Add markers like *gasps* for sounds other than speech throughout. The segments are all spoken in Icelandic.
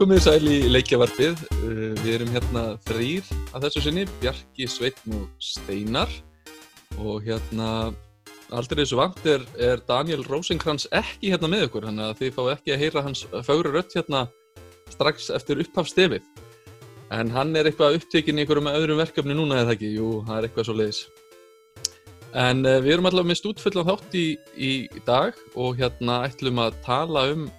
Komið sæl í leikjavarpið. Uh, Við erum hérna þrýr að þessu sinni, Bjarki, Sveitn og Steinar. Og hérna, aldrei þessu vant er, er Daniel Rosenkrantz ekki hérna með ykkur, þannig að þið fá ekki að heyra hans fögru rött hérna strax eftir upphafstefið. En hann er eitthvað upptekinn í einhverjum öðrum verkefni núna eða ekki? Jú, það er eitthvað svo leiðis. En uh, við erum allavega með stútfullan þátt í, í dag og hérna ætlum að tala um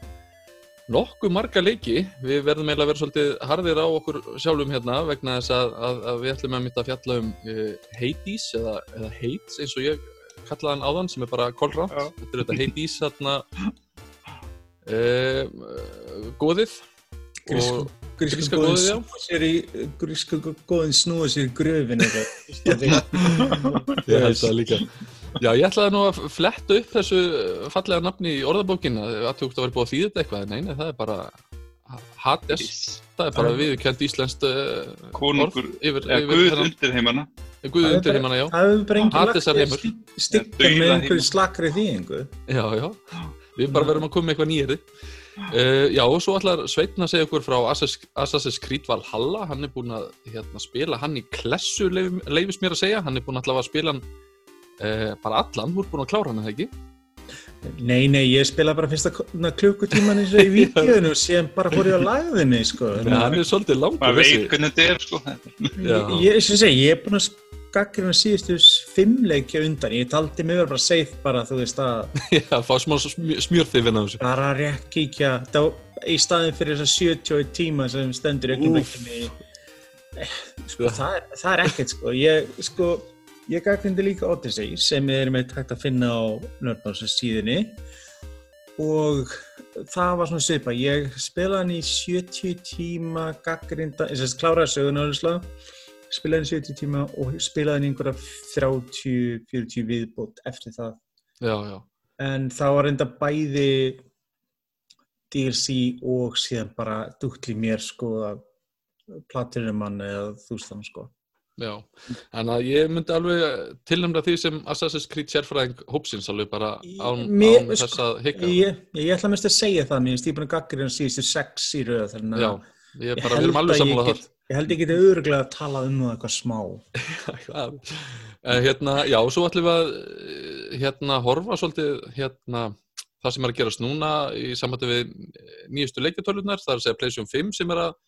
nokkuð marga leiki. Við verðum eiginlega að vera svolítið harðir á okkur sjálfum hérna vegna þess að, að, að við ætlum að mynda að fjalla um uh, Hades eða, eða Hates eins og ég kallaði hann áðan sem er bara kolrátt. Já. Þetta er þetta Hades þarna uh, góðið. Grísku, Og- gríska góðin góðið, snúa sér í gröfin eitthvað *laughs* Ég held það líka. Já, ég ætlaði nú að fletta upp þessu fallega nafni í orðabókina. Að þú ert að vera búið að þýða eitthvað. Nei, nei, það er bara Hades. Það er bara viðkjönd íslenskt uh, Konungur, eða yfir Guð undir heimana Guð undir heimanna, já. það hefur bara Hadesar engin heimur. stikka með einhverju slakri þýðingu Já, já. Við bara verðum að koma með eitthvað nýjari. Uh, já, og svo ætlar Sveitn að segja okkur frá Assassin's Creed Valhalla. Hann er búinn að hérna, spila hann í klessu, leif- leifis mér að segja. Hann er búinn allavega að spila hann uh, bara allan. Þú ert búinn að klára hann, eða ekki? Nei, nei, ég spila bara fyrsta klukkutíman eins og í *laughs* vídeoinu og síðan bara fór ég á lagðinni sko. Já, hann er svolítið langur maður þessi. veit hvernig þetta er sko Já. ég, ég, ég er búin að gaggrina síðustu fimm leikja undan ég taldi mig vera bara safe bara þú veist að *laughs* Já, fá smá smjörþifin á þessu. bara rétt kíkja þá, í staðin fyrir þess að 71 tíma sem stendur ekki með mig sko, það, er, það er ekkert sko ég, sko, ég gaggrindi líka Odyssey sem er með hægt að finna á Nördnáls síðunni. Og það var svona svipa ég spilaði hann í 70 tíma gaggrinda, ég sést kláraði söguna alveg spilaði hann í 70 tíma og spilaði hann í einhverja 30-40 viðbót eftir það. Já, já. en það var enda bæði DLC og síðan bara dúkli mér sko að platinum mann eða þústan sko Já, þannig að ég myndi alveg tilnæmda því sem Assassin's Creed sérfræðing hópsins alveg bara án, án þess að hika. ég, ég ætla mest að segja það mér ég búin að gaggra hann síðustu sex í röð Já, ég ég bara, við erum alveg sammála get, ég held ég geti öruglega að tala um það eitthvað smá *laughs* þar. En hérna, já, svo ætlum við að eh, hérna horfa svolítið hérna það sem er að gerast núna í samvættu við nýjustu leikjartölunar, það er að segja PlayStation 5 sem er að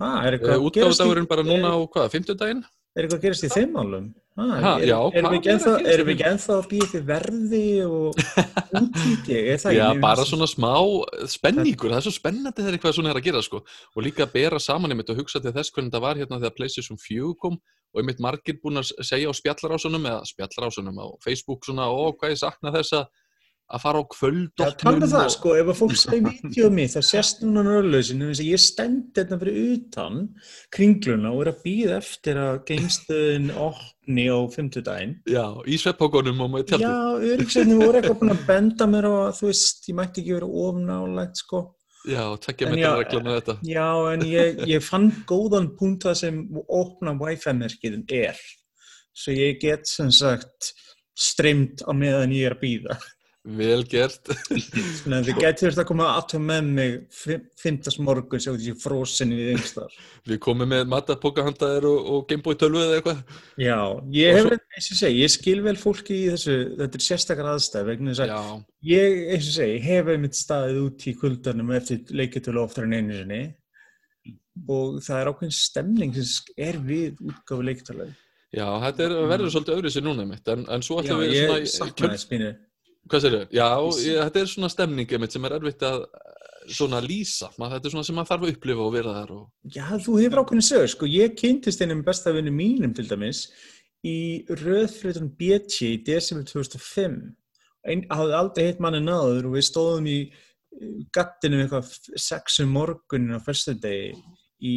er útgáfudagurinn bara núna á hvað, 50 daginn? Er eitthvað að gerast í þeim álum er, erum við ekki er að að býja til verði og það *laughs* Já, bara svona smá spenningur, það er svo spennandi þegar eitthvað svona er að gera sko. og líka að bera saman einmitt og hugsa til þess hvernig það var hérna þegar PlayStation 4 kom og einmitt margir búin að segja á spjallarásunum eða spjallarásunum á Facebook svona, ó, hvað ég sakna þess að fara á Já, kvöldopnum talað það, og- sko, ef að fólk segir vídeo mig, þá sést núna nörðlausinu, þess að ég stend þetta fyrir utan kringluna og er að býða eftir að geimstöðin opni á fimmtudaginn. Já, í sveppókonum og með tjaldi Já, öryggsveitni voru eitthvað búin að benda mér að, þú veist, ég mætti ekki vera ofnálægt, sko. Já, tekja En já, þetta regla með þetta Já, en ég, ég fann góðan punkt það sem opna Wi-Fi-merkiðin er. Svo ég get, sem sagt, streymt á meðan ég er að býða. Vel gert *laughs* að þið getur þurft að koma að með mig fimmtast morgun svo þessi frósinni við yngstar. Við komum með matapókahandaðir og, og Gameboy 12 eða eitthvað Já, ég Og hef, svo- eins og segi, ég skil vel fólki í þessu, þetta er sérstakar aðstæð vegna þess að Já, ég, eins og segi, hef einmitt staðið út í kuldanum eftir leiketölu oftar en einu sinni og það er ákveðin stemning sem er við útgáfu leiketölu. já, þetta er, verður svolítið öðru sér núna mitt en, en svo Já, ætlum við ég svona sakna kjöld- þess mínu. Hvað sér þau? Já, ég, þetta er svona stemning einmitt sem er erfitt að eh, svona lýsa, Maður, þetta er svona sem maður þarf að upplifa og vera þar og Já, þú hefur ákveðin sögur, sko, ég kynntist einum besta vinnu mínum til dæmis í röðflutunum BT í desember 2005. Ein, hafði aldrei hitt manni náður og við stóðum í gattinu eitthvað sex um morgunin á fyrstundegi í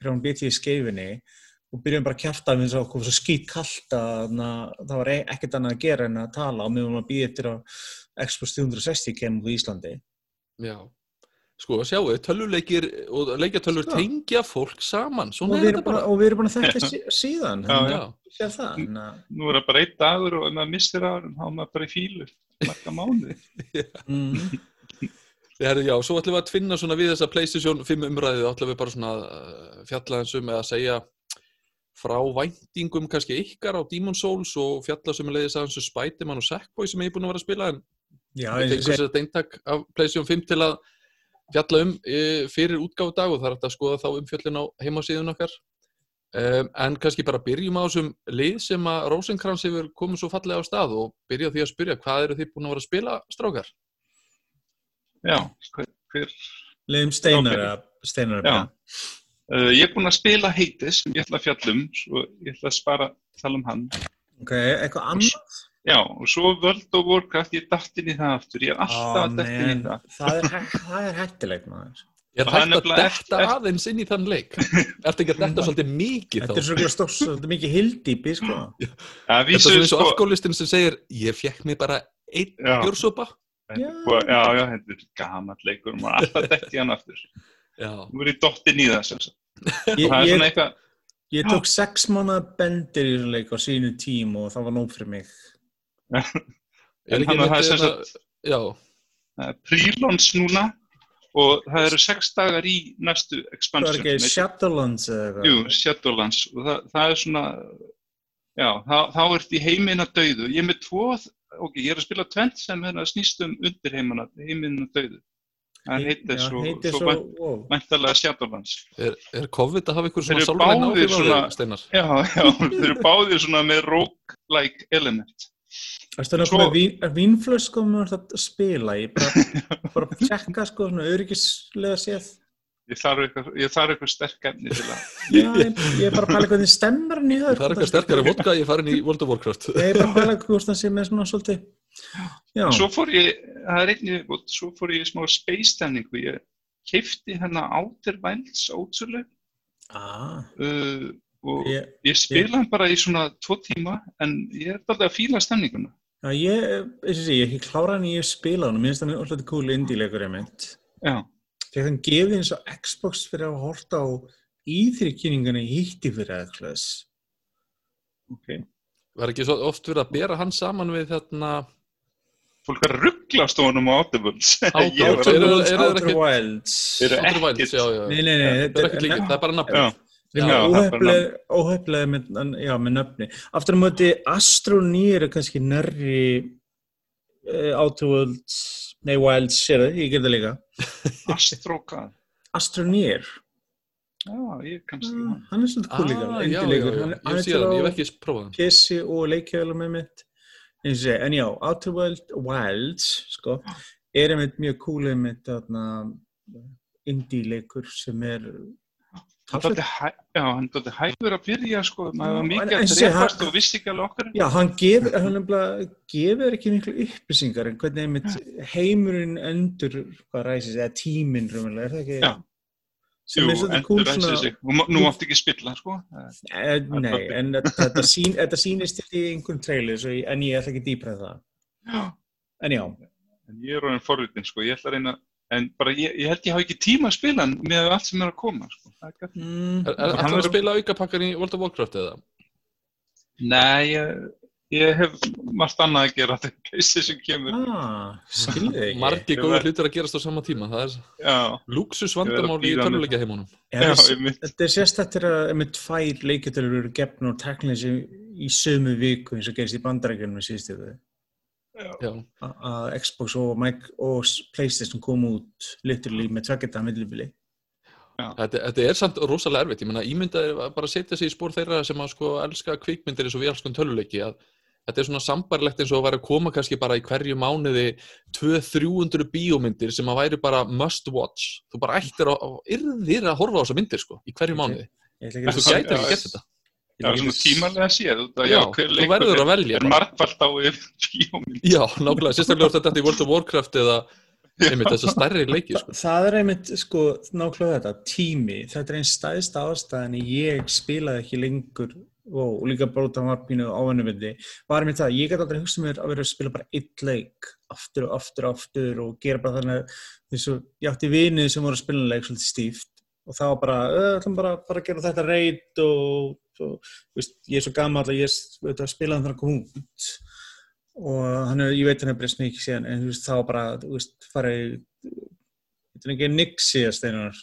frá BT í skeifinni og byrjum bara að kjæfta með svo, svo skýt kallt að na, það var e- ekkert annað að gera en að tala og meðan maður býði eftir að Expo 360 kemur í Íslandi. já Sko, sjáu, tölvuleikir og leikjatölvur Sko. tengja fólk saman Og Svona við, er þetta bara, bara og við erum að þekka sí- *laughs* síðan, Já, þannig Já, að það. þannig að- Nú er það bara einn dagur og ef maður missir á hann þá er maður bara í fílu marga. *laughs* Herri, já, svo ætlum við að tvinna svona við þessa PlayStation 5 umræðið, ætlum við bara svona uh, fjalla eins um eða segja frá væntingum kannski ykkar á Demon's Souls og fjalla sem er leiðis aðeins um Spiderman og Sackboy sem ég er búin að vera að spila en og fengum segi, sér þetta eintak af PlayStation 5 til að fjalla um e, fyrir útgáfu dag og það er hægt að skoða þá umfjöllin á heimasíðun okkar um, en kannski bara byrjum á þessum lið sem að Rosenkrantz hefur komið svo fallega á stað og byrja því að spyrja hvað eru þið búin að vera að spila strákar? Já, hver, hver leiðum steinar að steinar að Já. byrja. Uh, ég er búinn að spila Hades sem ég ætla að fjalla um, svo ég ætla að spara tala um hann. Ok, eitthvað annað? Já, og svo World of Warcraft, ég datt inn í það aftur, ég er alltaf Ó, að datt inn í það. það er, hæ- það er hættilegt maður. Ég er Og það er hægt að eftir- aðeins inn í þann leik Ertu ekki að detta svolítið mikið Þetta þá? er svo stórt, svolítið mikið hildýpi, sko. Það Þetta er svona eins og sko, alkoholistin sem segir ég fekk mig bara einn Já. bjórsopa Já. já, þetta er gamall leikur, maður er alltaf dett í hann aftur. Já, Nú er ég dottinn í það, sem sagt. *laughs* Ég, það er ég, eitthvað, ég tók sex mánuða bendir í þessu leik á sínu tím og það var nóg fyrir mig. *laughs* er en ekki hann það er einmitt sem sagt, það er pre-launch núna og það eru sex dagar í næstu Það var expansion. ekki sem heitir- Shadowlands eða eitthvað. Jú, Shadowlands og það, það er svona já, þá, þá ert í heiminn að dauðu ég er með tvo, ok, ég er að spila tvent sem er að snýst um undir heiminn að dauðu það heitir svo, svo svo, wow. væntalega Shadowlands er, er COVID að hafa ykkur svona báðir áhrif á svona- þig, Steinar? já, já, *laughs* þeir eru báðir svona með roguelike element það Svo- með vín, er vínflösk sko með að spila? Ég bara, bara tjekka sko svona öryggislega séð. Ég þarf eitthvað, ég þarf eitthvað sterk efni til að Já, ég, ég er bara að pæla hvernig stemmar hann í það. Það er eitthvað sterkari vodka, ég farin í World of Warcraft Ég er bara að pæla hvort það sé með svona svolítið. Já, svo fór ég, það er einnig svo fór ég í smá space stemningu ég keifti hennar Outer Wilds ótsölu ah, uh, og ég, Ég spila hann bara í svona tvo tíma en ég er alltaf að fíla stemninguna. já, ég, ég klára hann í að spila hann og minnst það er alltaf cool indie-leikur ég mynd. Já, Þegar hann gefið eins og Xbox fyrir að horta á íþrykkynningana í hitti fyrir eitthvað. ok. Var ekki svo oft verið að bera hann saman við þarna Fólk er að ruggla stónum á Audibles. Outer- *laughs* Ég var Outer- að- eru- Outer, eru þeir Outer ekki- Wilds. Eru Outer Wilds, ekkert- já, já. Nei, nei, nei, Það er er bara nafn óheflega með, nöfni. Aftur á móti, Astronýr er kannski nærri uh, Outer Worlds, nei, Wilds, sér það, ég ger það líka. Astrókað. Astronýr, Já, ég kannski mm, hann. hann er cool líka, Ah, já, já, indie-leikur. já, Hann, er sé til hann, ég á hef ekki prófað hann PC og leikjölu með mitt. En, sé, en já, Outer World, Wilds, sko, er einmitt mjög cool einmitt þarna indie-leikur sem er hæ- Já, hann dálítið hægur að byrja, sko. Maður var mikið en- að en hann- og vissi ekki alveg okkar. Já, hann gefur, hann gefur ekki miklu upplýsingar en hvernig einmitt heimurinn endur hvað ræsist, eða tíminn rúmulega, er það ekki? Já. Jú, endur cool ræsið svona, sig. Og Nú átti ekki að spilla, sko. e, nei, en þetta, sín, þetta sýnist til í einhvern trailer, en ég ætla ekki dýpra það. Já. En já, En ég er orðin forvitin, sko. Ég ætla að reyna, en bara ég, ég held ég hafa ekki tíma að spila hann með allt sem er að koma, sko. Það er mm, Er, er, Ætlar að verður- spila aukapakkan í World of Warcraft eða? Nei, ég, ég hef margt annað að gera þegar PlayStation kemur. ah. Margi Ég góður hlutir að gerast á sama tíma Það er Já, luxus Ég verð að vandamál í með töluleikja heimunum þetta er-. Þetta sérstættir að einmitt tvær leikjötölur eru gefn og teknileg sem í sömu viku eins og gerist í bandarækjunum með við. Já, að Xbox og, Mike og Playstation kom út literally með tveggjata millibili. þetta, þetta er samt rosalega erfitt. Ég meina, ímyndaði bara að setja sig í spór þeirra sem að sko elska kvikmyndir eins og við elskum töluleiki að þetta er svona sambarlegt eins og að væri að koma kannski bara í hverju mánuði 200-300 bíómyndir sem að væri bara must watch. Þú bara ættir að, yrðir að horfa á þessa myndir sko, í hverju mánuði. þú ekki gætir ekki gert þetta Já, svona tímalega séð. Já, þú leikur verður er- að velja Er margfald á *laughs* bíómynd. Já, nákvæmlega, sérstaklega hvort þetta er í World of Warcraft eða einmitt þessar stærri leiki sko. Það er einmitt, sko, nákvæmlega þetta, tími, þetta er einn stæðst ástæðan ég spilaði ekki lengur og, líka bróta var pínu ávinnuvindi, var einmitt það, ég gæti aldrei hugsað mér að vera að spila bara eitt leik aftur og aftur og aftur og gera bara þannig að þess að ég átti vinið sem voru að spila leik svolítið stíft og það var bara, "Ö, ætlum bara, bara að gera þetta reyt og, og veist, ég er svo gammal að ég veit, að spila þannig að koma út og hann er, ég veit hann er breyst mikið síðan en þú veist, þá var bara, þú veist, farið Þetta er ekki Nixia steinar.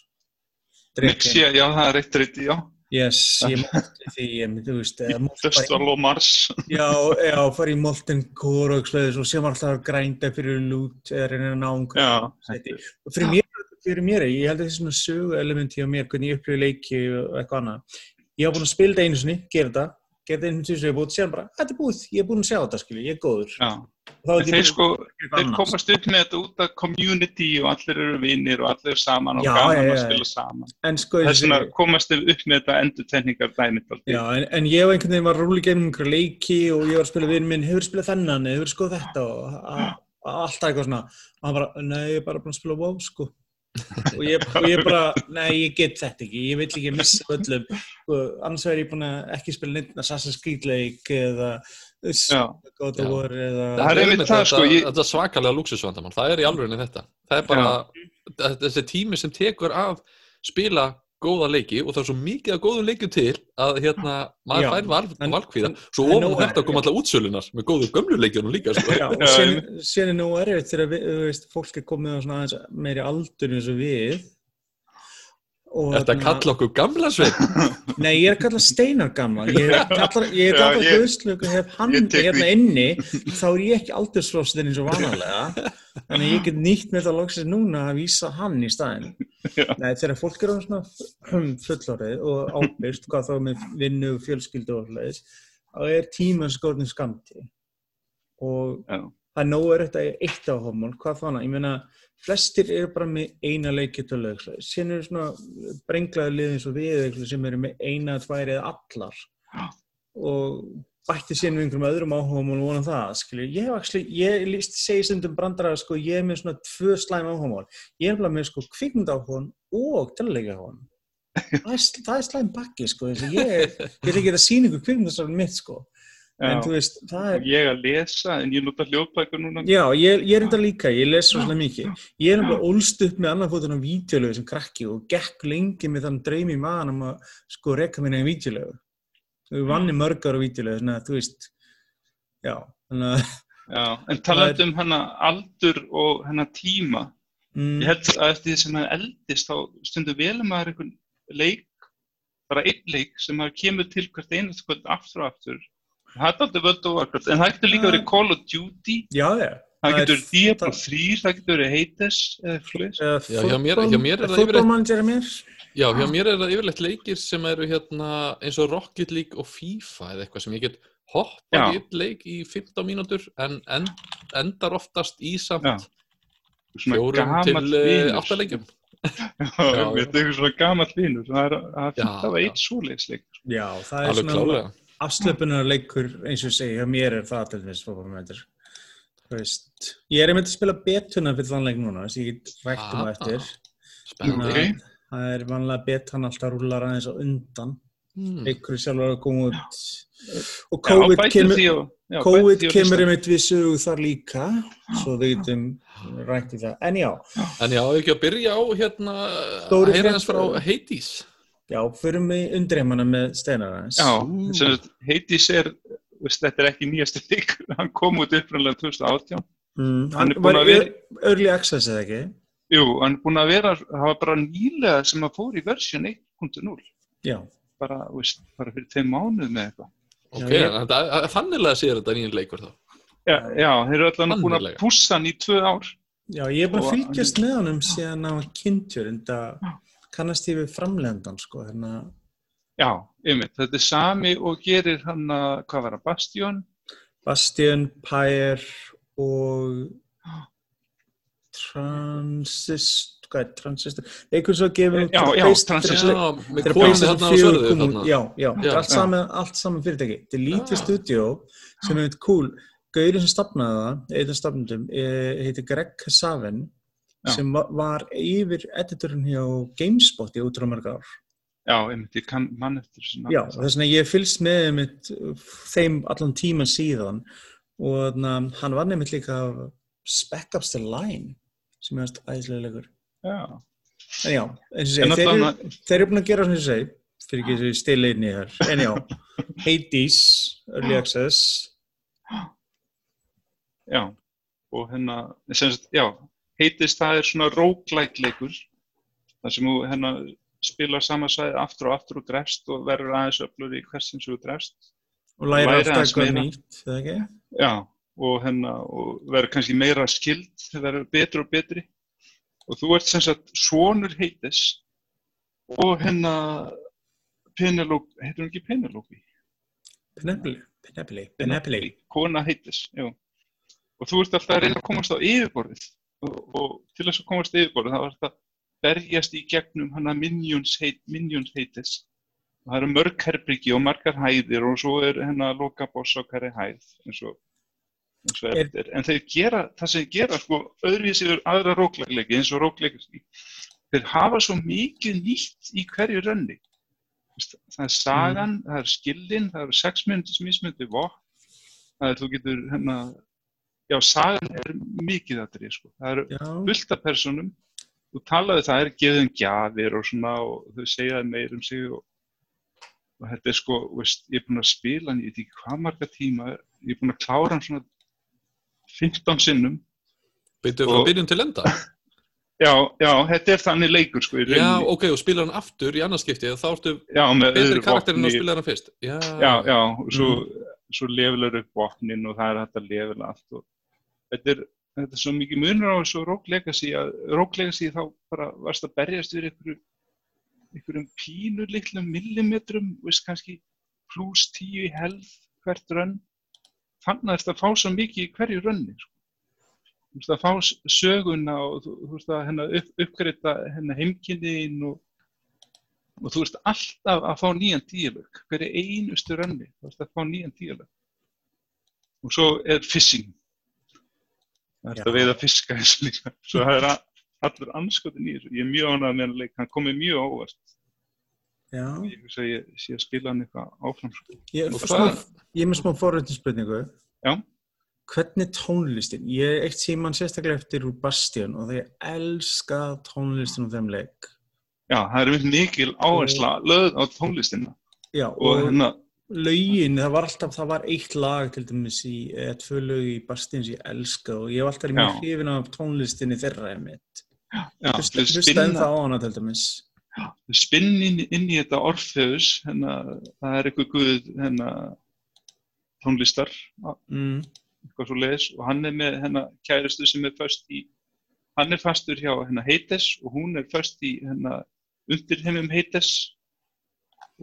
Nixia, já, það er eitt reyndi, já. Yes, ég mátti því, ég myndi, þú veist, Dustval og Mars. Já, já, fara í Molten Core og sem alltaf grænda fyrir lút eða reyna að ná einhverju Já. sæti. Og fyrir mér, fyrir mér, ég held að það er svona sögu element hjá mér, hvernig ég upplifði leiki og eitthvað annað. Ég var búinn að spila þetta einu sinni, gera þetta, gera þetta einu sinni sem ég er búinn, sér bara, þetta er búið, ég er búinn að sjá þetta, skilji, ég er góður. Er þeir sko, að þeir komast upp með þetta út af community og allir eru vinnir og allir eru saman og Já, gaman já, að spila saman. En sko, Þess vegna komast upp með þetta endur tekníkar dæmið en, en ég var einhvern veginn var rúli gegnum einhverja leiki og ég var að spila vinn minn, hefur spilað þennan, hefur skoð þetta og alltaf eitthvað svona. Og hann bara, nei, ég er bara búinn að spila WoW, sko. Og, ég, og ég bara, nei, ég get þetta ekki, ég vill ekki missa af öllum. Sko, annars verður ég búinn að ekki spila neitt Assassin's Creed leik eða Já. God of Já. War eða... Það er það, sko, ég- Þetta er svakalega luxusvandamann, það er í alveg þetta. Það er bara þetta- þessi tími sem tekur að spila góða leiki og það er svo mikið af góðum leikjum til að hérna, maður fær val, valkvíða. Svo á þetta er- koma alltaf útsölunar með góðu gömlu leikjunum líka. Sko. Síðan síðan er nú erfitt þegar við, þú veist, fólk er komið á svona aðeins meiri aldur eins og við Þetta þarna- kalla okkur gamla sveit. *laughs* Nei, ég er að kalla Steinar gamla ég er að *laughs* kalla, ég er Já, að kalla ég- Guðslöku hef hann tek hérna inni þá er ég ekki aldursflóstin eins og vanalega þannig að ég get nýtt með það loksins núna að vísa hann í staðin Já. Nei, þegar fólk er á svona fullorðið og ábyrst hvað þá með vinnu, fjölskyldu og hlæðis þá er tíman skorðin skamti og Já. það er nógu er þetta eitt áhómál, hvað þannig, ég meina flestir eru bara með eina leikitölu síðan eru svona brenglaði liðin svo við eitthvað sem eru með eina, tvær eða allar. Og bætti síðan við einhverjum öðrum áhómál og vonum það, skilju, ég hef actually, ég líst, segi stundum brandara, sko, ég er með svona tvö slæm áhómál, ég er bara með sko kvikmynd áhón og töluleika áhón það er, er slæm bakki, sko, ég, ég er ekki að sína ykkur kvikmyndastarinn mitt, sko, en þú veist, það er Ég að lesa, en ég nota hljóðbækur núna. Já, ég, ég er þetta líka, ég les svo mikið. Ég er bara ólst upp með annan fótinn á vídeolögu sem krakki og gekk lengi með þann draumi í maðan um að sko rekka minna í vídeolögu. Við vanni mörg ára vídeolögu, þannig að þú veist, já, þannig að, Já, en talandi um hana aldur og hana tíma, mm, ég held að eftir því sem hann eldist þá stundur vel að maður einhvern leik, bara einn leik sem maður kemur til hvert einast kvöld aftur og aftur. Það er völd og varkvæmt, en það getur líka verið Call of Duty, já, já. það getur verið Diablo það- 3, það getur verið Hades eða fleiri. Uh, Já, hjá mér- hjá mér er það yfirleitt-. Já, hjá mér er það yfirleitt leikir sem eru hérna eins og Rocket League og FIFA eða eitthvað sem ég get hoppað í einn leik í 15 mínútur en end, endar oftast í samt fjórum gamall til vinur. áttaleikjum. *laughs* Já, þetta er eitthvað svona gamall vinur, það er það fínt Já, að já. eitt svoleiðsleik. Já, það er svona klálega. afslöpunar leikur, eins og hjá mér er það til þess veist, ég er einmitt að spila betuna fyrir þann leik núna, þess að ég get rækt um það eftir. Spennandi. Það er vanlega betan alltaf rúlar aðeins á undan. Mm. Leikur sjálfur að koma út. Og Já, COVID bætum kemur, á- já, COVID kemur einmitt við sögu þar líka, svo við getum rætt í það. En já, En já, ekki að byrja á hérna að heyra hans frá Hades. Já, förum við undirheimana með steinar aðeins. Já, sem Hades er, veist, þetta er ekki nýjasti leik, *laughs* hann kom út uppræðanlega 2018. Mm, Hann hann er búinn var að vera- early access eða ekki? Jú, hann er búinn að vera, það var bara nýlega sem að fór í versjón 1.0, Já, bara, veist, bara fyrir þeim mánuð með eitthvað. Ok, Já, ég- það- þannilega sér þetta nýjum leikur þá. Já, já, þeir eru allan búin að pússa hann í tvö ár. já, ég er búin að Og- fylgjast með honum síðan á kynntur, en það kannast ég við framlendan, sko, hérna. Já, einmitt, þetta er sami og gerir hann að, hvað var það, Bastion? Bastion, Pyre og Transist, hvað er Transistor? Einhvern svo gefur út Já, já, þegar- Já, með PlayStation þarna á 4 sörðu þarna. já, já, Já. allt saman, allt saman fyrirtæki. Þetta er lítið stúdíó sem er eitthvað cool. Gaurin sem stafnaði það, einn af stafnundum, heitir Greg Kasavin Já. sem va- var yfir editorinn hjá GameSpot í útrá mörg ár. Já, einmitt, ég kann mann eftir svona. Já, þess vegna ég fylgst með einmitt, þeim allan tíman síðan og na, hann var nefnitt líka af Spec Ups the Line sem er æðislega leikur. Já, En já, eins og En þeir, allan þeir eru búin að gera svona ég segi, fyrir ekki þessu stiliðni þar. En já, Hades, Early Access, já, og hérna, sem sagt, já, heitist það er svona roguelike leikur þar sem þú hérna spilar sama svæði aftur og aftur og drefst og verður aðeins öflur í hversin sem þú drefst Og læra aðeins eitthvað nýtt, eða ekki? Já, og, hérna, og verður kannski meira skild, verður betri og betri. Og þú ert sem sagt sonur heitis og hérna Penelope, heitir hún ekki Penelope? Penepli, Penepli, Penepli. Kona heitis, já. Og þú ert alltaf að reyna að komast á yfirborðið og, og til þess að komast á yfirborðið þá er þetta berjast í gegnum hana minions, heit, minions heitis. Og það eru mörg herbyggi og margar hæðir og svo er hérna loka boss á hverri hæð eins og, eins og eftir. En þeir gera, það sem þeir gera sko öðruvísi yfir aðra rókleglegi eins og rókleglegi. Þeir hafa svo mikið nýtt í hverju rönni. Það er sagan, það er skillin, það eru sex myndis mismyndi vopn, það er þú getur hérna, já sagan er mikið aðrið sko. Það eru fullt af personum þú talaði það er gefið um gjafir og svona og þau segja meir um sig og, og þetta er sko veist, ég er búinn að spila hann, ég veit ekki hvað marga tíma ég er búinn að klára hann svona 15 sinnum. Byrjuðu frá byrjun til enda? *laughs* já, já, þetta er þannig leikur sko Já, ok, og spilar hann aftur í annarskipti þá ertu betri karakterinn vopni spilar hann fyrst. Já, já, já, svo, svo levelar upp vopnin og það er hægt að levela allt og þetta er, þetta er svo mikið munur á þessu Legacy að Legacy þá bara varst að berjast við einhverju einhverjum pínu litlum millimetrum, veist kannski pluss tíu í helð hvert rönn þannig að þetta fá svo mikið í hverju rönni sko. þú veist að fá söguna og þú, þú veist að hérna, upp, uppgreita hérna, heimkynniðin og, og þú veist alltaf að fá nýjan díalög hverju einustu rönni þú veist að fá nýjan díalög og svo er fishing það er Já. að veiða fiska og líka svo það er allur anskotin í þessu ég er mjög ánægð með hann leik, hann komið mjög á óvart já. ég hugsa að ég sé að spila hann eitthvað áfram sko. Ég, Og smá, ég er með smá forréttinspurningu. Já. Hvernig tónlistin? Ég er eitt síman sérstaklega eftir úr Bastion og þeir elska tónlistin úr þeim leik. já, það er mynd mikil áhersla löð á tónlistina Já, og og hérna, lögin, það var alltaf, það var eitt lag til dæmis í, eða tvö lög í Bastion sem ég elska og ég hef alltaf verið mjög Já. hrifin af tónlistinni þeirra einmitt. já, Hlusta spinna, ennþá á hana til dæmis. þau spinna inn, inn í þetta Orfeus hérna, það er eitthvað guð hérna, tónlistar Mm. eitthvað svo leiðis og hann er með hennar kæristu sem er först í hann er fastur hjá hennar Heites og hún er först í hennar undir heimum Heites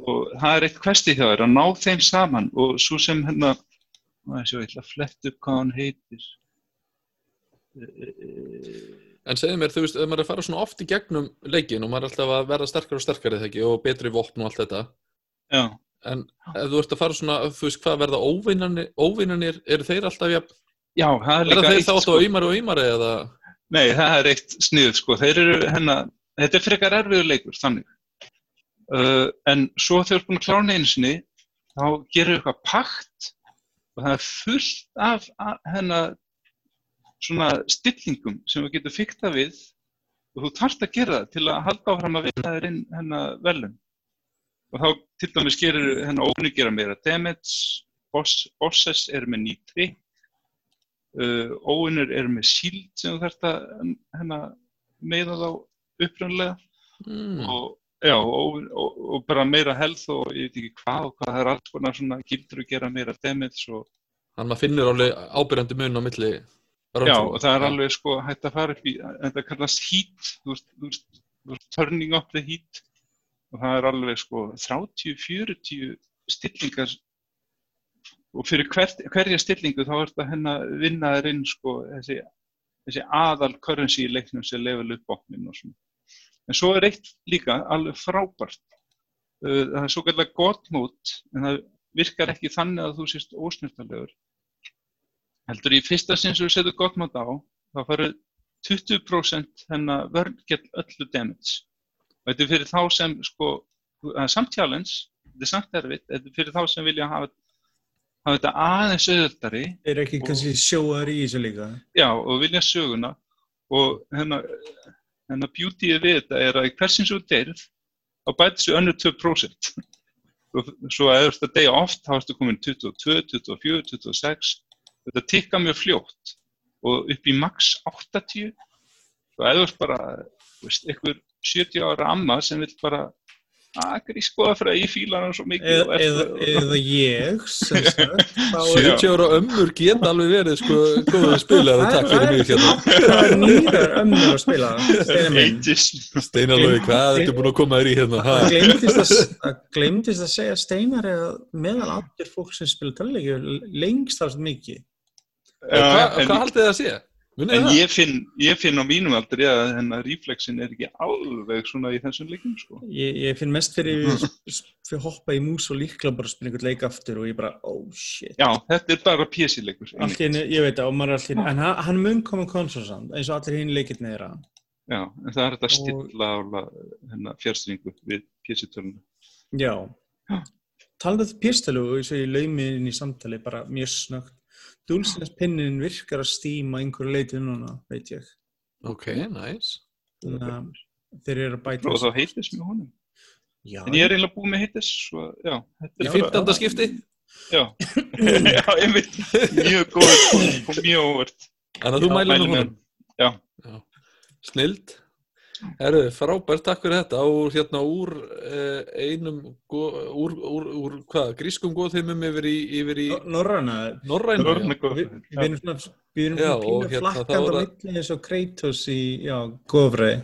og það er eitt kvesti hjá þér að ná þeim saman og svo sem maður sjá, ég ætla að fletta upp hvað hann heitir. Eh, En segðu mér, þú veist, ef maður er að fara svona oft í gegnum leikin og maður er alltaf að verða sterkar og sterkar eða ekki og betri vopn og allt þetta. Já, en ef þú ert að fara svona, þú veist, hvað verða óvinnanir, óvinnanir eru þeir alltaf jafn, já, það er líka eitt sko, auðmari og auðmari eða? Nei, það er eitt snið sko, þeir eru hennar þetta er frekar erfiður leikur, þannig uh, en svo þegar þú ert búin að klára einu sinni þá gerir eitthvað pakt og það er fullt af hennar svona stillingum sem þú getur fykta við og þú þarft að gera það til að halda áfram að vinna þér inn hennar velun og þá til dæmis gerir hennar óvinni gera meira damage boss, bosses eru með ný trikk uh, óvinnur eru með shield sem þú þarft að hennar meða þá upprannlega mm, og, já, og, og, og bara meira health og ég veit ekki hvað og hvað það er alls konar svona gildur að gera meira damage og hann maður finnur alveg ábyrjandi mun á milli Já, og það er alveg sko hægt að fara upp í, þetta kallast heat, þú veist, þú veist, turning up the heat. Og það er alveg sko 30-40 stillingar. Og fyrir hvert, hverja stillingu þá er þetta henn að vinna þér inn sko þessi, þessi aðal currency í leiknum sem level upp bóknin og svona. En svo er eitt líka alveg frábært, Uh, það er svo kallar gott mót en það virkar ekki þannig að þú sést ósnurtalegur heldur í fyrsta sinn sem þú setur gott mátt á þá farið 20% hennar vörn gett öllu damage. Og þetta er fyrir þá sem sko, það er samt challenge þetta er samt erfitt, þetta er fyrir þá sem vilja hafa, hafa þetta aðeins auðvöldari Er ekki Og- kannski sjóðar í þessu líka? já, og vilja söguna. Og hennar, hennar beautyið við þetta er að í hversin svo deyrð þá bætir þessu önnur 2% og svo að ef þú ert að deyja oft þá ertu komin 22, 24, 26 þetta tikka mjög fljótt og upp í max 80 og eða þú bara, þú veist, einhver 70 ára amma sem vil bara fyrir að ég fíla hann svo mikið eða, og er- eða, eða ég sem *laughs* sagt, þá er 70 ára ömmur geta alveg verið sko góðu spilar og takk fyrir mig hérna Það er nýrar ömmur að spila. *laughs* Steinar Lói, hvað ertu búin að koma þér í hérna? Það glemdist að, segja Steinar er að meðal allir fólk sem spila töluleiki lengst alveg mikið. Hvað haldið þið að sé? Munið En ég finn, ég finn á mínum aldrei að hennar reflexin er ekki alveg svona í þessum leikum, sko. Ég, ég finn mest fyrir, *laughs* fyrir hoppa í mús og líkla bara að spila einhvern leik aftur og ég bara, oh shit. Já, þetta er bara PC-leikur. Allt í henni, ég veit það, og maður er allt í henni, en hann, hann mun koma konsolsamt, eins og allir hinn leikirni er að. Já, en það er þetta að Og- stilla ála hennar fjárstringu við PC-töluna. Já. Já. Talandi um pyrstölu og eins og ég laumi inn í samtali bara mjög snögt. Dulsins pinnin virkar að stíma einhverju leiti núna, veit ég. Ok, nice. Þannig að þeir eru að bæta Og þá heitis með honum. Já, En ég er eiginlega búið með heitis, svo já. þetta Í er 15. skipti? Já, já, einmitt. Mjög góð og mjög óvert. Þannig að þú mælir nú honum. Já, Snild. Herru, frábært, takk fyrir þetta. Og hérna úr eh, einum, go- úr, úr, úr hvað, grískum góðheimum yfir í, yfir í Norræna. Norrænu. já. við við erum svona, við erum Já, svona og pínu hérna, flakkand á er það- milli eins og Kratos í, já, Gofrei.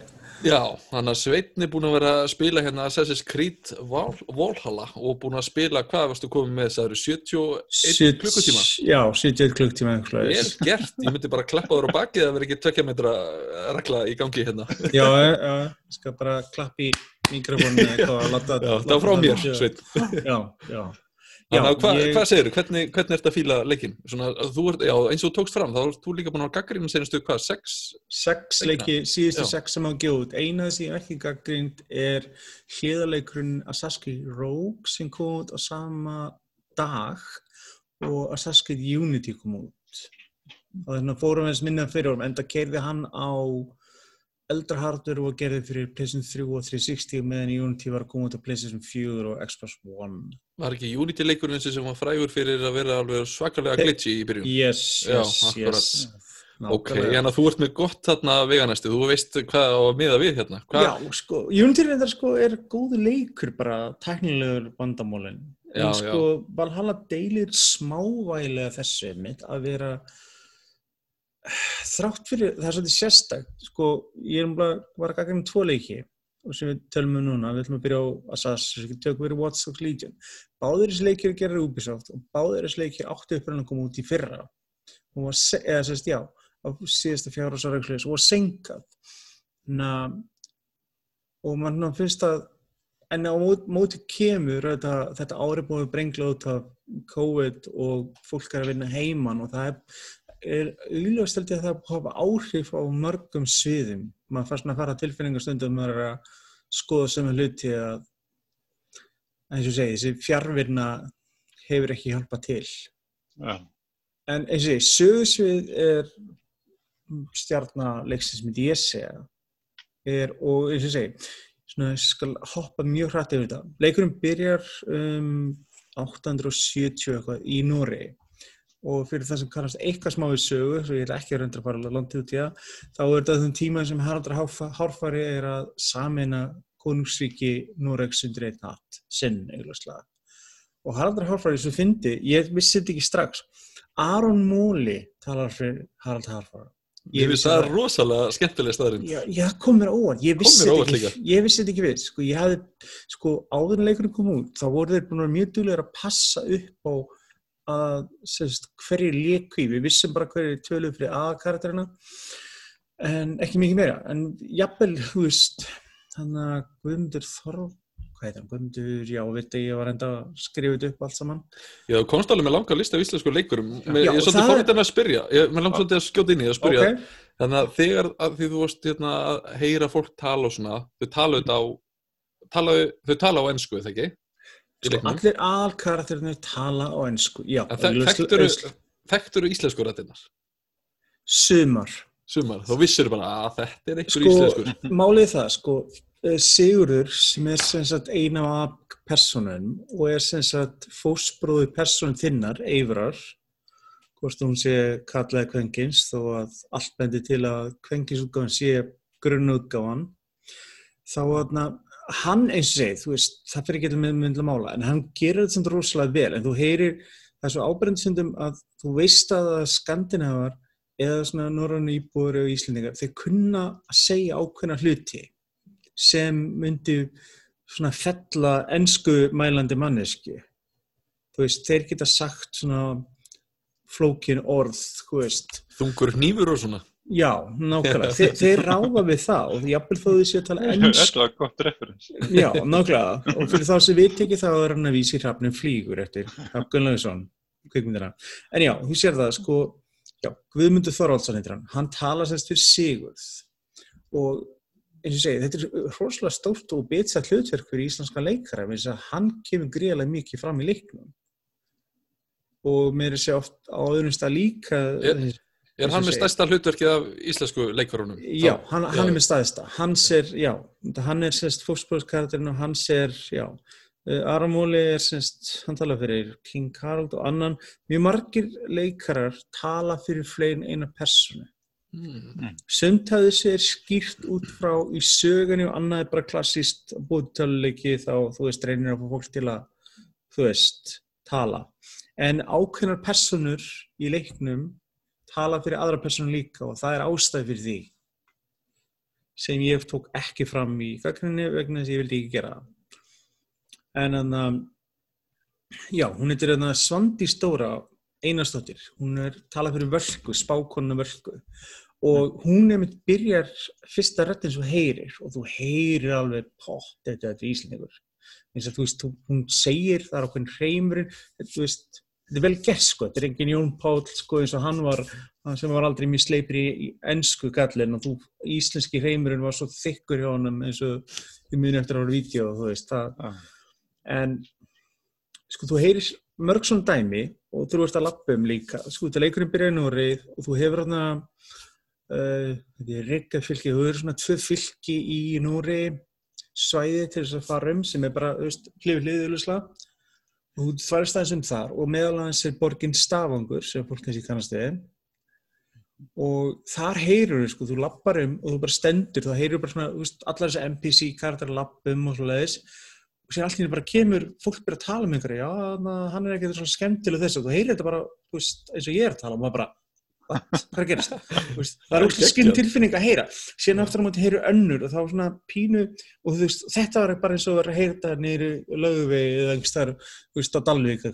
Já, þannig að Sveitn er búin að vera að spila hérna Assassin's Creed Val- Valhalla og búin að spila, hvað varstu komið með það eru 71 klukkutíma Já, 71 klukkutíma einhverju. Vel gert, ég myndi bara klappa þér á bakið að vera ekki tvekja metra regla í gangi hérna Já, ég skal bara klappa í mikrofónu eða eitthvað að láta Já, það var frá mér, Sveitn Já, já. Þannig að hvað, ég- hvað segir þú, hvernig, hvernig ert að fíla leikinn? Svona, ert, já, eins og þú tókst fram, þá ert þú líka búin að gaggrina senastu, hvað, sex? sex leiki, síðustu Já. sex sem á gjóð eina þess ég ekki gaggrind er hliðarleikurinn Creed Rogue sem kom út á sama dag og Creed Unity kom út og þannig að fórum við minna fyrir orðum en það kerði hann á eldra hardware og gerði fyrir PlayStation 3 og 360 meðan Unity var út á PlayStation 4 og Xbox One Var ekki Unity leikurinn sem var frægur fyrir að vera alveg svakalega Hey. glitchy í byrjun? Yes, Já, yes, akkurat. yes Ok, en að þú ert með gott þarna veganæstu, þú veist hvað á að miða við hérna. Hvað? Já, sko, Unity reyndar sko er góðu leikur bara teknilegur vandamólin Já, en sko Valhalla deilir smávægilega þessu mitt að vera þrátt fyrir, það er svolítið sérstakt sko, ég er bara, var að gagga um tvo leiki og sem við tölum um núna. Við ætlum að byrja á Assassin's Creed tökum við Watch Dogs Legion. Báðir þessi leikir gerir Ubisoft og báðir þessi leikir áttu upp að koma út í fyrra. Og var, eða sérst já á síðasta fjára ára og var senkað na, og mann finnst að en á móti, móti kemur þetta, þetta ári búið brengla út af COVID og fólk er að vinna heiman og það er, er auðvitað steldi að það búið að hafa áhrif á mörgum sviðum. Maður fannst að fara tilfinningastundum maður er að skoða sem hluti að eins og ég segi, þessi fjárvirna hefur ekki hjálpað til. Já, en eins og ég segi, sögursvið er stjarnaleiksins myndi ég segja. Er, og eins og ég segi svona, ég skal hoppa mjög hrætt yfir þetta. Leikurinn byrjar um 870 eitthvað í Nóri og fyrir það sem kannast eitthvað smá við sögu, svo ég er ekki að reynda að fara landið út í það, þá er þetta þessum tíma sem Haraldur Hárfa- Hárfari er að samina konungsríki Noregs undir einn hatt, sinn eiginlega. Og Haraldur Hárfari svo fyndi, ég vissi þetta ekki strax Aron Móli talar fyrir Harald Hárfara. Ég finnst það er rosalega skemmtileg staðurinn. Já, já, það kom mér á óvart, ég vissi þetta ekki, ég vissi þetta ekki við, sko, ég hafði, sko, áður en leikurinn kom út, þá voru þeir búin að vera mjög duglega að passa upp á að, sérst, hverju leiku í, við vissum bara hverju töluð fyrir aðkarakterina, en ekki mikið meira, en jafnvel, þú veist, þannig að Guðmundur Þorf, hvað heit hann, Guðmundur, já, veit ég, var enda þetta upp allt saman, Já, þú komst alveg með langa lista af íslensku leikurum. Með, Já, ég er svolítið er- fórhættan að spyrja, ég, langt svolítið að skjóta inn í að spyrja. ok, Þannig að þegar að því þú varst hérna, að heyra fólk tala og svona, þau tala þetta á, tala, þau tala á ennsku, eða ekki? Sko, allir aðalkarakterinir tala á ennsku, þekktur þekktur íslensku rættinnar? sumar, Sumar, þá vissur bara að þetta er einhver Sko, íslenskur. *laughs* málið er það, sko, eh, Sigurður sem er sem sagt eina af personum og er sem sagt fósbróði person þinnar, Eivrar, hvort hún sé kallaði kvenkins þó að allt bendi til að kvenkinsútgáfin sé grunnútgáfan þá þarna, hann eins og segið, þú veist, það fyrir ekki með myndla mála, en hann gerir þetta samt rosalega vel, en þú heyrir það svo ábyrjandstundum að þú veist að skandinavar eða svona norrannu íbúður og íslendingar, þeir kunna að segja ákveðna hluti sem myndi svona fella ennsku mælandi mannesku þú veist, þeir geta sagt svona flókin orð, þú veist Þungur hnífur og svona. Já, nákvæmlega, þeir, *laughs* þeir ráða við það og jafnvel þó þau séu að tala ennsku Þetta var gott referens. Já, nákvæmlega. Og fyrir þá sem við tekið þá er hann að vísi hrafnin flýgur eftir Hrafn Gunnlaugsson, kvikmyndina. En já, þú sér það, sko, já, Guðmundur Þorvaldsson heitir hann. Hann tala sérst fyrir Sigurð. Og eins og ég segi, þetta er hróslega stórt og betsað hlutverk fyrir íslenska leikara, eins að hann kemur greiðlega mikið fram í leiknum. Og mér er sér oft á öðrum stað líka... Er- Er hann með stærsta hlutverkið af íslensku leikvarunum? Já, hann, hann er með staðista. Hans er, já, hann er sérst fókspróðskarakterinn og hans er, já, uh, Aramóli er sérst, hann tala fyrir King Harald og annan. Mjög margir leikarar tala fyrir fleiri en eina personu. Mm. Sumt hafði sér skýrt út frá í sögunni og annað er bara klassíst búðtöluleiki þá, þú veist, reynir að fá fólk til að, þú veist, tala. En ákveðnar personur í leiknum tala fyrir aðra personu líka og það er ástæð fyrir því sem ég tók ekki fram í gaggrinni vegna þess að ég vildi ekki gera það. En þannig að, já, hún heitir þarna Svandi Stóra Einarsdóttir. Hún er talað fyrir vörku, spákonna vörku og hún mitt byrjar fyrsta röttin þú heyrir og þú heyrir alveg pott þetta er Íslandingur. Eins og þú veist, hún segir það er okkur hreimurinn, þú veist, þetta er vel gert sko, þetta er engin Jón Páll sko eins og hann var, hann sem var aldrei mjög sleipir í, ennsku gallin og þú, íslenski hreimurinn var svo þykkur hjá honum eins og við munum eftir að voru vídeo, þú veist, það, Já. en sko þú heyrir mörg svona dæmi og þú ert að lappa um líka, sko þetta leikurinn byrjar í Norið og þú hefur þarna uh, þetta er Rikka fylki, þú eru svona tvö fylki í Nóri svæði til þess að fara um sem er bara, þú veist, hlifið og þú þværst aðeins um þar og meðal aðeins er borgin Stafangur sem fólk kannski kannast við. Og þar heyrur sko, þú lappar um og þú bara stendur, þá heyrur bara svona, þú veist, allar þessi NPC karakter lappum og svo leiðis og sér henni bara kemur, fólk byrja að tala um einhverja, já, na, hann er ekkert svona skemmtileg þess og þú heyrir þetta bara, þú veist, eins og ég er að tala og maður bara, hvað er að gerast? Það er óslega skinn tilfinning að heyra síðan aftur á móti heyru önnur og þá svona pínu og veist, þetta var bara eins og vera að heyra þetta niður í lögvegi eða einhvers þar, á Dalvík.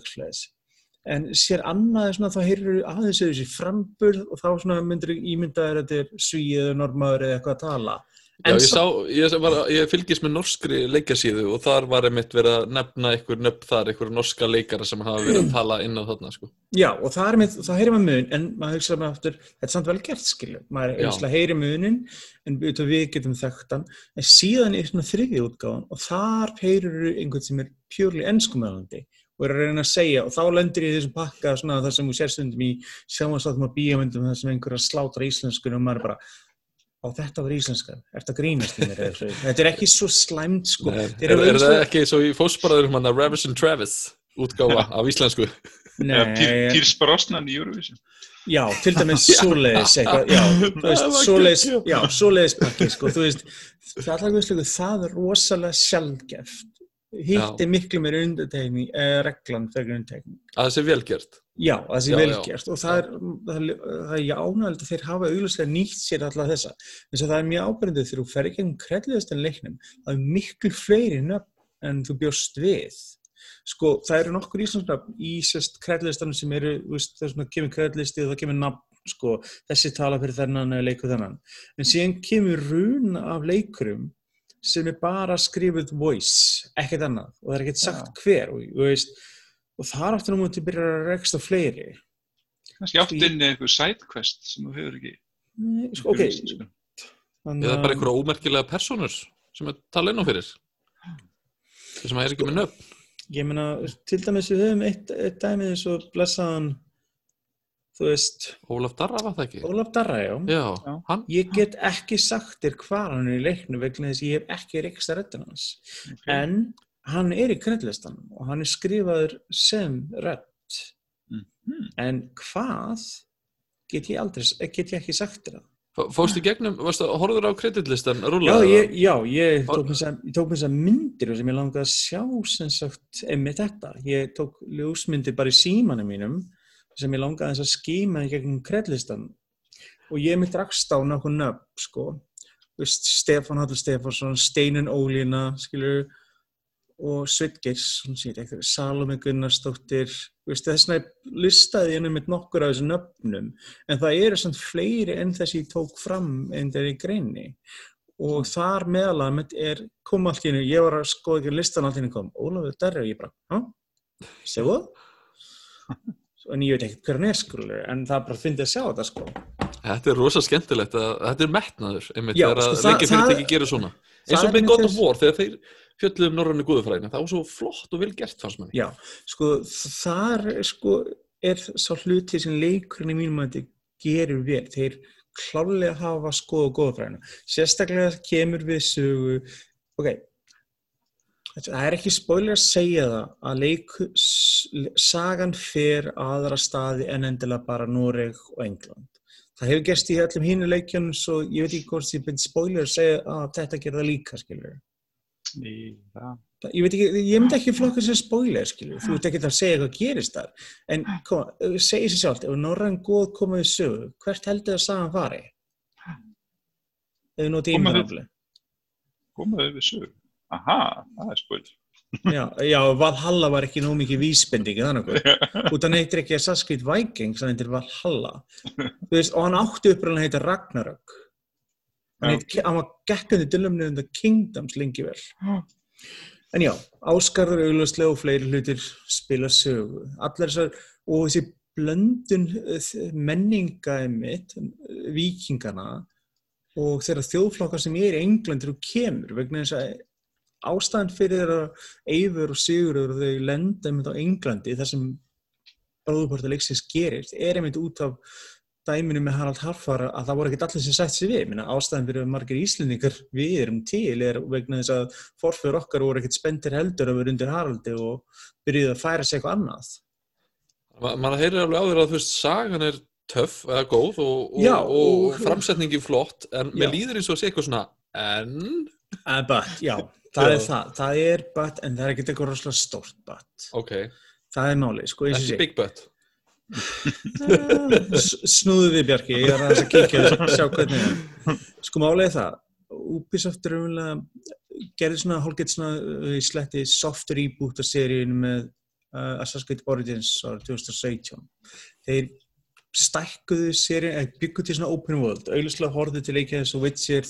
En sér annað svona þá heyrur aðeins eða þessi framburð og þá svona myndir ímyndaður að þetta er svíð eða normaður eða eitthvað að tala. Já, ég, sá, ég, var, ég fylgist með norskri leikasíðu og þar var einmitt verið að nefna einhver nöfn þar, einhver norska leikara sem hafa verið að tala inn á þarna, sko. Já, og það það heyrir maður mun, en maður hugsa með aftur, þetta er samt vel gert, skilju. Maður heyrir munin, en við, getum þekkt hann. En síðan er svona þriði útgáðan og þar heyrir einhvern sem er pjúrli ennskumælandi og er að reyna að segja og þá lendir ég í þessum pakka svona það sem þú sér stundum í sjámansáttum og bíamöndum það sem einhver að slátra íslenskunum og maður bara á þetta var íslenska, ert að grínast í mér *laughs* þetta er ekki svo slæmt sko. Nei, Þeir er, eru er eins það ekki svo í fósbaraður manna Ravis and Travis útgáfa *laughs* af íslensku? Pírs Brosnan í Eurovision. Já, til dæmis *laughs* svoleiðis svoleiðis, já, svoleiðis pakki, sko, það er rosalega sjálfgeft. Hitt er miklu meira undirtekning, eh, reglan fyrir undirtekning. Að það sé velgjert. Já, það sé Já, vel já. og það er, það það er að þeir hafa auglustlega nýtt sér alla þessa. Þess að það er mjög ábyrndið þegar þú fer ekki um kredliðastan leiknum, það er miklu fleiri nöfn en þú bjóst við. Sko, það eru nokkur íslensnöfn í sérst kredliðastanum sem eru, veist, það er svona kemur kredliðsti og það kemur nafn, sko, þessi tala fyrir þennan eða leikur þennan. En síðan kemur run af leikurum sem er bara skrifuð voice, ekkert annað og það er ekkert sagt hver og, og, veist, og þar aftur á múti byrjar að reksta fleiri Kannski átt inn einhver sidequest sem þú hefur ekki. Sko, ok Eða bara einhverja ómerkilega personur sem er tala inn á fyrir. Þessum að er ekki með nöfn. ég meina, til dæmis við höfum eitt, eitt dæmi eins og blessaðan þú veist, Ólaf Darra var það ekki? Ólaf Darra, já Já, Já. hann? ég get ekki sagt þér hvað hann er í leiknu vegna þess að ég hef ekki reyksta rettin hans Ok. en hann er í kreddlistanum og hann er skrifaður sem redd Mhm. en hvað get ég aldrei, get ég ekki sagt þér það Fó- Fórstu í gegnum, að horfður á kreditlistan Já, rúla? ég, já, ég Var- tók mér þessar- ég tók mér þessar myndir sem ég langaði að sjá sem sagt einmitt þetta. Ég tók ljósmyndir bara í símanum mínum sem ég langaði þess að skíma í gegnum kredlistan og ég mitt rakst á nokkuð nöfn, sko. Þú veist, Stefán Hall Stefánsson, Steinun Ólína, skilur, og eitthvað, Salome Gunnarsdóttir, þess vegna listaði ég einmitt nokkur af þessum nöfnum, en það eru samt fleiri enn þess ég tók fram enn þegar ég greini og þar meðal að er kom allt í hennu, ég var að skoða ekki listan allt í hennu kom, Ólafur Darri og ég bara hæ? Segðu það? En ég veit ekkert hver hann er skulur en það bara fyndi að sjá þetta sko Þetta er rosa skemmtilegt, að, þetta er metnaður, einmitt, þegar sko, að leikjafyrirtæki það- gerir svona. Eins er og með God of War, þegar þeir fjölluðum norrannu guðufræðina, það var svo flott og vel gert fannst manni. Já, sko þar sko er sá hluti sem leikurinn í mínum að þetta gerir vel, þeir klálega hafa skoða góðafræðina, sérstaklega kemur við sögu, ok það er ekki spoiler að segja það að leik, s- sagan fer aðra staði en endilega bara Noreg og England. Það hefur gerst í öllum hínu leikjunum svo ég veit ekki hvort ég beint spoiler að segja að þetta gerir það líka skilur Í, það. ég veit ekki, ég myndi ekki flokka sér spoiler skilur, þú ert ekki að segja hvað gerist þar. En koma, segja sér sjálft ef Norræn góð komið í sögu hvert heldur það að sagan fari? Ef við notið Koma við- ímyndafli Komaðu við sögur. Aha, það er spil. Já, já, Valhalla var ekki nóg mikið vísbendingi þannig *laughs* að hann heitir ekki Creed Vikings, hann heitir Valhalla. Þú veist, og hann átti upprænlega að heita Ragnarök. Hann, heit, hann var gekkandi dylumni um The Kingdoms lengi vel. En já, Áskarður augljóslega og fleiri hlutir spila sögu. Allar þessar, og þessi blöndun eh, menninga mitt, vikingana og þeirra þjóðflokkar sem er í Englandir og kemur vegna þess að ástæðan fyrir þeirra Eivur og Sigurður og þau lenda einmitt á Englandi þar sem bráðuparta leiksins gerist er einmitt út af dæminu með Harald Harfara að það voru ekkert allir sem sætt sér við. Minna, ástæðan fyrir að margir íslendingar við erum til er vegna þess að forfjör okkar voru ekkert spendir heldur að vera undir Haraldi og byrjuði að færa sig eitthvað annað. Ma, Man heyrir alveg á þér að þú veist, sagan er töff eða góð og, og, Já, og, og- framsetningi flott, en mér líður eins og að sé eitthvað svona, en, uh, but, já, það er það það er but en það er ekkert eitthvað rosalega stórt but ok, það er málið, sko, ekki sé big butt. *laughs* Snúðu við Bjarki, ég er aðeins að kíkja og sjá hvernig er. Sko málið er það, Ubisoft er umlega, gerði svona, hálfgett svona, uh, í sletti soft reboot af seríun með uh, Assassin's Creed Origins árið 2017. Þeir stækkuðu seríun, eða byggu til svona open world, auðvitað horfðu til leikja þessu Witcher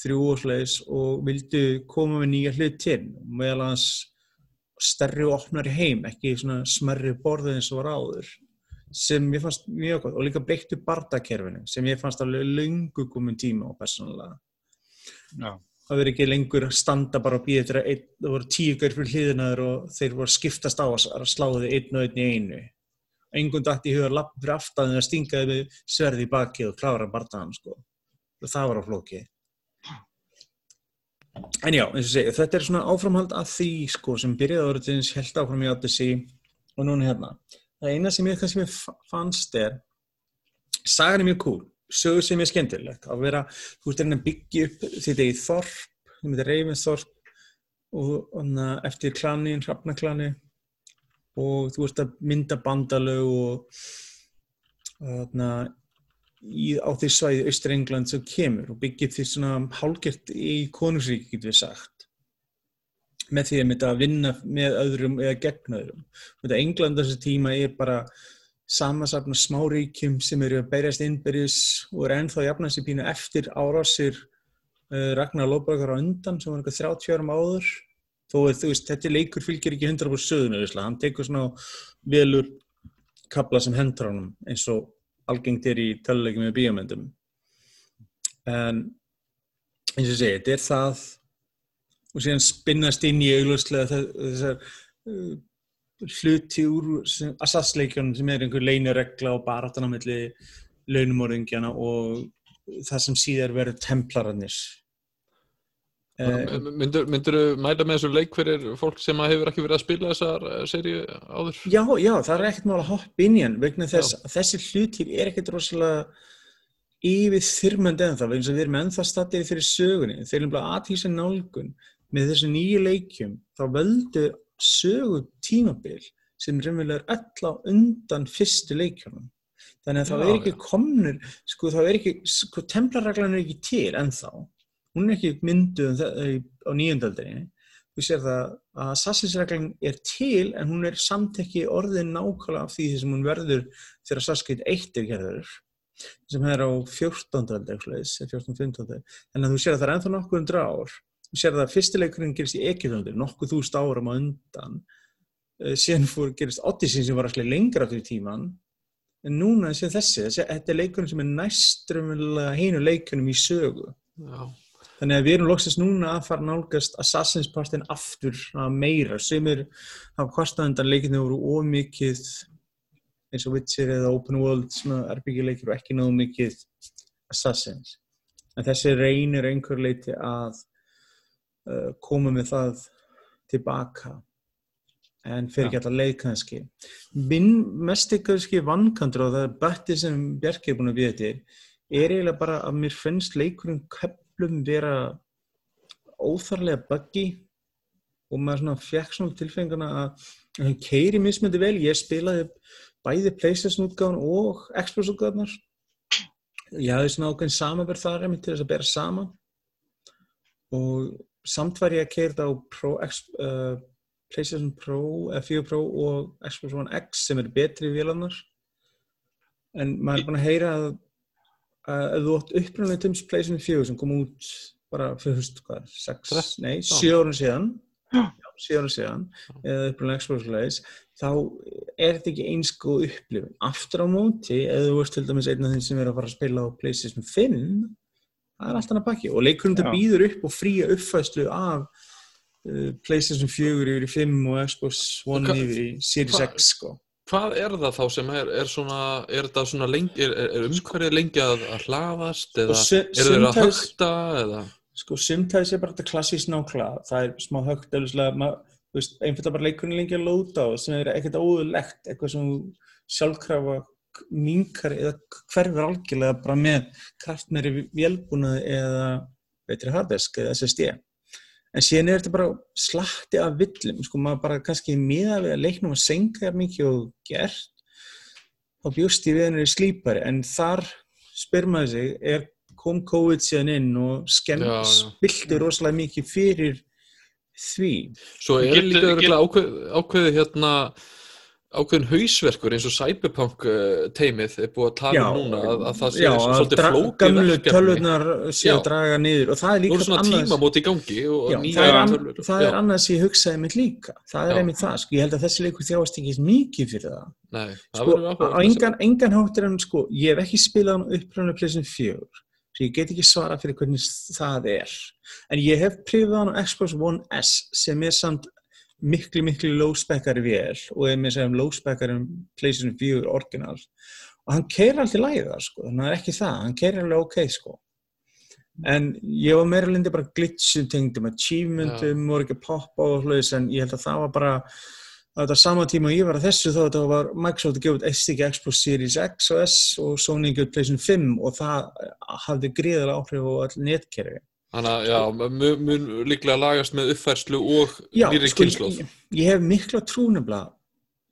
3 og slæðis og vildu koma með nýja hlut til, meðal hans stærri og opnari heim, ekki svona smerri borðið eins og var áður sem ég fannst mjög gott og líka breyttu bardakerfinu sem ég fannst alveg löngu komin tíma og persónulega. Já. það verið ekki lengur að standa bara og býða eftir að einn, það voru tíu gaur fyrir hliðinaður og þeir voru að skiptast á að að slá þið einn og einn í einu engun dætt í huga lapp fyrir aftan að stinga þið með sverði í baki og klára bardaðan sko. Það var á flóki. En já, eins og segi, þetta er svona áframhald að því sko sem byrjaði orðins held áfram í Odyssey og núna hérna. Það eina sem ég kannski fannst er sagan er mjög cool sögur sem er skemmtilegt að vera, þú veist, að byggja upp þetta í Þorp, þú myndir Reyfinsþorp og, og eftir klanin, Hrafnaklani og þú veist að mynda bandalög og þarna í, á því svæði Austur-England sem kemur og upp því svona hálgert í konungsríki, getur við sagt með því að mynda að vinna með öðrum eða gegn öðrum. Þetta England þessi tíma er bara samansafna smáríkjum sem eru að berjast innberjus og er ennþá jafna sér pínu eftir árásir uh, Ragnar Lóbergar á undan sem var eitthvað 30 árum áður þó að þú veist, þetta leikur fylgir ekki 100% söðunu, hann tekur svona velur kabla sem hendur honum eins og algengt er í töluleikum með bíomöndum en eins og segi, þetta er það og síðan spinnast inn í auglustlega þessar uh, hluti úr assassleikjónum sem er einhver leiniregla og baratan á milli launumorðingjana og það sem síðar verður templararnir. eh, Myndur, myndur mæta með þessu leik fyrir fólk sem hefur ekki verið að spila þessar eh, seríu áður? Já, já, það er ekkert mál að hoppa inn í hann vegna þess að þessi hlutir er ekkert rosalega yfir þyrmandi ennþá, vegna að við erum ennþá stattir fyrir sögunni, þeir erum bara aðtísa nálgun með þessu nýju leikjum, þá völdu sögu tímabil sem raunverulega er á undan fyrstu leikjunum. Þannig að það Já, er ekki komnur, sko það er ekki, sko templarreglan er ekki til ennþá. Hún er ekki mynduð um á nýjöndaldinni. Þú sér það að Assassin's-reglan er til en hún er samt ekki orðin nákvæmlega af því sem hún verður þegar Creed 1 er gerður sem er á 14. aldi, eitthvað leiðis, 14-15. En þú sér að það er ennþá nokkuð um ár. Þú sér að fyrstileikurinn gerist í Egyptaldi, nokkuð þúst árum á undan. Eh, Síðan fór gerist Odyssey sem var alltaf lengra aftur í tíman. En núna sé þessi, þessi, þetta er leikurinn sem er næstrumlega heinu leikunum í sögu. Já. Þannig að við erum loksist núna að fara að nálgast Assassin's partin aftur svona meira sem er hafa kostað undan leikinu voru ómikið eins og Witcher eða Open World svona RPG leikir og ekki náðu mikið Assassins. En þessi reynir einhver leiti að uh, koma með það tilbaka en fyrir ekki alltaf leið kannski. Minn mest kannski vankantur og það er bætti sem Bjarki er búin að við þetta er eiginlega bara að mér finnst leikurinn köplum vera óþarlega buggy og maður svona fekk svona tilfengana að hann keiri mismöndi vel, ég spilaði bæði Playstation útgáðan og Xbox útgáðanar ég hafði svona ákveðin samanverð þar til þess að bera saman. Og samt var ég að keira þetta á Pro, uh, Playstation Pro, F4 Pro og Xbox One X sem eru betri vélarnar. En maður er búin að heyra að ef þú átt upprænlega Tims Playstation 4 sem kom út bara fyrir húst hvað, 6, Þrettán. nei, 7 árun síðan. 7 árun síðan eða Xbox Leis þá er þetta ekki eins góð upplifun. Aftur á móti, ef þú veist til dæmis einn af þeim sem er að fara að spila á Playstation 5 það er allt annað pakki. Og leikurinn þetta býður upp og fría uppfæslu af uh, Playstation 4 yfir í 5 og Xbox One yfir í Series X sko Hvað er það þá sem er, er svona, er þetta svona lengi, er, er, er umhverfið lengi að, að hlaðast eða su- eru þeir að högta eða? sko sumtæðis er bara þetta klassísk nákvæða það er smá högt veist, einfalda bara leikurinn lengi að lóta og sem er ekkert óðurlegt eitthvað sem sjálfkrafa minkar eða hverfur algjörlega bara með kraftmeri vélbúnaði eða betri harddisk eða SSD en síðan er þetta bara slatti af villum, sko maður bara kannski miða við að leiknum að senka mikið og gert þá bjóst ég við henni í slípari en þar spyr maður sig er kom COVID síðan inn og skemmt Já, já. spilti rosalega mikið fyrir því Svo er Getur- líka ákveð, ákveðið hérna ákveðin hausverkur eins og Cyberpunk uh, teimið er búið að tala um núna að, að það sé já, svolítið flókið gamlu tölvurnar sé Já. að draga niður og það er líka er svona annars- tímamót í gangi Já, það er, an, það Já, er annað sem ég hugsaði mitt líka. Það er Já. einmitt það, sko, ég held að þessi leikur þjáast ekki mikið fyrir það. Nei, það sko, á engan, engan háttir en sko, ég hef ekki spilað hann uppröðinu pleysin fjögur svo ég get ekki svara fyrir hvernig það er. En ég hef prifað hann á Xbox One S sem er samt miklu, miklu low-spekkari vél og er með segjum low-spekkari pleysin fjögur orginal og hann keir alltaf læða sko, þannig að það er ekki það, hann keir alveg ok sko. En ég var meira lindi bara glitchum tengdum, achievementum voru ekki að poppa og hlutins en ég held að það var bara á þetta sama tíma og ég var að þessu þá þetta var Microsoft að gefa út SDK Xbox Series X og S og Sony að gefa út PlayStation 5 og það hafði gríðarlega áhrif á all netkerfi. Þannig að mun, mun líklega lagast með uppfærslu og Já, nýri sko, kynnslóð. ég, ég hef mikla trúnabla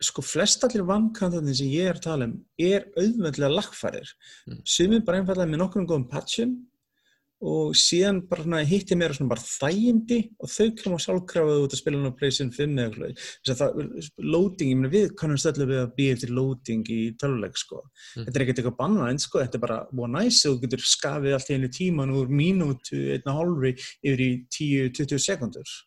sko flest allir vankantarnir sem ég er að tala um er auðvöldlega lagfærir Mm. sumir bara einfallega með nokkrum góðum patchum og síðan bara svona hitti mér svona bara þægindi og þau koma sjálfkrafaðu út að spila hann á PlayStation 5 eða eitthvað þess að það, loading, ég meina við kannum stöðlega við að býja eftir loading í töluleik sko. Mm. þetta er ekkert eitthvað banvænt sko, þetta er bara búið næs og þú getur skafið allt í einu tíman úr mínútu, einna hálfri yfir í 10-20 sekundur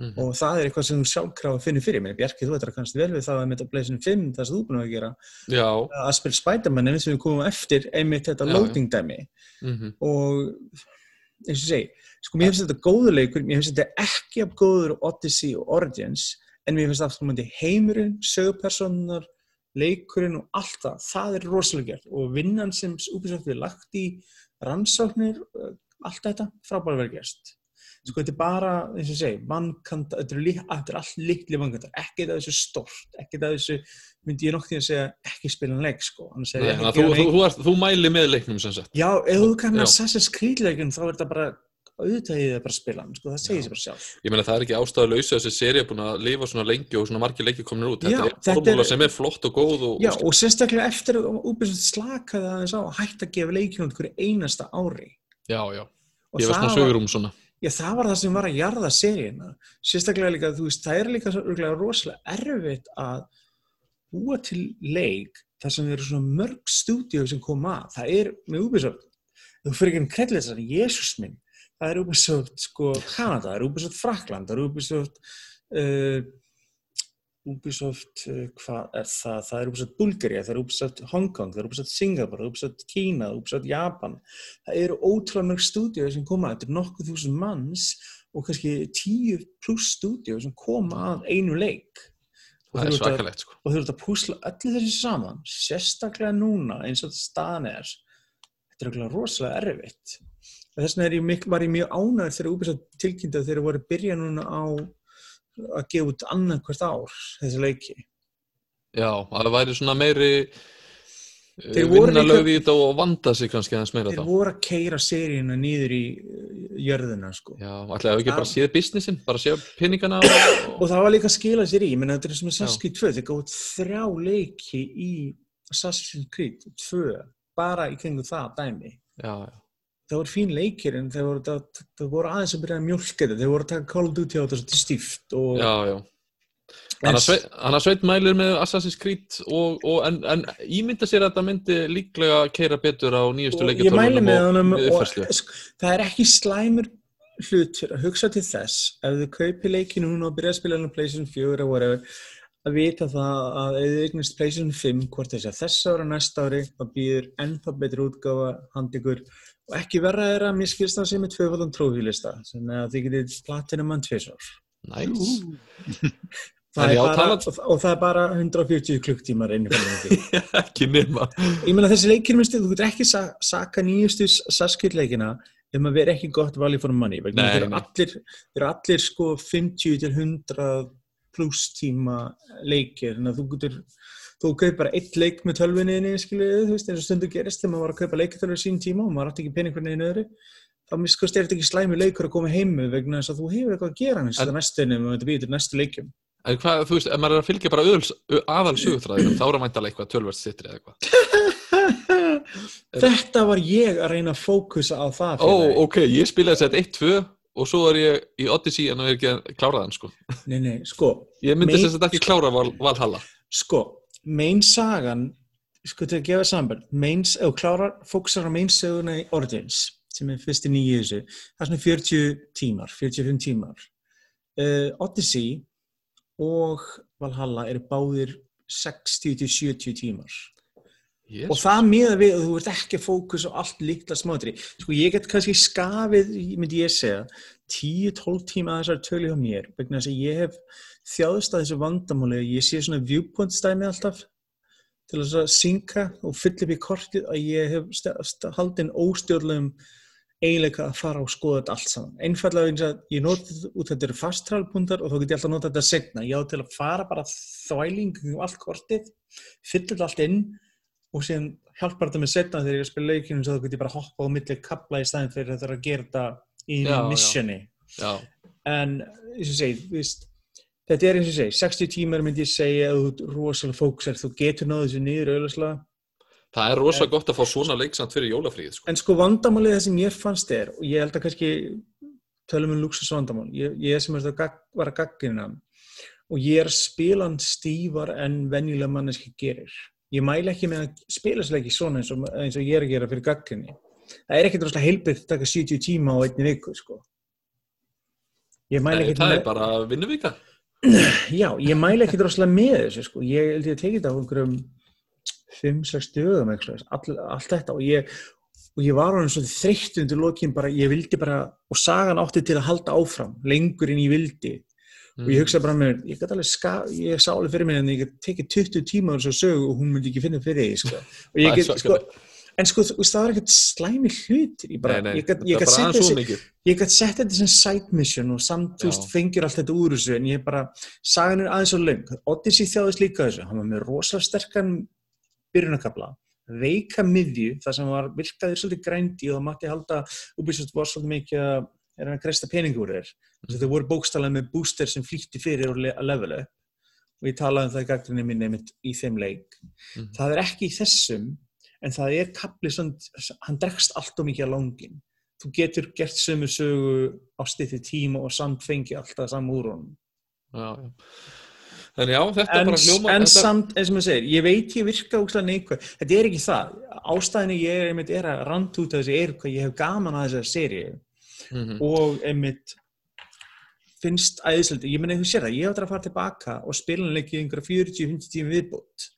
Mhm. og það er eitthvað sem þú sjálfkrafa finnir fyrir mér. Bjarki, þú ætlar að kannast vel við það að PlayStation 5, það sem þú er búin að gera. Já, að spila Spider-Man eins og við komum eftir einmitt þetta loading dæmi. Mhm, og eins og segi, sko mér finnst þetta góður leikur, mér finnst þetta ekki af góður Odyssey og Origins en mér finnst aftur mútið heimurinn, sögupersonar leikurinn og allt það, það er rosalega gert. Og vinnan sem Ubisoft við lagt í rannsóknir, uh, allt þetta gerst sko þetta er bara, eins og ég segi vannkanta, þetta er, er allt litli vannkanta ekki það þessu stort, ekki það þessu myndi ég því að segja ekki spila en leik sko, Nei, er að þú, að þú, þú, þú mæli með leiknum sem sagt. Já, ef þú kannar. Assassin's Creed leikin þá er þetta bara auðvitað ég það bara að spila hann, sko, það segir sér bara sjálf Ég meina það er ekki ástæðu lausa þessi séri búin að lifa svona lengi og svona margir leikir komin út. Þetta Já, er formúla er- sem er flott og góð og, Já, og sérstaklega eftir að Ubisoft slakaði aðeins á að hætta að gefa leikinu út hverju einasta ári já, já. og Ég var svona það sögurum svona. Já, það var það sem var að jarða seríuna. Sérstaklega líka, þú veist, það er líka rosalega erfitt að búa til leik þar sem eru svona mörg stúdíu sem koma að, það er með Ubisoft. Þú fyrir ekki þess að Jésús minn. Það er Ubisoft sko Kanada, það er Ubisoft Frakland, það er Ubisoft uh, Ubisoft, uh, hvað er það? Það er Ubisoft Bulgaria, það er Ubisoft Hong Kong, það er Ubisoft Singapore, Ubisoft Kína, Ubisoft Japan. Það eru ótrúlega mörg stúdíu sem koma, þetta er nokkuð þúsund manns og kannski tíu pluss stúdíu sem koma að einu leik. Og Það er eru svakalegt sko. og þau eru að púsla öllu þessu saman, sérstaklega núna eins og staðan er. Þetta er okkur rosalega erfitt. Þess vegna er ég var ég mjög ánægður þegar Ubisoft tilkynnti að þeir voru að byrja núna á að gefa út annað hvert ár þessi leiki. Já, að það væri svona meiri eh, Þeir voru vinna líka- lögði í þetta og vanda sig kannski aðeins meira Þeir þá. voru að keira seríuna niður í uh, jörðina sko. Já, að ekki bara séð businessin, bara séð peningana og... Og það var líka að skila sér í, ég menna þetta er sem Assassin's Creed 2, þeir gáðu þrjá leiki í Creed 2, bara í kringu það dæmi. Já, já. Það voru fín leikir en þeir voru, það, það voru aðeins að byrja að mjölka þetta þeir voru að taka Call of Duty á þetta stíft og Já, já. Þannig að Sveit- mælir með Assassin's Creed og, og en, en ímynda sér að þetta myndi líklega keira betur á nýjustu og ég honum og og uppfærslu. það er ekki slæmur hlutur að hugsa til þess ef þau kaupi leikinu núna og byrja að spila hann á PlayStation 4 eða whatever að vita það að þau eignast PlayStation 5 hvort þess að þess ára næsta ári það býður ennþá betur útgáfa hand ykkur og ekki verra er að miskilst það sem er tvöfaldan trófílista sem að þið getið platinu mann tvisar Næs. *laughs* Það er já, bara, og, það er bara 140 klukktímar inn í fannandi. *laughs* ekki nema. Ég meina þessi leikir minnstu, þú getur ekki sa saka nýjustu saskildleikina ef maður veri ekki gott money. vegna Nei, Þeir eru allir, þeir allir sko 50 til 100 pluss tíma leikir. Þannig að þú getur, þú kaupir bara eitt leik með tölvunniðinni, skiluðu, þú veist, eins og stundu gerist þegar maður var að kaupa leikatölur sín tíma og maður átti ekki pening hvernig einu öðru. Þá miskust er þetta ekki slæmi leikur að koma heimu vegna þess að þú hefur eitthvað að gera hans En- næstunni og þetta býður til næstu leikjum. En hvað, þú veist, ef maður er að fylgja bara öðuls, aðal sögutræðinum, þá er að mæntalega eitthvað tölvert sittri eða eitthvað. *laughs* Þetta var ég að reyna að fókusa á það Ó, félagi. ok, ég spilaði sett 1-2 og svo er ég í Odyssey en það er ekki að klára þann, sko. Nei, nei, sko, Ég myndi að þetta ekki klára Val, Valhalla. sko, main sagan, sko til að gefa samband, main, ef þú klárar, fókusar á main saguna í Origins, sem er fyrst í nýju þessu, það er svona 40 tímar, 45 tímar. Uh, Odyssey og Valhalla eru báðir 60 til 70 tímar. Og Jesus. það miða við að þú ert ekki að fókus á allt litla smátri. Sko ég get kannski skafið, myndi ég segja, 10-12 tíma að þessar tölu hjá mér, vegna þess að ég hef þjáðist að þessu vandamáli, ég sé svona viewpoint stæmi alltaf til að synka og fylla upp í kortið að ég hef haldin óstjórnlegum eiginleika að fara og skoða þetta allt saman. Einfallega eins að ég noti út þetta eru fastralpuntar og þá get ég alltaf nota þetta segna. Ég á til að fara bara þvæling um allt kortið, fylla þetta allt inn og síðan hjálpar þetta með setna þegar ég er að spila leikinu þá get ég bara hoppa á milli kapla í staðin fyrir þetta að gera þetta í missioni Já, en eins og segi, þetta er eins og segi 60 tímar myndi ég segja að þú rosalega fókusar, þú getur náðu þessu niður auðvitað það er rosa gott að fá svona leiksamt fyrir jólafríð, sko. en sko vandamálið það sem ég fannst er og ég held að kannski tölum um luxus vandamál ég, ég sem þetta gag, var að gaggina og ég er að spila hann stífar en venjulega manneski gerir ég mæli ekki með að spila sér ekki svona eins og, eins og ég er að gera fyrir gagginni það er ekkert rosalega heilbyrgt að taka 70 tíma á einni viku sko Nei, það er bara vinnuvika. Já, ég mæli ekkert rosalega með þessu sko. Ég held ég að tekið þetta á einhverjum 5-6 dögum eitthvað, all, allt þetta og ég, og ég var hann svona þreytt undir lokin bara, ég vildi bara, og sagan átti til að halda áfram, lengur en ég vildi og Mm. ég hugsaði bara með mér, ég gæti alveg ska, ég sá alveg fyrir mér en ég tekið 20 tíma á þessu sögu og hún myndi ekki finna fyrir því sko. og ég get, sko. En sko, þú veist, það var ekkert slæmi hlutir. Ég bara, nei, nei, ég bara sett þetta sem side mission og samt, þú veist, fengir allt þetta úr þessu, en ég bara, sagan er aðeins og löng. Odyssey þjáðist líka þessu, hann var með rosalega sterkan byrjunarkabla, veika miðju, það sem var virkaðir svolítið grændi og það mátti halda, Ubisoft var svolítið mikið að, er hann að kresta peningur úr þér. Mm. Þeir voru bókstallega með booster sem flýtti fyrir og le- að levela upp og ég talaði um það í gaggrinni minni í þeim leik. Mhm. Það er ekki í þessum, en það er kapli svona, hann dregst allt og mikið á langin. Þú getur gert sömu sögu á stýtti tíma og samt fengi alltaf saman úr honum. Já, já. Þannig já, þetta En, bara hljóma... en þetta, samt, eins og maður segir, ég veit ég virka úkslega neikvæð. Þetta er ekki það. Ástæðinu ég er, einmitt, er að rand út af þessi er hvað ég hef gaman að þessari seríu Mhm. og einmitt finnst æðislegt, ég menna þú sér það, ég þetta að fara tilbaka og spila hann leikið einhverja 40-50 tíma viðbót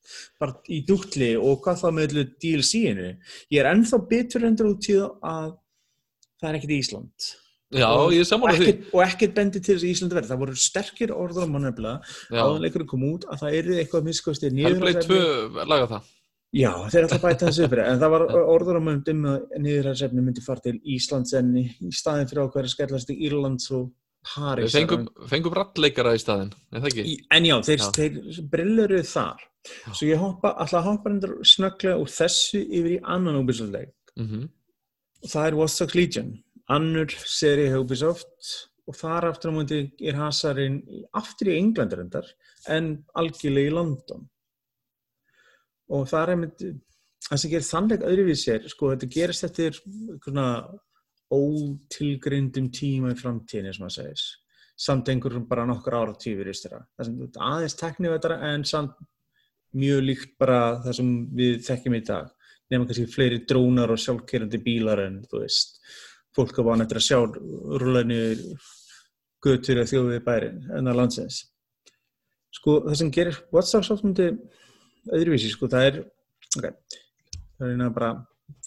bara í dúkli og hvað þá með DLC-inu ég er ennþá bitur endur út í það að það er ekkert Ísland. Já, og, er ekkert, og ekkert bendi til þess að Ísland verði. Það voru sterkir orður á mannefnilega Já, áðan leikurinn kom út að það eru eitthvað Hellblade 2 laga það. Já, þeir ætla að bæta þessu fyrir, en það var orður á mögum um að niðurhæðsefni myndi fara til Íslands en í staðin fyrir ákveður skellast í Írlands og París. Við fengum, fengum rallleikara í staðin, er það ekki? Í, en já, þeir, Já. þeir brilluruð þar. Svo ég hoppa, að hoppa snögglega úr þessu yfir í annan Ubisoft-leik. Mm Og það er Watch Dogs Legion, annur seri Ubisoft og þar aftur á múndi er hasarinn í- aftur í Englandur endar en algjörlega í London. Og það er einmitt, það sem gerir þannleik öðruvísi er, sko, þetta gerist eftir svona ótilgrindum tíma í framtíðinni, sem maður segis. Samt einhverjum bara nokkur ára tífur í styrra. Það sem aðeins teknivettara en samt mjög líkt bara það sem við þekkjum í dag. Nefnum kannski fleiri drónar og sjálfkerandi bílar en, þú veist, fólk að vana eftir að sjá rúlaðinu götur að þjóðið bærin en að landsins. Sko, það sem gerir WhatsApp myndi öðruvísi, sko, það er ok, það er eina bara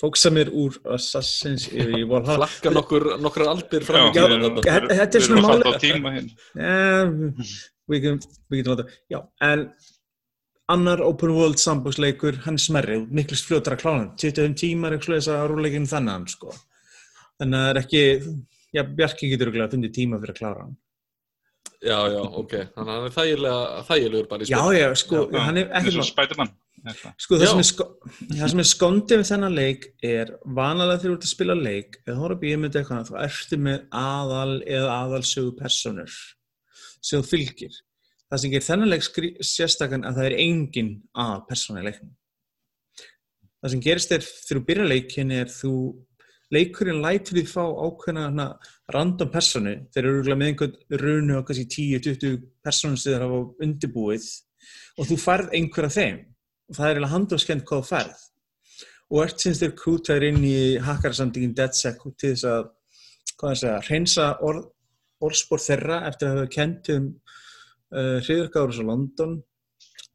fóksa mér úr Assassin's í Valhalla. Flakka nokkur, nokkur aldir fram Já, já, þetta. er Við svona erum að máli- fatta á tíma hinn. Eh, við getum, láta, já, en annar open world sambóksleikur, hann er smerri, miklu fljótar að hann, 25 tímar eitthvað þess að rúleikin þannig, sko. Þannig að það er ekki, já, Bjarki getur örugglega fundið tíma fyrir að klára hann. Já, já, ok. Þannig að hann er þægilega, þægilegur bara í Já, spil. já, sko, Já, hann er ekki eitthvað. Sko það sem, sko, það sem er skondið við þennan leik er vanalega þegar þú ert að spila leik eða horfa bíómynd eitthvað þá ertu með aðal eða aðalsögu personur sem þú fylgir. Það sem gerir þennan leik sérstakann að það er engin að persóna í leiknum. Það sem gerist er þegar þú byrjar leikin er þú leikurinn lætur því fá ákveðna hana, random personu þeir eru með einhvern runu á kannski 10-20 personum sem þeir hafa undirbúið og þú færð einhver af þeim og það er eiginlega handóskend hvað færð. Og ert sinns þér krútaður inn í hakkarsamtingin DeadSec til þess að segja, hreinsa orð, orðspor þeirra eftir að hafa kent um uh, hriðurkáður á London.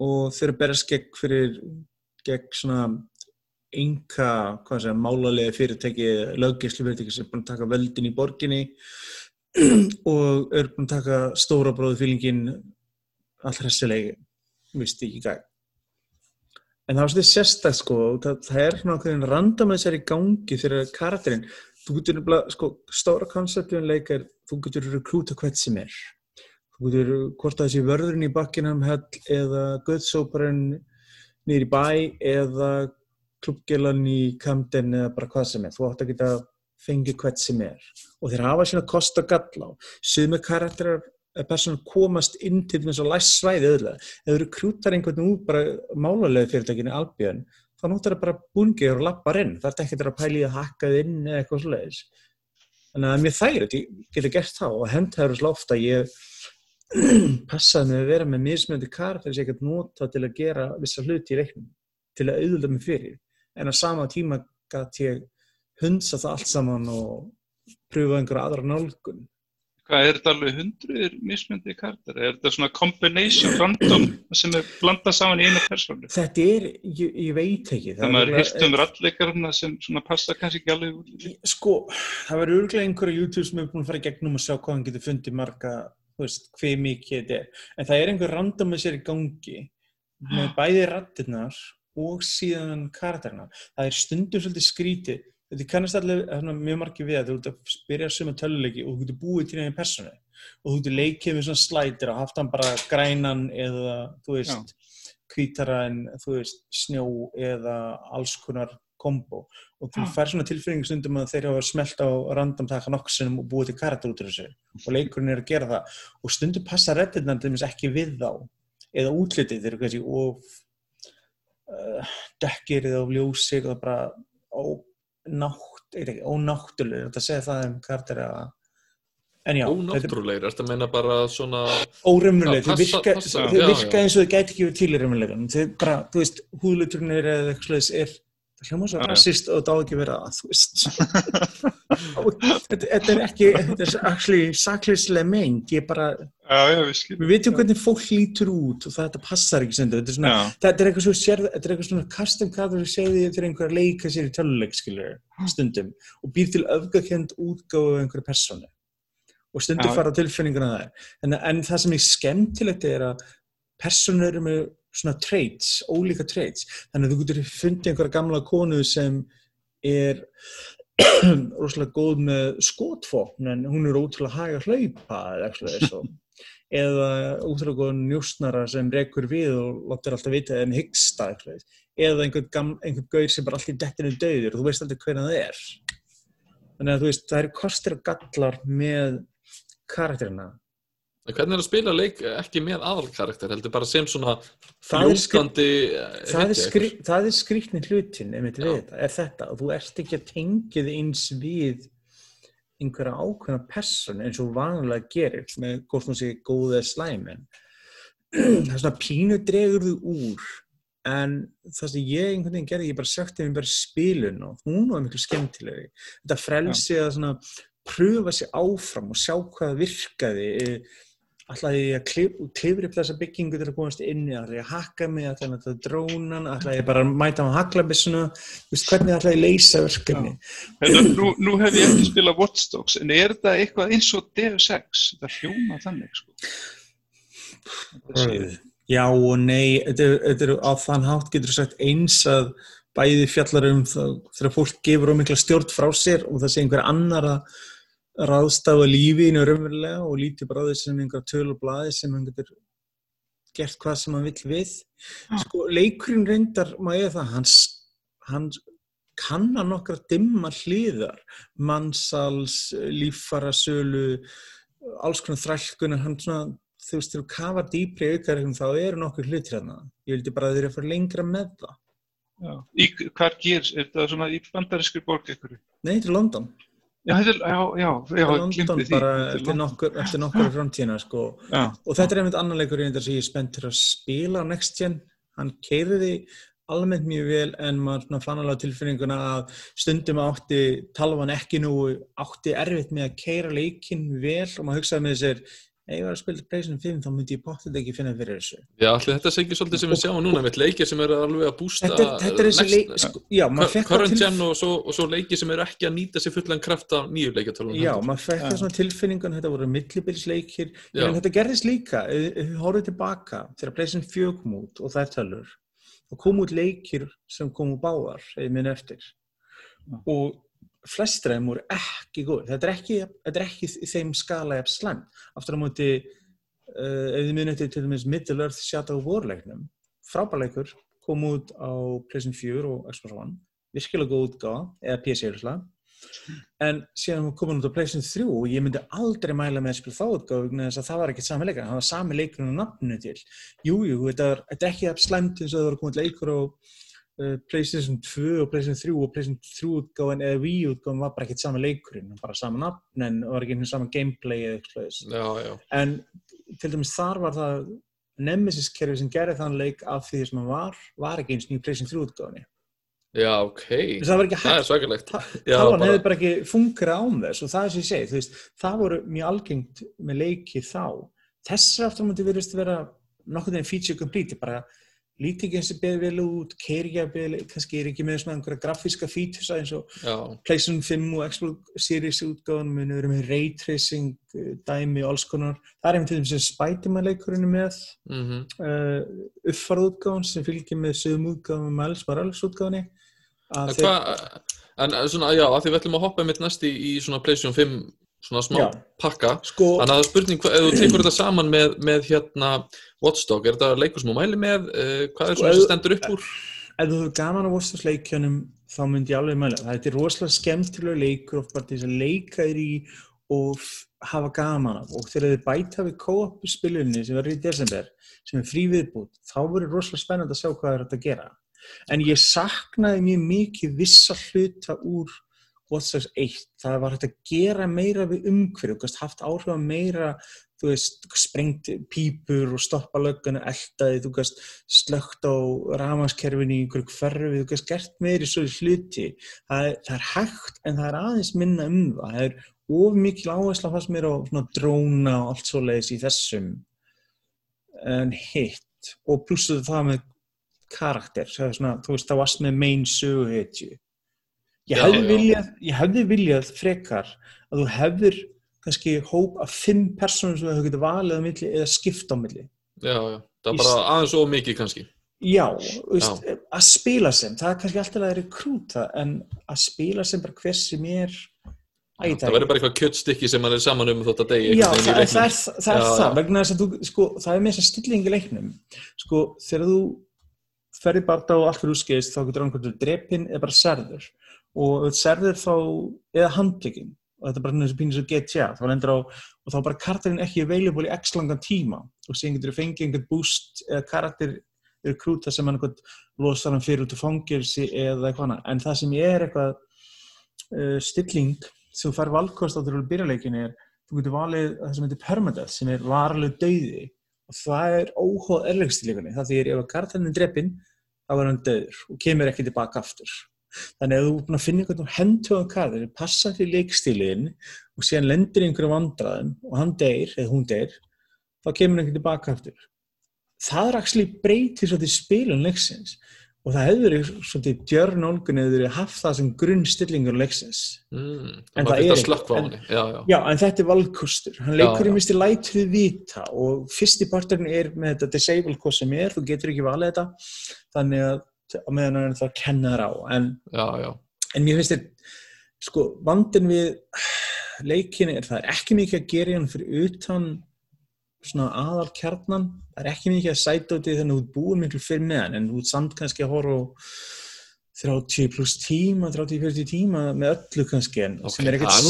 Og þeir berast gegn fyrir gegn svona enga, hvað segja, málalega fyrirtæki löggeislu fyrirtæki sem er búin að taka völdin í borginni *clears throat* og er búin að taka stóra bróðu fílingin allra hessilegi visti ekki gæg en það var svolítið sérstætt sko það, það er svona okkur random þessar í gangi þegar karakterinn. Þú getur nefnilega, sko, stóra konceptjum leikar, þú getur rekrúta hvert sem er. Þú getur hvort það sé vörðurinn í Buckingham Hall eða Guðsóparinn niður í bæ eða klubbgilan í Camden eða bara hvað sem er, þú átt að geta fengið hvert sem er. Og þeir hafa sína kost og galla á. Sumi karakterar eða personur komast inn til þess að læst svæði öðlega ef þú rekrútar einhvern úr bara málarlega fyrirtækinu Albion þá notar það bara bungið og lappar inn. Það er ekki að pæli að hakka þið inn eða eitthvað svoleiðis. Þannig að er mjög þægilegt, ég geti gert það og hend það eru slá ofta ég *clears throat* passaði mig að vera með mismöndi karakter sem ég geti nota til að gera vissa hluti í leiknum til að auðvitað mig fyrir. En á sama tíma gæti ég hundsa það allt saman og pröfa einhverja aðra nálgun Hvað er þetta alveg hundruður mismyndi kartar? Er þetta svona combination random sem er blandað saman í einu persónu? þetta er, ég, ég veit ekki Það maður er hýrt um ralleikarna sem svona passa kannski ekki alveg út. sko, það verður örglega einhverja YouTube sem er búin að fara í gegnum og sjá hvað hann getur fundið marga, þú veist, hver mikið þetta er. En það er einhver random með sér í gangi með *gasps* bæði rattirnar og síðan karakterina. Það er stundum svolítið skrítið. Þetta kannast allir hérna, mjög margir við að þú ert að byrja suma töluleiki og þú getur búið til einu personu og þú getur leikið með svona slætir og haft hann bara grænan eða þú veist hvítara en þú veist snjó eða alls konar kombo. Og þú fær svona tilfinning stundum að þeir hafa smelt á random taka nokksinum og búið til karakter út úr þessu. Og leikurinn er að gera það. Og stundum passa reddirnar til dæmis ekki við þá. Eða útlitið þeir eru kannski of uh, dekkir eða of ljósir eða bara ónátt, ekki, ónáttúrulega þetta segja það um karakter að en já, þetta Ónáttúrulegir, ertu að meina bara svona Já, þau virka, passa- þau já, virka já. eins og þau gæti ekki þau bara, þú veist, húðluturnir eða eitthvað slags er, það hljóma svo rassist og það á ekki að vera það, þú veist. *laughs* Þetta, er ekki þetta er actually sakleyslega meint ég bara, Já, já, við við veitum hvernig fólk lítur út og þetta passar ekki sendu, þetta er svona þetta er eitthvað svo sér, þetta er eitthvað svona custom kaður sem segði þér einhver að leika sér í töluleik skilur, stundum og býr til öfgakend útgáfu af einhverju persónu. Og stundum Já. fara á tilfinninguna það en, en það sem er skemmtilegt er að persónur eru með svona traits, ólíka traits. Þannig að þú getur fundið einhverja gamla konu sem er *clears throat* rosalega góð með skotfókn en hún er ótrúlega hæg að hlaupa eða eitthvað þess og *laughs* eða útrúlega góð njósnara sem rekur við og látur alltaf vita eða með hyggsta eða einhvern, gam, einhvern gaur sem bara allir dettinu döður og þú veist aldrei hvernig það er. Þannig að þú veist, það eru kostir og gallar með karakterina En Hvernig er að spila leik ekki með aðalkarakter, heldur bara sem svona Það er skri- það er, er skrýtni hlutin einmitt við Já. þetta, er þetta og þú ert ekki að tengja þig eins við einhverja ákveðna person eins og vanlega gerir með hvort hún sé góð eða slæmin það er svona pínu dregur þú úr en það sem ég einhvern veginn gerði, ég bara sökti mér bara spilun og hún var miklu skemmtilegri. Þetta frelsi að svona pröfa sig áfram og sjá hvað virkaði ætlaði ég að klif, klifra upp þessa byggingu til að komast inni, ætlaði ég að hakka mig ætlaði ég að nota drónan, ætlaði ég bara að mæta á haglabissuna, þú veist hvernig ætlaði ég að leysa verkefni. Hérna, nú, nú hef ég ekki spilað Watch Dogs, en er þetta eitthvað eins og Deus Ex? Þetta hljóma þannig, sko. Já og nei, þetta er, þetta er á þann hátt getur sagt eins að bæði fjallar um það, þegar fólk gefur ómikla stjórn frá sér og það sé einhver annar að ráðstafa lífinu raunverulega og líti bara á því sem einhver töl og blaði sem hann getur gert hvað sem hann vill við. Sko, leikurinn reyndar, maður eða það, hans, hann kannar nokkra dimma hliðar, mannsals, líffarasölu, alls konar þrælkunar, hann svona, þú veist, þegar þú kafar dýpri í aukareiknum þá eru nokkur hlutir hérna. Ég vildi bara að þeir eru að fara lengra með það. Já. Í, hvað gerist? Er þetta svona í bandarískri borg eitthvað? Nei, þetta er London. Já, já, já, já, London bara eftir nokkur, eftir nokkur framtíðina, sko. Já, Og þetta er einmitt annan leikur ég er spenntur að spila Next Gen. Hann keiriði almennt mjög vel en maður fann alveg tilfinninguna að stundum átti talvan ekki nú átti erfitt með að keira leikinn vel og maður hugsaði með þessir ef ég var að spila PlayStation 5 þá myndi ég bóttið ekki finna fyrir þessu. Já, allir þetta ekki svolítið sem við sjáum núna, við leikir sem eru alveg að bústa er- er current gen og svo, og svo leiki sem eru ekki að nýta sér fullan kraft af nýju leikjartölunum. Já, maður fekk það svona tilfinningun, þetta voru millibilsleikir, en þetta gerðist líka, horfum tilbaka þegar PlayStation 4 kom út og þær tölur, þá kom út leikir sem kom úr báðar, eða minn eftir. Og flestra þeim voru ekki góð. Þetta er ekki, þetta er ekki þeim skala jafn slæm. Aftur á móti, uh, ef þið minn eftir til dæmis Middle Earth Shadow War leiknum, frábærleikur, kom út á PlayStation 4 og Xbox One, virkilega góð útgáfa, eða PC-jörsla, en síðan hún komin út á PlayStation 3 og ég myndi aldrei mæla með að spila þá vegna þess að það var ekkert sami leikar, það var sami leikur og nafninu til. Jújú, jú, þetta, þetta er ekki það slæmt eins og það var komið leikur á uh, PlayStation 2 og PlayStation 3 og PlayStation 3 útgáfan eða Wii útgáfan var bara ekkert sami leikurinn, bara sama nafn en var ekki einu sama gameplay eða eitthvað þess. Já, já. En til dæmis þar var það Nemesis-kerfi sem gerði þann leik af því sem hann var, var ekki eins og í PlayStation 3 útgáfinni. Já, ok. Það var ekki Það hægt er svakalegt. Ta- Já, Talan bara- ekki fungerað án þess og það er sem ég segi, þú veist, það voru mjög algengt með leiki þá. Þessar aftur á múti virðist vera nokkuð veginn feature complete, bara líti ekki eins og beður vel út, keirja vel, kannski er ekki með svona einhverja grafíska fítusa eins og PlayStation 5 og Xbox Series útgáðan muni verið með ray tracing uh, dæmi og alls konar. Það er til þess að Spiderman leikurinn er með mhm, uh, uppfarð útgáðan sem fylgir með sögum útgáðan með Miles Morales útgáðanni. En hvað, en eh, svona, já, að því við ætlum að hoppa mitt næst í, í svona PlayStation 5 svona smá Já. pakka Sko, Þannig að það er spurning, ef þú tekur þetta saman með, með hérna Watchdog, er þetta leikur sem þú mæli með, uh, hvað er Sko, svona sem stendur upp úr? ef þú hefur gaman á Vostos leikjunum þá myndi ég alveg mæla. Það er rosalega skemmtilega leikur og bara þess að leika þér í og hafa gaman af og þegar þið bæta við co-op spilunni sem verður í desember sem er frí viðbútt þá verður rosalega spennandi að sjá hvað er þetta að gera en ég saknaði mjög mikið vissa hluta úr Dogs 1 það var hægt að gera meira við umhverju haft áhrif að meira þú veist, sprengt pípur og stoppa lögguna, eldaði, þú gast slögt á rafmagskerfinu í einhverju hverfi, þú gast gert meiri svo hluti, það er, það er hægt en það er aðeins minna um það. Það er of mikil áhersla fannst mér á svona dróna og allt svo leiðis í þessum en hitt. Og plussuðu það með karakter, það er svona, þú veist, það varst með main söguhetju ég Já, hefði já. viljað ég hefði viljað frekar að þú hefðir kannski hóp af fimm personur sem þú getur valið á milli eða skipt á milli Já, já, það er bara aðeins of mikið kannski. já, veist, að spila sem það er kannski alltaf að rekrúta en að spila sem bara hver sem er Æ, Það verður bara eitthvað kjöttstykki sem mann er saman um þótt að degi. Já, einhvern það, veginn það, er, það er Já, það, já. vegna þess að þú, sko, það er með þess að stilling í leiknum, sko, þegar þú ferði bara á allt fyrir útskeiðist þá getur annað drepinn eða bara serður og ef serður þá, eða handtekinn og þetta er bara þessu pínir sem GTA þá lendur á, og þá er bara karakterinn ekki available í x langan tíma. Og síðan getur þú fengið einhvern boost eða karakter rekrúta sem hann einhvern losar hann fyrir út af fangilsi eða eitthvað annað, en það sem er eitthvað uh, stilling sem þú fær valkost á þegar þú byrja leikin er þú getur valið það sem heitir permadeath sem er varalegu dauði. Og það er óhóð erlegstilíkunni það því ef að kartaninn er dreppinn þá er hann dauður og kemur ekki tilbaka aftur þannig að þú er búin að finna einhvern henduðan karðin passa fyrir leikstíliðin og síðan lendir í einhverju vandraðum og hann deyr, eða hún deyr þá kemur ekki tilbaka aftur það er actually breytið svolítið spilun leiksins og það hefur verið svolítið djörn olgun eða verið haft það sem grunnstillingur leiksins Mm, En það er að ekki- slökkva á en- henni. Já, já. Já, en þetta er valkostur. Hann leikur í misti lætur við vita og fyrsti parturinn er með þetta disable hvað sem er, þú getur ekki valið þetta þannig að á meðan hann er það að kenna þér á. En, Já, já. en mér finnst þetta, sko, vandin við leikinni er það er ekki mikið að gera hann fyrir utan svona aðal kjarnan það er ekki mikið að sæta út í þannig að þú búin miklu fyrir með hann en þú samt kannski að horfa á 30 pluss tíma, 30-40 tíma með öllu kannski en Ok, sem er ekkert það er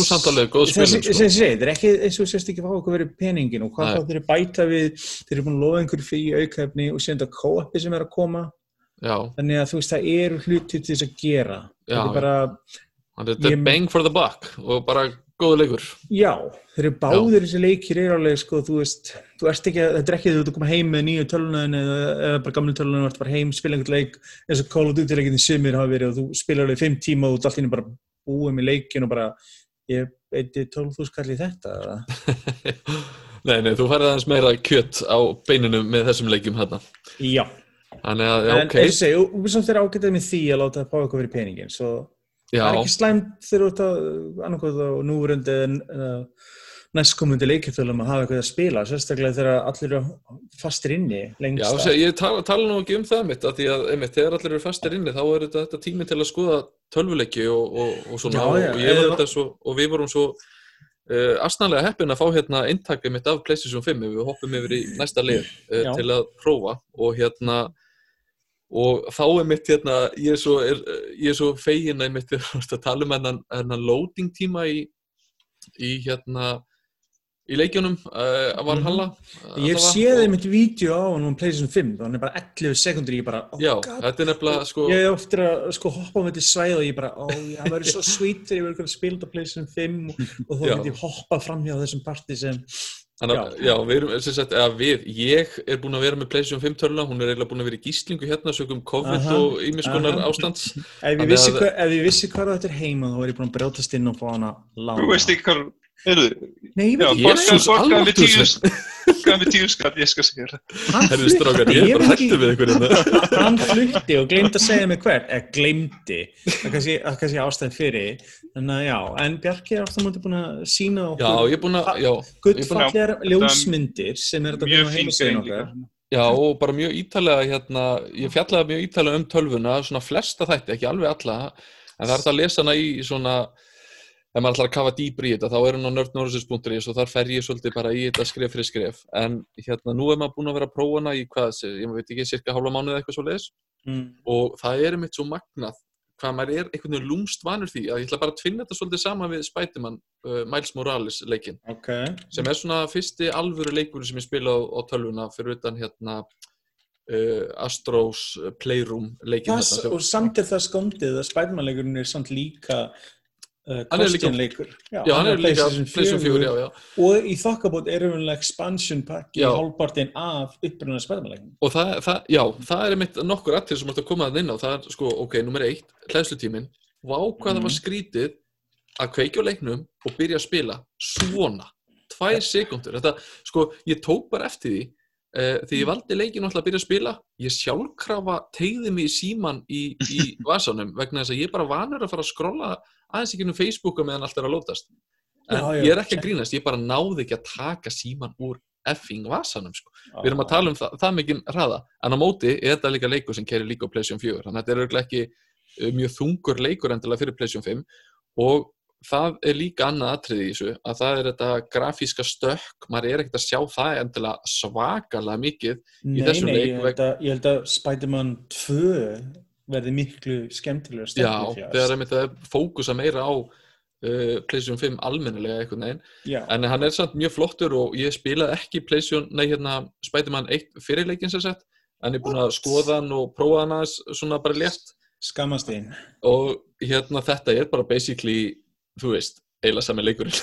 sko. er ekki eins og sérst ekki fá okkur verið peningin og hvað þá þeir eru bæta við þeir eru búin að lofa einhverju fyrir aukaefni og þetta co-opi sem er að koma Já, þannig að þú veist það eru hluti til þess að gera. Já, þetta er bara, þetta er bang for the buck og bara góðu leikur. já þeir eru báðir þessi leikir eru alveg sko, þú veist, þú ert ekki þetta er ekki að þú koma heim með nýju tölunan eða, eða bara gamlu tölunan og ert bara heim, spila einhvern leik eins og Call of Duty leikinni sumir hafa verið og þú spilar alveg fimm tíma og þú ert allt í einu bara búið með leikin og bara ég beiti 12.000 kall í þetta *laughs* nei, nei, þú færði aðeins meira kjött á beininu með þessum leikjum hérna. já, Þannig að, já, en ok, eins og segi, Ubisoft er ágætað með því að láta það fá eitthvað fyrir peningin svo já, það er ekki slæmt þegar þú ert að annarkoð á núverundi eða næstkomandi leikjartölum að hafa eitthvað að spila sérstaklega þegar allir eru fastir inni já, lengst sé, ég tala, tala nú ekki um það mitt, að því að, einmitt, þegar allir eru fastir inni, þá er þetta, þetta tími til að skoða tölvuleiki og, og, og svona, Já, já, og, ég var þetta svo, og við vorum svo uh, astnanlega heppin að fá hérna inntakið mitt af PlayStation 5 ef við hoppum yfir í næsta lið uh, til að prófa. Og hérna og þá er mitt hérna ég er svo, er, ég er svo fegin að mitt *laughs* varst að tala um hennan loading tíma í, í hérna í leikjunum uh, að Valhalla Mhm. ég allavega, séði og- einmitt vídeo á hann um PlayStation 5 þannig er bara 11 sekundur ég bara, oh Já, god þetta er nefnilega sko ég hef oftir að sko, hoppa á þetta svæð og ég bara, ó, oh, það verður svo sweet þegar ég verður að spila á PlayStation 5 og, og þá get ég hoppa fram hjá þessum parti sem Þannig að, Já. já, við erum, sem sagt, eða við, ég er búin að vera með PlayStation 5 törla, hún er eiginlega búin að vera í gíslingu hérna, sögum COVID Aha, og ímiskonar aha. ástands. ef ég vissi, að- hva, ef ég vissi hvað þetta er heima þá er ég búin að brjótast inn og fá hana lána Þú veist ekki hvað Nei, ég veit ekki. Borgaði með tíu borgaði með tíu skatt, ég skal segja það. Herðu strákar, ég er bara hættu við ykkur hérna. hann flutti og glemdi að segja mig hver eða glemdi, það er kannski, það er kannski ástæð fyrir en já, en Bjarki er alltaf mútið búin að sína er búin Já, ljósmyndir sem er þetta Mjög að grein okkar já, og bara mjög ítalega hérna, ég fjallaði mjög ítalega um tölvuna, svona flesta þætti, ekki alveg alla, en það er þetta að lesa hana í svona, ef maður ætlar að kafa dýbri í þetta, þá er hann á nördnorðsins.is og þar fer ég svolítið bara í þetta skref fyrir skref, en hérna, nú er maður búin að vera að prófa hana í hvað, ég veit ekki, cirka hálfa mánuð eða eitthvað svo leiðis, mm. og það er einmitt svo magnað hvað maður er einhvern veginn lúmst vanur því að ég ætla bara að tvinna þetta svolítið sama við Spiderman uh, Miles Morales leikinn. Ok, sem er svona fyrsti alvöru leikur sem ég spila á, á tölvuna fyrir utan hérna uh, Astros Playroom það, þarna. og samt er það skondið að Spiderman-leikurinn er samt líka uh, Hann er líka- Christian-leikur já, hann er líka PlayStation 4, já, já. Og í þokkabót er umvel expansion pakki Já. hálfpartinn af upprunna Spiderman-leikurinn og það, það, já, það er einmitt nokkur aðtil sem átt að koma að inn á. Það er sko, ok, nummer eitt, hlæðslutíminn vá hvað það var Mhm. skrítið að kveikja leiknum og byrja að spila svona, tvær sekundur þetta, sko, ég tók bara eftir því uh, því ég valdi leikin alltaf að byrja að spila. Ég sjálfkrafa tegði mig síman í, í *laughs* vasanum vegna þess að ég er bara vanur að fara að skrolla aðeins ekki um Facebooka meðan allt er að lótast. En Já, já. ég er ekki að grínast, ég bara náði ekki að taka síman úr effing vasanum sko. við erum að tala um það, það mikið hraða. En á móti er þetta líka leikur sem kerir líka á PlayStation 4 þannig að þetta er auðvitað ekki uh, mjög þungur leikur endilega fyrir PlayStation 5 og það er líka annað atriði í þessu að það er þetta grafíska stökk. Maður er ekkert að sjá það endilega svakalega mikið Nei, þessum nei, leik ég held, að, ég held að Spider-Man 2 verði miklu skemmtilega og já, þegar það er fókusa meira á uh, PlayStation 5 almennilega einhvern veginn. Já, en hann er samt mjög flottur og ég spilaði ekki PlayStation, nei hérna Spider-Man 1 fyrirleikin sem sett ég er búin að skoða hann og prófa hann aðeins svona bara létt. Skammast þín. Og hérna þetta er bara basically, þú veist, eiginlega sami leikurinn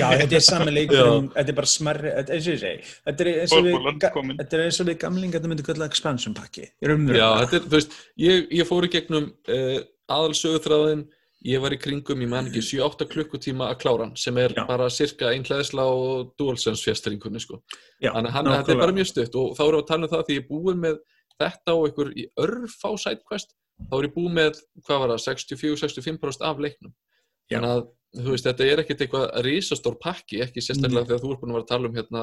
Já, þetta er sami leikur, þetta er bara er eins og ég segi, þetta er eins og við, þetta er eins og við gamlingar þetta myndi kalla expansion pakki, Já, þetta er, þú veist, ég, ég fór í gegnum uh, aðalsöguþráðin ég var í kringum, ég man ekki, 7-8 klukkutíma að klára hann, sem er Já. bara cirka ein hlæðsla og DualSense fjastringunni, sko. Já, Þannig að þetta er bara mjög stutt og þá erum við að tala um það því ég er búin með þetta og einhver í örfá sidequest, þá er ég búin með, hvað var það, 64-65% af leiknum. Þannig að, þú veist, þetta er ekkert eitthvað risastór pakki, ekki sérstaklega þegar þú er búin að vera að tala um hérna,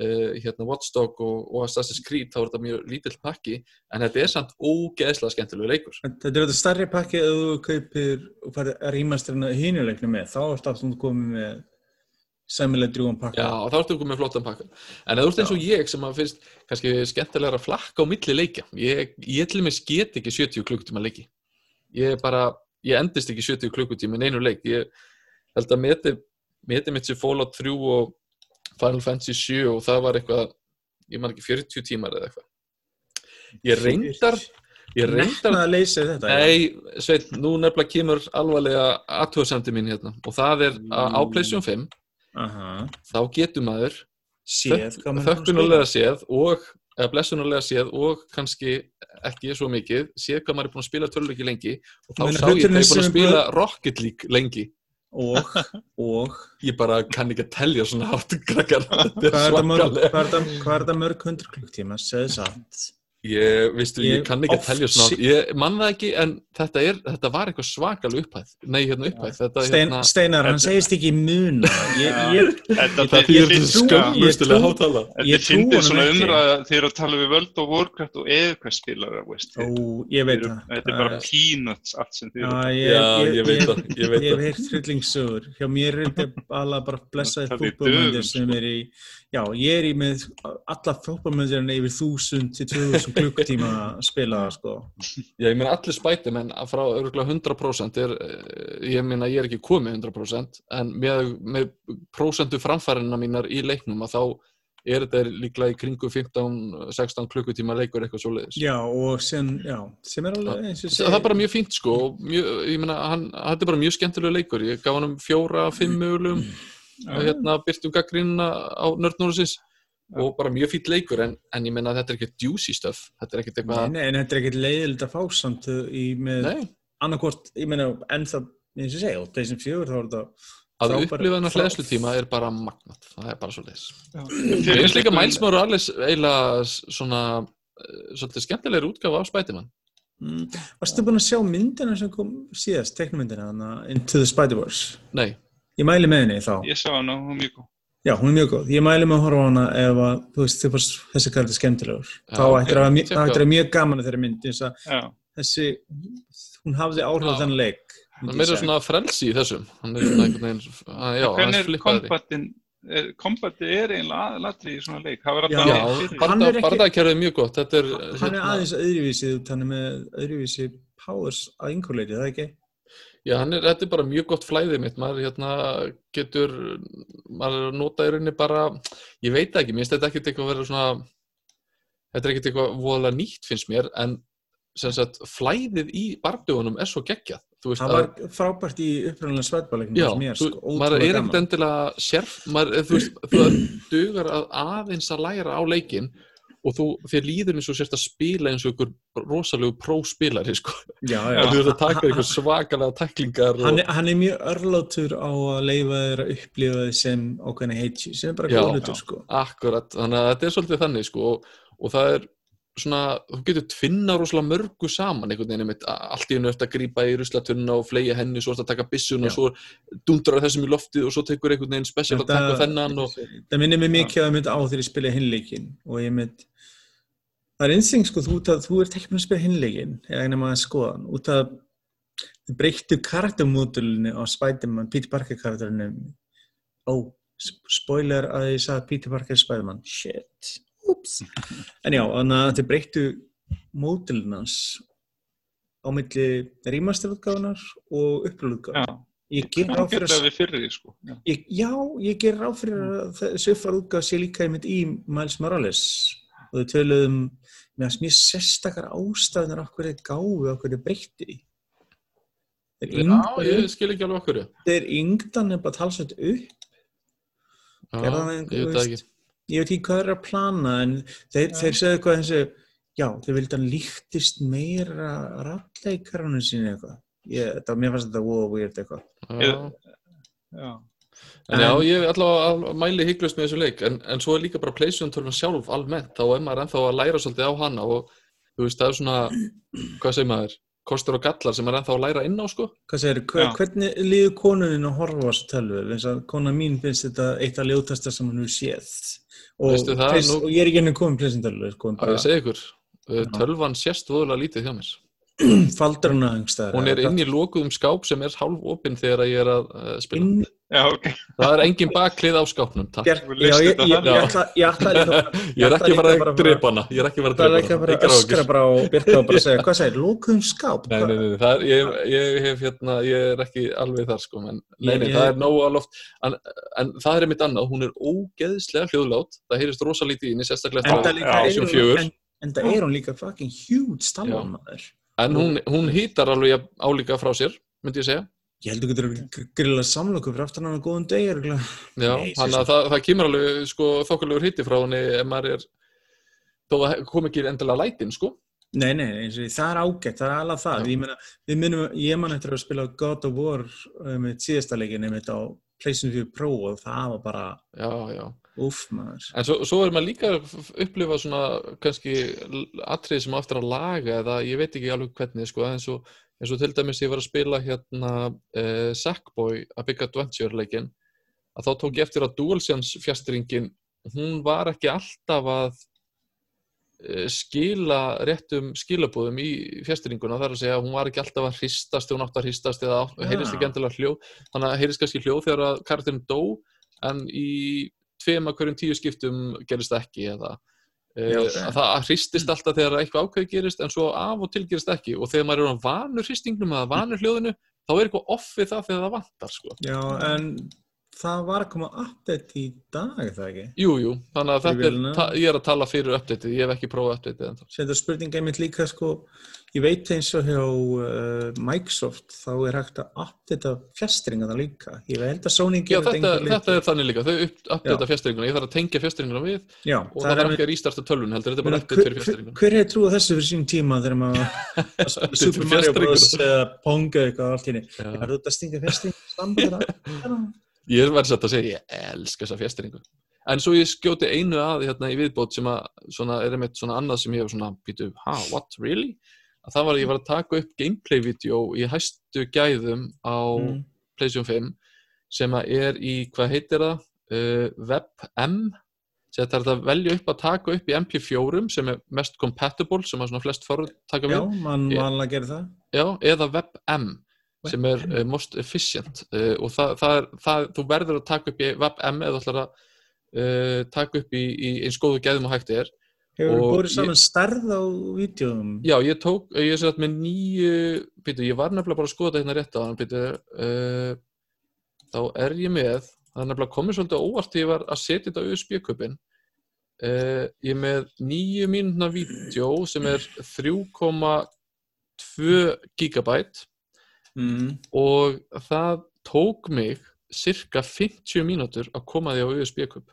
uh, hérna Watchdog og, og Assassin's Creed, þá er þetta mjög lítill pakki, en þetta er samt ógeðslega skemmtilegu leikur. Þetta er þetta starri pakki að þú kaupir og farið að rýmast hérna hinuleiknu með, þá ertu aftur komið með sæmilega drjúan pakka. Já, og þá ertu komið með flottan pakka. En eða þú ert eins og ég sem að finnst kannski skemmtilega að flakka á milli leikja. Ég, ég til og með get ekki 70 klukkutíma leiki. Ég er bara, ég endist ekki 70 klukkutíma í einu leik. Ég held að meti, meti mitt sér Fallout 3 og Final Fantasy 7 og það var eitthvað, ég man ekki 40 tímar eða eitthvað. Ég reyndar, ég reyndar, að leysa þetta. nei, sveit, nú nefnilega kemur alvarlega aðtöðsendi mín hérna og það er að á PlayStation 5 Aha, þá getur maður þökkunarlega séð og eða blessunarlega séð og kannski ekki svo mikið, séð hvað maður er búin að spila töluleiki lengi og þá Meina, sá ég hvað ég er búin að spila Rocket League lengi. Og, *laughs* og, ég bara kann ekki að telja svona hátt krakkar, þetta er það svakalega hvað er það, það mörg hundru klukktíma, segðu satt. Ég, veistu, ég, Ég kann ekki að telja svona ég man það ekki, en þetta, er, þetta var eitthvað svakalega upphæð nei, hérna upphæð þetta, Stein, hérna, Steinar, hann segist ekki muna. Ég, ég, Þetta líka- skömmustilega hátala Þetta honum svona umræða þegar þú tala við World of Warcraft og spilara, veist. ó, ég veit það. Þetta er bara peanuts allt sem þið Já, eru. ég, veit ég, það, ég hef heyrt hryllingssögur. Hjá mér er þetta alveg bara blessaði dögum, sem sko. er í, já, ég er í með alla fútbolmöndir yfir þúsund til 2000 klukktíma að spila það, sko. Já, ég meina allir spætumenn að frá örgulega 100% er, eh, ég meina ég er ekki komið 100% en með, með prósentu framfærinna mínar í leiknum að þá er þetta líklega í kringu 15-16 klukkutíma leikur eitthvað svo leiðis. Já, og sem, já, sem er alveg eins og ég Það er bara mjög fínt sko, og mjög, ég meina hann, þetta er bara mjög skemmtilegu leikur, ég gaf hann um fjóra, fimm mögulegum, hérna byrtum gaggrínuna á nördnúrusins og bara mjög fínt leikur en, en ég meina þetta er ekkert juicy stuff, þetta er ekkert Nei, eitthvað, nei, en þetta er ekkert leiðilegt að fá samt í með nei, annarkvort, ég meina, en það, eins og ég segja, á PlayStation 4 þá er þetta að upplifa hennar frá- hlæðslu tíma er bara magnat, það er bara svo leiðis. Mér finnst líka Miles Morales eiginlega svona eh, svolítið skemmtilegri útgáfa af Spiderman Mm. Varstu búin að sjá myndina sem kom síðast, teknumyndina, Into the Spider-Verse? Nei, Ég mæli með henni þá. Ég sá hana, hún var mjög góð. Já, hún er mjög góð. Ég mæli með að horfa á hana ef að, þú veist, þið fannst þessi kallið skemmtilegur. Já, þá ættir að, það ættir að mjög gaman að þeirra mynd, þess að Já, þessi, hún hafði áhrif á Já. þennan leik. myndi er meira svona frelsi í þessum hann er svona einhvern veginn að- já, hann er flippaði kombatin, er, er eiginlega aðlatri í svona leik. Það var Já. alltaf Já, fyrir. Hann barða, er er mjög gott þetta er, Hann er hérna- aðeins öðruvísi, út, hann er með öðruvísi powers að einhver leiti, það ekki? Já, er, þetta er bara mjög gott flæðið mitt, maður hérna getur, maður að nota í rauninni bara, ég veit ekki, mér finnst þetta ekkert eitthvað að vera svona, þetta er ekkert eitthvað voðalega nýtt finnst mér, en sem sagt flæðið í bardögunum er svo geggjað, veist Það var frábært í upprænlega svætbáleiknum Já, mér, þú, sko, maður er ekkert endilega sérf, maður, þú veist, þú dugar að aðeins að læra á leikin og þú, þér líður eins og sérst að spila eins og ykkur rosalegu próspilari, sko. Já, Já, þú veist að taka ykkur svakalega tæklingar og... Hann er, hann er mjög örlátur á að leifa þér að upplifa þið sem ákveðna heitji, sem er bara Já, góð hlutur, já. sko. Akkurat, þannig að þetta er svolítið þannig sko og, og það er svona, þú getur tvinna rosalega mörgu saman einhvern veginn einmitt, allt í hennu eftir að grípa í ruslatunna og fleia henni, svo ertu að taka byssun Já. og svo dundrar þessum í loftið og svo tekur einhvern veginn special Þetta- attack og þennan og Það minnir mig mikið að mynd á þegar ég spila hinleikin og ég mynd það er einsting sko, þú, að, þú ert ekki búin að spila hinleikin eða einnig maður að skoða hann. Út að þið breyttu karaktermódulinu á Spiderman, Peter Parker karakterinu. Ó, sp- spoiler að ég sagði Peter Parker er Spiderman. Shit, ups en já, þannig að þið breyttu módulunans á milli remasterútgáfunar og upplúðgáfunar Já, ég ger það ráð fyrir getur að sko. Já. Ég, já, ráð fyrir að þessi uppfæra útgáð sé líka í Miles Morales og þau töluðum með að mjög sérstakar ástæðunar okkur er gáfi okkur er breytti þeir Já, ég skil ekki alveg okkur þeir yngdan er bara talsvægt upp. Já, ég veit það ekki. ég veit ekki hvað er að plana en þeir, þeir segðu hvað þessi já, þeir vildi hann líktist meira ralleikarunum sín eitthvað. Ég, þetta, mér fannst þetta wow weird eitthvað. Já. Já. En já, En- ég er allavega að mæli hygglust með þessu leik en, en svo er líka bara PlayStation 12 sjálf almennt, þá er maður ennþá að læra svolítið á hana og þú veist, það er svona hvað segir maður, kostur og gallar sem maður er ennþá að læra inn á sko Hvað segir, hver, Já. hvernig líður konunin að horfa á þessu tölvu? Eins og kona mín finnst þetta eitt af ljótasta sem hann hefur séð. Og, það, Place- nú- og ég er ekki henni komin pleysin sko, að ég segi ykkur, uh, tölvan sést voðulega lítið hjá mér *clears throat* einhverstaðar. hún er inn í lokuðum skáp sem er hálf opinn þegar ég er að uh, spila inn, Já, ok. það er engin baklið á skápnum Þú já, ég, ég, ég, ætla, ég ætla ég er ekki bara að drepa hana ég er ekki að fara það er ekki bara hana. að öskra bara og Bjarka og bara segja, *laughs* hvað segir, lókuðum skáp? Nei, nei, nei, er, ég, ég hef hérna, ég er ekki alveg þar sko, en nei, nei, Ég- það er nógu að loft, en, en það er einmitt annað, hún er ógeðslega hljóðlátt, það heyrist rosa lítið inn í sérstaklega En það á er hún, 4, en, en það er hún líka fucking huge stallon en hún, hún hýtar alveg álíka frá sér, myndi ég segja, Ég held að þú getur grilla samlöku fyrir aftan hann góðum degi. örugglega. já, þannig að það, það kemur alveg sko þokkalögur hýtti frá henni ef maður er, þó það kom ekki endilega lætin, sko, Nei, nei, eins og það er ágætt, það er alveg það. Ég, meina, við minnum, ég man eftir að spila God of War með síðasta leikin einmitt á PlayStation 4 Pro og það var bara já, já. uff maður. En svo, svo er maður líka að upplifa svona kannski atrið sem á eftir að laga eða ég veit ekki alveg hvernig sko, eins og, eins og til dæmis ég var að spila hérna uh, Sackboy A Big Adventure leikin að þá tók ég eftir að DualSense fjastringin hún var ekki alltaf að uh, skila réttum skilabúðum í fjastringuna þar að segja að hún var ekki alltaf að hristast þegar hún átt að hristast eða Já. heyrist ekki endilega hljóð þannig að heyrist kannski hljóð þegar að karakterin dó en í tveim að hverjum tíu skiptum gerist það ekki eða Já, ok. að það hristist alltaf þegar eitthvað ákveð gerist en svo af og til gerist ekki og þegar maður er á vanur hristingnum eða vanur hljóðinu þá er eitthvað off við það þegar það vantar sko. Já, en það var að koma update í dag, er það ekki? Jú, jú, þannig að þetta er, ég er að tala fyrir uppdatið, ég hef ekki prófað uppdatið ennþá. Þetta spurninga einmitt líka sko, ég veit eins og hjá uh, Microsoft þá er hægt að updata fjastringa það líka. Ég held að Sony Já, þetta, þetta er þannig líka, þau uppdata fjastringuna, ég þarf að tengja fjastringuna við Já, og það er ekki að rístarta tölvun heldur, þetta er bara hver, fyrir hver, fjastringuna. hver hefur trúið þessu fyrir sín tíma þegar maður *laughs* Update Super Mario Bros eða Ponga eitthvað allt í *laughs* Já. Það Ég verði satt að segja, ég elska þessa fjastringu. En svo ég skjóti einu að hérna í viðbót sem að svona, er einmitt svona annað sem ég hef svona býtu, ha, what, really? Að það var að ég var að taka upp gameplay-vídeó í hæstu gæðum á Mm. PlayStation 5 sem að er í, hvað heitir það? Uh, WebM sem þetta er að velja upp að taka upp í MP4 sem er mest compatible sem að svona flest fóru taka Já, við mann Ég- vanlega gerir það. Já, eða WebM sem er uh, most efficient. Uh, og það, það er, það, þú verður að taka upp í WebM eða þú ætlar að uh, taka upp í, í eins góðu gæðum og hægt er. Hefur Og búið saman stærð á vídeoðum? Já, ég tók, ég er satt með nýju býtu, ég var nefnilega bara að skoða þetta hérna rétt á hann býtu, þá er ég með það er nefnilega komið svolítið óvart þegar ég var að setja þetta USB-kupin uh, ég er með nýju mínúna vídeo sem er 3,2 gigabyte Mm. og það tók mig cirka 50 mínútur að koma því á USB-kup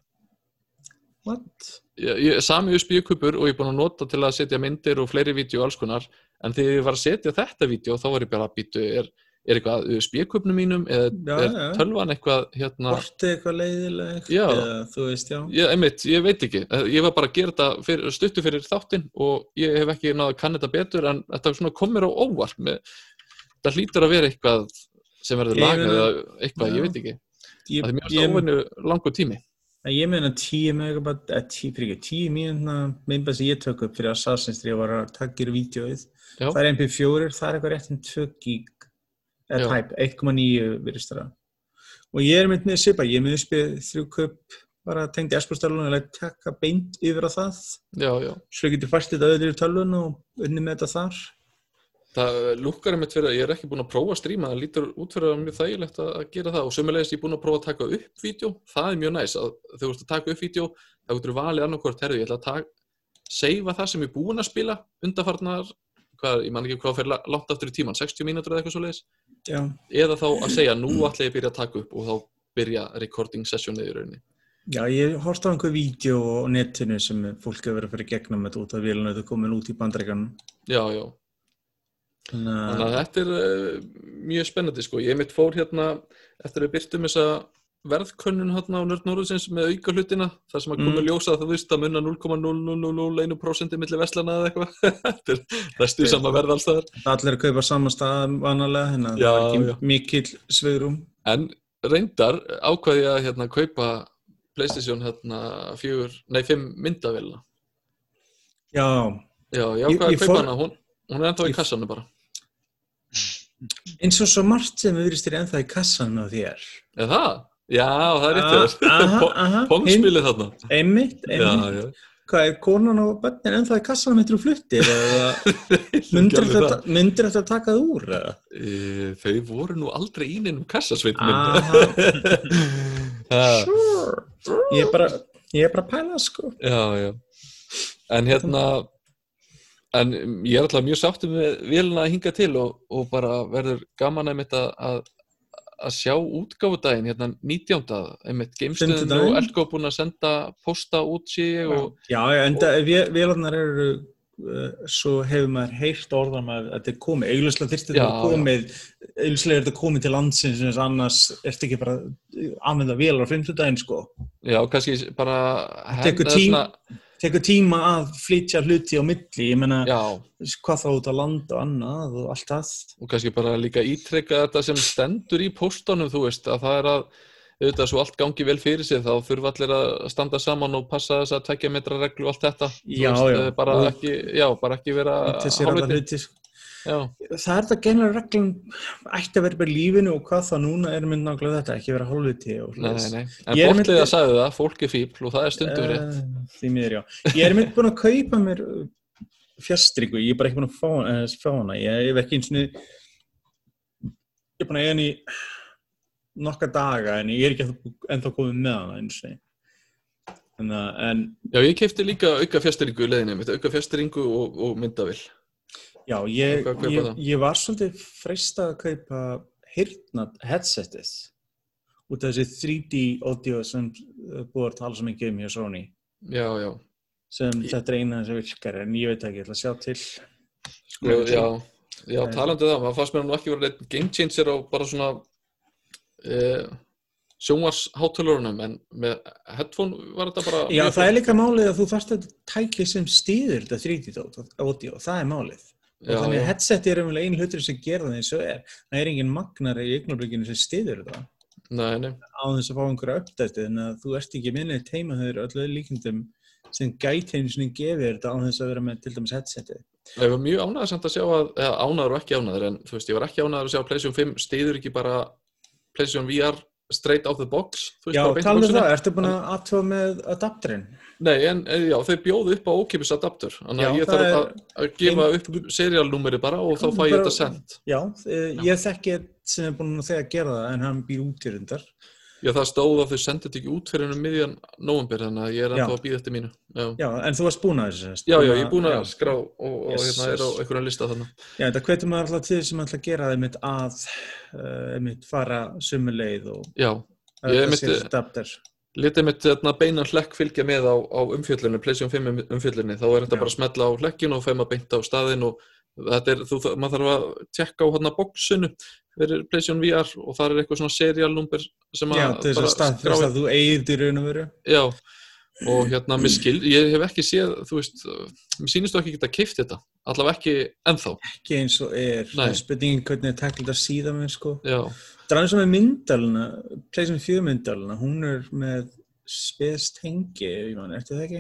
What? ég, ég, sami USB-kupur og ég er búin að nota til að setja myndir og fleiri vídeo og alls konar en þegar ég var að setja þetta vídeo þá var ég bara að býtu er, er eitthvað USB-kupnum mínum eða Já, er já. tölvan eitthvað hérna Bortið eitthvað leiðilegt? Já. Eða, þú veist, já. ég, einmitt, ég veit ekki, Eh, ég var bara að gera þetta fyrir, stuttu fyrir þáttinn og ég hef ekki náða að kanna þetta betur en þetta svona kom mér á óvart með, það hlýtur að vera eitthvað sem verður lagað eða eitthvað, Já. ég veit ekki Það er mjög ég, óvinnu langur tími. ég meina 10 megabyte, eða 10, fyrir ekki, 10 mínúna myndbæð sem ég tök upp fyrir Assassin's 3 var að vídeoið. Já. Það er MP4, það er eitthvað rétt um 2 gig, eða Já. type, 1,9 virðist það. Og ég er mynd með Sipa, ég er með uppið þrjú kupp, bara tengdi Espostælun og taka beint yfir á það. Já, já. Svo fært þetta auðvitað í tölvun og unni með þetta þar. Það lukkar einmitt fyrir að ég er ekki búin að prófa að stríma, það lítur út fyrir að mjög þægilegt að að gera það og sömulegist ég er búin að prófa að taka upp vídeo, það er mjög næs að þegar þú ert að taka upp vídeo, þá getur þú valið annarkvort, herðu, ég ætla að seifa það sem ég er búin að spila undarfarnar, hvað, ég man ekki hvað fyrir langt aftur í tíman, 60 mínútur eða eitthvað svo leiðis, eða þá að segja, nú ætla ég að byrja að taka upp og þá byrja recording sessionið í rauninni. Já, ég horfði á einhver vídeo á netinu sem fólk hefur verið að fyrir gegnum þetta út af vélinu þetta er komin út í bandreikanum. Já, já. Þannig að, þetta er uh, mjög spennandi sko. Ég mitt fór hérna eftir að við byrtum þessa verðkönnun hérna á Nörd Norðsins með auka hlutina þar sem að Mm. komið ljósa að þú veist að munna 0,0001% milli veslana eða eitthvað. *laughs* þetta er restu sama verð alls þar. allir að kaupa saman stað vanalega, að Já, það er ekki mikill svegrum. En reyndar ákvaði ég að hérna kaupa PlayStation hérna fjögur, nei fimm myndavélina. Já, Já, ég ég að kaupa fór- hana, hún, hún er ennþá í kassanum bara. eins og svo margt sem við virðist þér ennþá í kassan á þér. Er það? Já, það er rétt Ah. Pongspilið þarna. Einmitt, Já, einmitt. já. Hvað er konan og bönnin ennþá í kassanum eftir þú fluttir? Eða *laughs* myndir þetta, myndir að taka það úr? Eða? E, þau voru nú aldrei í neinum kassasveit minn. Aha, *laughs* Ha, sure. Ég er bara, ég er bara að pæla, sko. já, já. En hérna, en ég er alltaf mjög sáttum með vélina að hinga til og, og bara verður gaman að, að, að sjá útgáfudaginn, hérna 19. einmitt Fimmtudaginn. og Elko búin að senda posta út og Já, en vélarnar eru, uh, svo hefur maður heyrt orðan að þetta er komið, þyrfti Já, þetta að komið, auglustlega er þetta komið til landsins, en annars ertu ekki bara að anvenda vélar á 50 daginn, sko. já, kannski bara Tekur eða tím- svona- Tekur tíma að flytja hluti á milli, ég meina, Já, hvað þá út að landa og annað og allt það. og kannski bara líka ítreka þetta sem stendur í póstunum, þú veist, að það er að auðvitað svo allt gangi vel fyrir sig þá þurfa allir að standa saman og passa þess að tvekja metra reglu og allt þetta Já, já. eh, bara Og- ekki, já, bara ekki vera Þessi Það er þetta genlega reglum ætti að vera bara lífinu og hvað þá núna er mynd nákvæmlega þetta, ekki vera nei, en bortlið að sagði það, fólk er fíbl og það er stundum rétt. Eh, Því miður, já. Ég er mynd búin að kaupa mér uh, fjastringu, ég er bara ekki búin að fá, uh, fá hana. Ég hef ekki eins og ég er búin að eiga henni í nokkra daga en ég er ekki ennþá- komið með hana eins og en Já, ég kefti líka auka fjastringu í mitt, auka fjastringu og, og myndavill já, ég, ég, ég var svolítið freistað að kaupa hirtna headsetið út af þessi 3D audio sem uh, búið að tala svo mikið um hjá Sony. Já, já, sem þetta er eina sem virkar en ég veit ekki, ég ætla að sjá til. Já, já, já En- talandi um það, maður fannst mér nú ekki vera neitt game changer á bara svona uh, sjónvarshátölurunum en með headphone var þetta bara Já, það er líka málið að þú þarft að tækja sem stýður þetta 3D audio, það er málið. Já, þannig að headset er umvel einn hlutur sem gera það eins og er. Það er engin magnar í augnablikinu sem stýður þetta Nei, nei, á þess að fá einhverja uppdætti en að þú ert ekki minnið teima þegar öllu líkindum sem gæti einu sinni gefið þetta á þess að vera með til dæmis headsetið. ég var mjög ánæður samt að sjá að, eða ánæður og ekki ánæður en þú veist, ég var ekki ánæður að sjá að PlayStation 5 stiður ekki bara PlayStation VR straight out the box Já, talað um það, ertu búin að aðtöfa með adapterinn? Nei, en eh, já, þau bjóðu upp á ókipis adapter þannig að ég þarf er að, gefa upp serialnúmeri bara og þá fæ ég þetta sendt Já, eh, ég þekki sem er búin að þegar gera það en hann býr út í rundar. Já, það stóð að þau sendið þetta ekki út fyrir ennum miðjan nóvembir þannig að ég er ennþá að býða eftir mínu Já, Já, en þú varst búin að þessu. já, já ég er búin að já. skrá og, og Yes, hérna er á einhverjum lista þannig Já, þetta hvetur maður alltaf til sem að gera það mitt að uh, mitt fara sömu leið og Ég þetta adapter. Litið mitt hérna, beinan hlekk fylgja með á, á umfjöllinu, PlayStation 5 um- umfjöllinu þá er þetta Já. bara að smetla á hlekkin og feima beint á staðin og þetta er, þú, maður þarf að tjekka á hérna bóksinu fyrir PlayStation VR og það er eitthvað svona serialnúmber sem að Já, þess að staðfyrst að þú þetta í raun og veru. Já, og hérna, mér skil, ég hef ekki séð, þú veist, mér sýnist þú ekki geta keift þetta, allavega ekki ennþá, Ekki eins og er. Það spurningin hvernig er tækla þetta síðan með, sko. já, Það er eins og með myndalina, PlayStation 4 myndalina, hún er með spes tengi, ég man, ertu það ekki?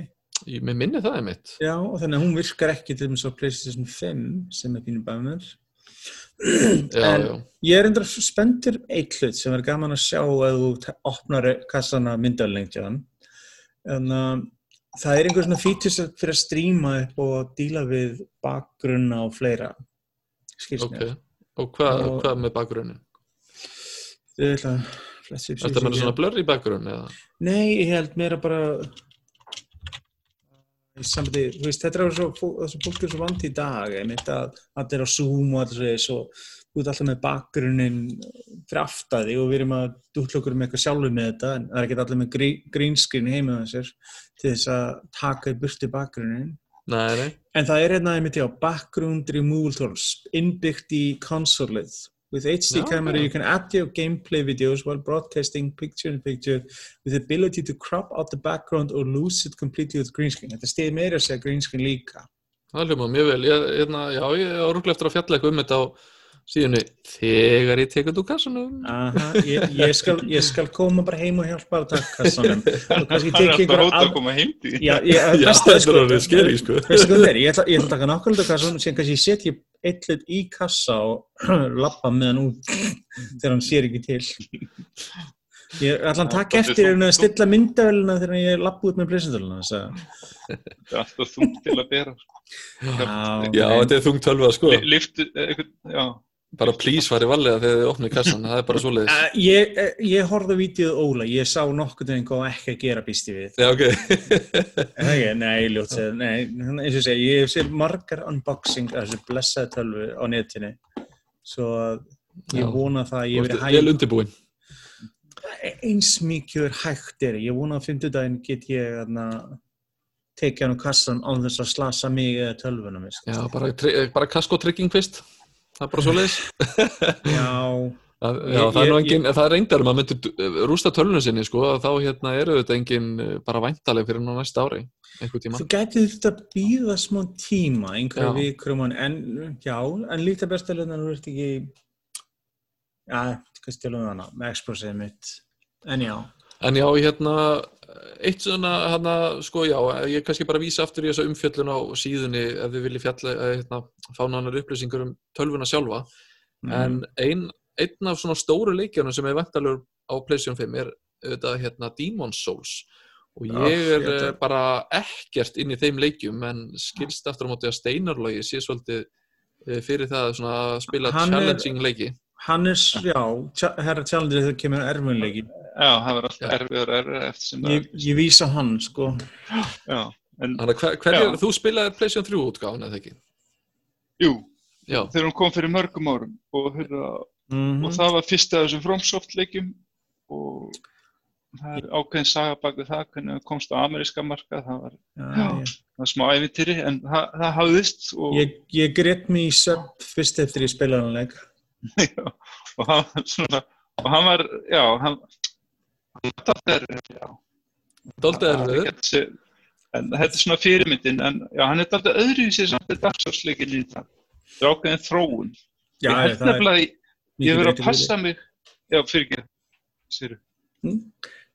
ég, minni það er mitt. Já, og þannig að hún virkar ekki til þess að PlayStation 5 sem er pínu bæmur. Já, En- já, Ég er endur spenntur eitt hlut sem er gaman að sjá að þú opnar kassana hann. En uh, það er einhver svona fítus fyrir að stríma upp og díla við bakgrunna og fleira. Skilst ok. Og hvað Og- hva með bakgrunnin? Þau ætla að flessi upp Þetta með svona blurry bakgrunn eða? Nei, ég held meira bara í sambandi, þú veist, þetta er svo, þessu fólk er svo vant í dag, einmitt að allir á Zoom og allir og þú ert alltaf með bakgrunnin fyrir aftæði og við erum að dútla okkur með eitthvað sjálfur með þetta en það er ekki allir með grí- green screen heima þessir til þess að taka í burti bakgrunnin en það er hérna einmitt já, background removal tools innbyggt í konsolið With HD Já, camera, já. you can add your gameplay videos while broadcasting picture-in-picture with the ability to crop out the background or lose it completely with green screen. Þetta stiði meira að segja green screen líka. það hljóma mjög vel. Ég, hérna, já, ég er orðlega eftir að fjalla eitthvað um þetta á síðunni þegar ég tekið úr kassanum. Aha, ég, ég, skal, ég skal koma bara heim og hjálpa að taka kassanum. *laughs* Og kannski Hann er einhverja hóta að af... koma heim til því. Já, ég, Já, besta þetta er orðið skeri, sko. Það er? Ég ætla, ég ætla að taka nákvæmlega kassan og síðan kannski setja eitt hlut í kassa og *clears throat* lappa með hann út *laughs* þegar hann sér ekki til. Ég ætla að taka Það eftir þungt. að stilla myndavélina þegar ég lappa út með pleysendöluna. Það er alltaf þungt til að bera. Já, þetta er þungt tölva, sko. Li- Lyftu, eh, eitthvað, já. Bara please fari varlega þegar þið opnið kassan, það er bara svoleiðis. Uh, ég, eh, ég horfði á vídeoð Óla, ég sá nokkuð en hvað ekki að gera býsti við. Já, ok. Er það ekki? Nei, ljótt nei, eins og segi, ég séð margar unboxing af þessu blessaði tölvu á netinu, svo ég Já. vona það að ég verið vel undirbúin. eins mikið hægt er, ég vona að fimmtudaginn get ég þarna tekið hann úr kassan án þess að slasa mig eða sko. Já, bara, bara kasko trygging fyrst. Það er bara svoleiðis. Já, *laughs* Það, Ég- já, það er nú ég- engin, það er reyndar að maður myndi rústa tölunum sinni, sko, þá hérna eru þetta engin eh, bara væntaleg fyrir ná næsta ári, einhver tíma. þú gæti þurft að býða smá tíma, einhverja vikur um hann, en já, en líka bestalegna þú ert ekki, já, hvað stjálfum hana, með explosið mitt, en já. En já, hérna, eitt svona, hérna, sko, já, ég kannski bara vísa aftur í þessa umfjöllun á síðunni ef þið viljið fjalla, eh, hérna, fá nánar upplýsingar um tölvuna sjálfa. Mm. En ein, einn af svona stóru leikjunum sem er vantalur á PlayStation 5 er auðvitað, hérna, Demon's Souls. Og Já, ég er þetta- eh, bara ekkert inn í þeim leikjum, en skilst aftur á móti að Steinarlogi sé svolítið eh, fyrir það svona að spila Hann er- challenging leiki. Hann er, s- já, herra challenger þegar kemur erfunleiki. Já, það var alltaf erfiður og erfiður eftir sem Ég, það. ég vísa hann, sko. Já, en Þannig að hver, hverju, Já. þú spilaði PlayStation 3 útgáðan eða ekki? jú, Já, þegar hún kom fyrir mörgum árum og, hérna, Mm og það var fyrst af þessum FromSoft leikjum og það er ákveðin saga bak við það hvernig það komst á ameríska marka það var, já, Já. það var smá ævintýri en það, það hafðist og, ég, ég greitt mig í söp fyrst eftir ég spilaði hann leik. Og hann var svona og hann var, já, hann Þetta er, getur séð- En þetta er svona fyrirmyndin, en já, hann er alltaf öðruvísi samt að dagsásleikin í það. Það er ákveðin þróun. Já, ég held nefnilega, ég- verið að passa mig, já, fyrir ekki, séru.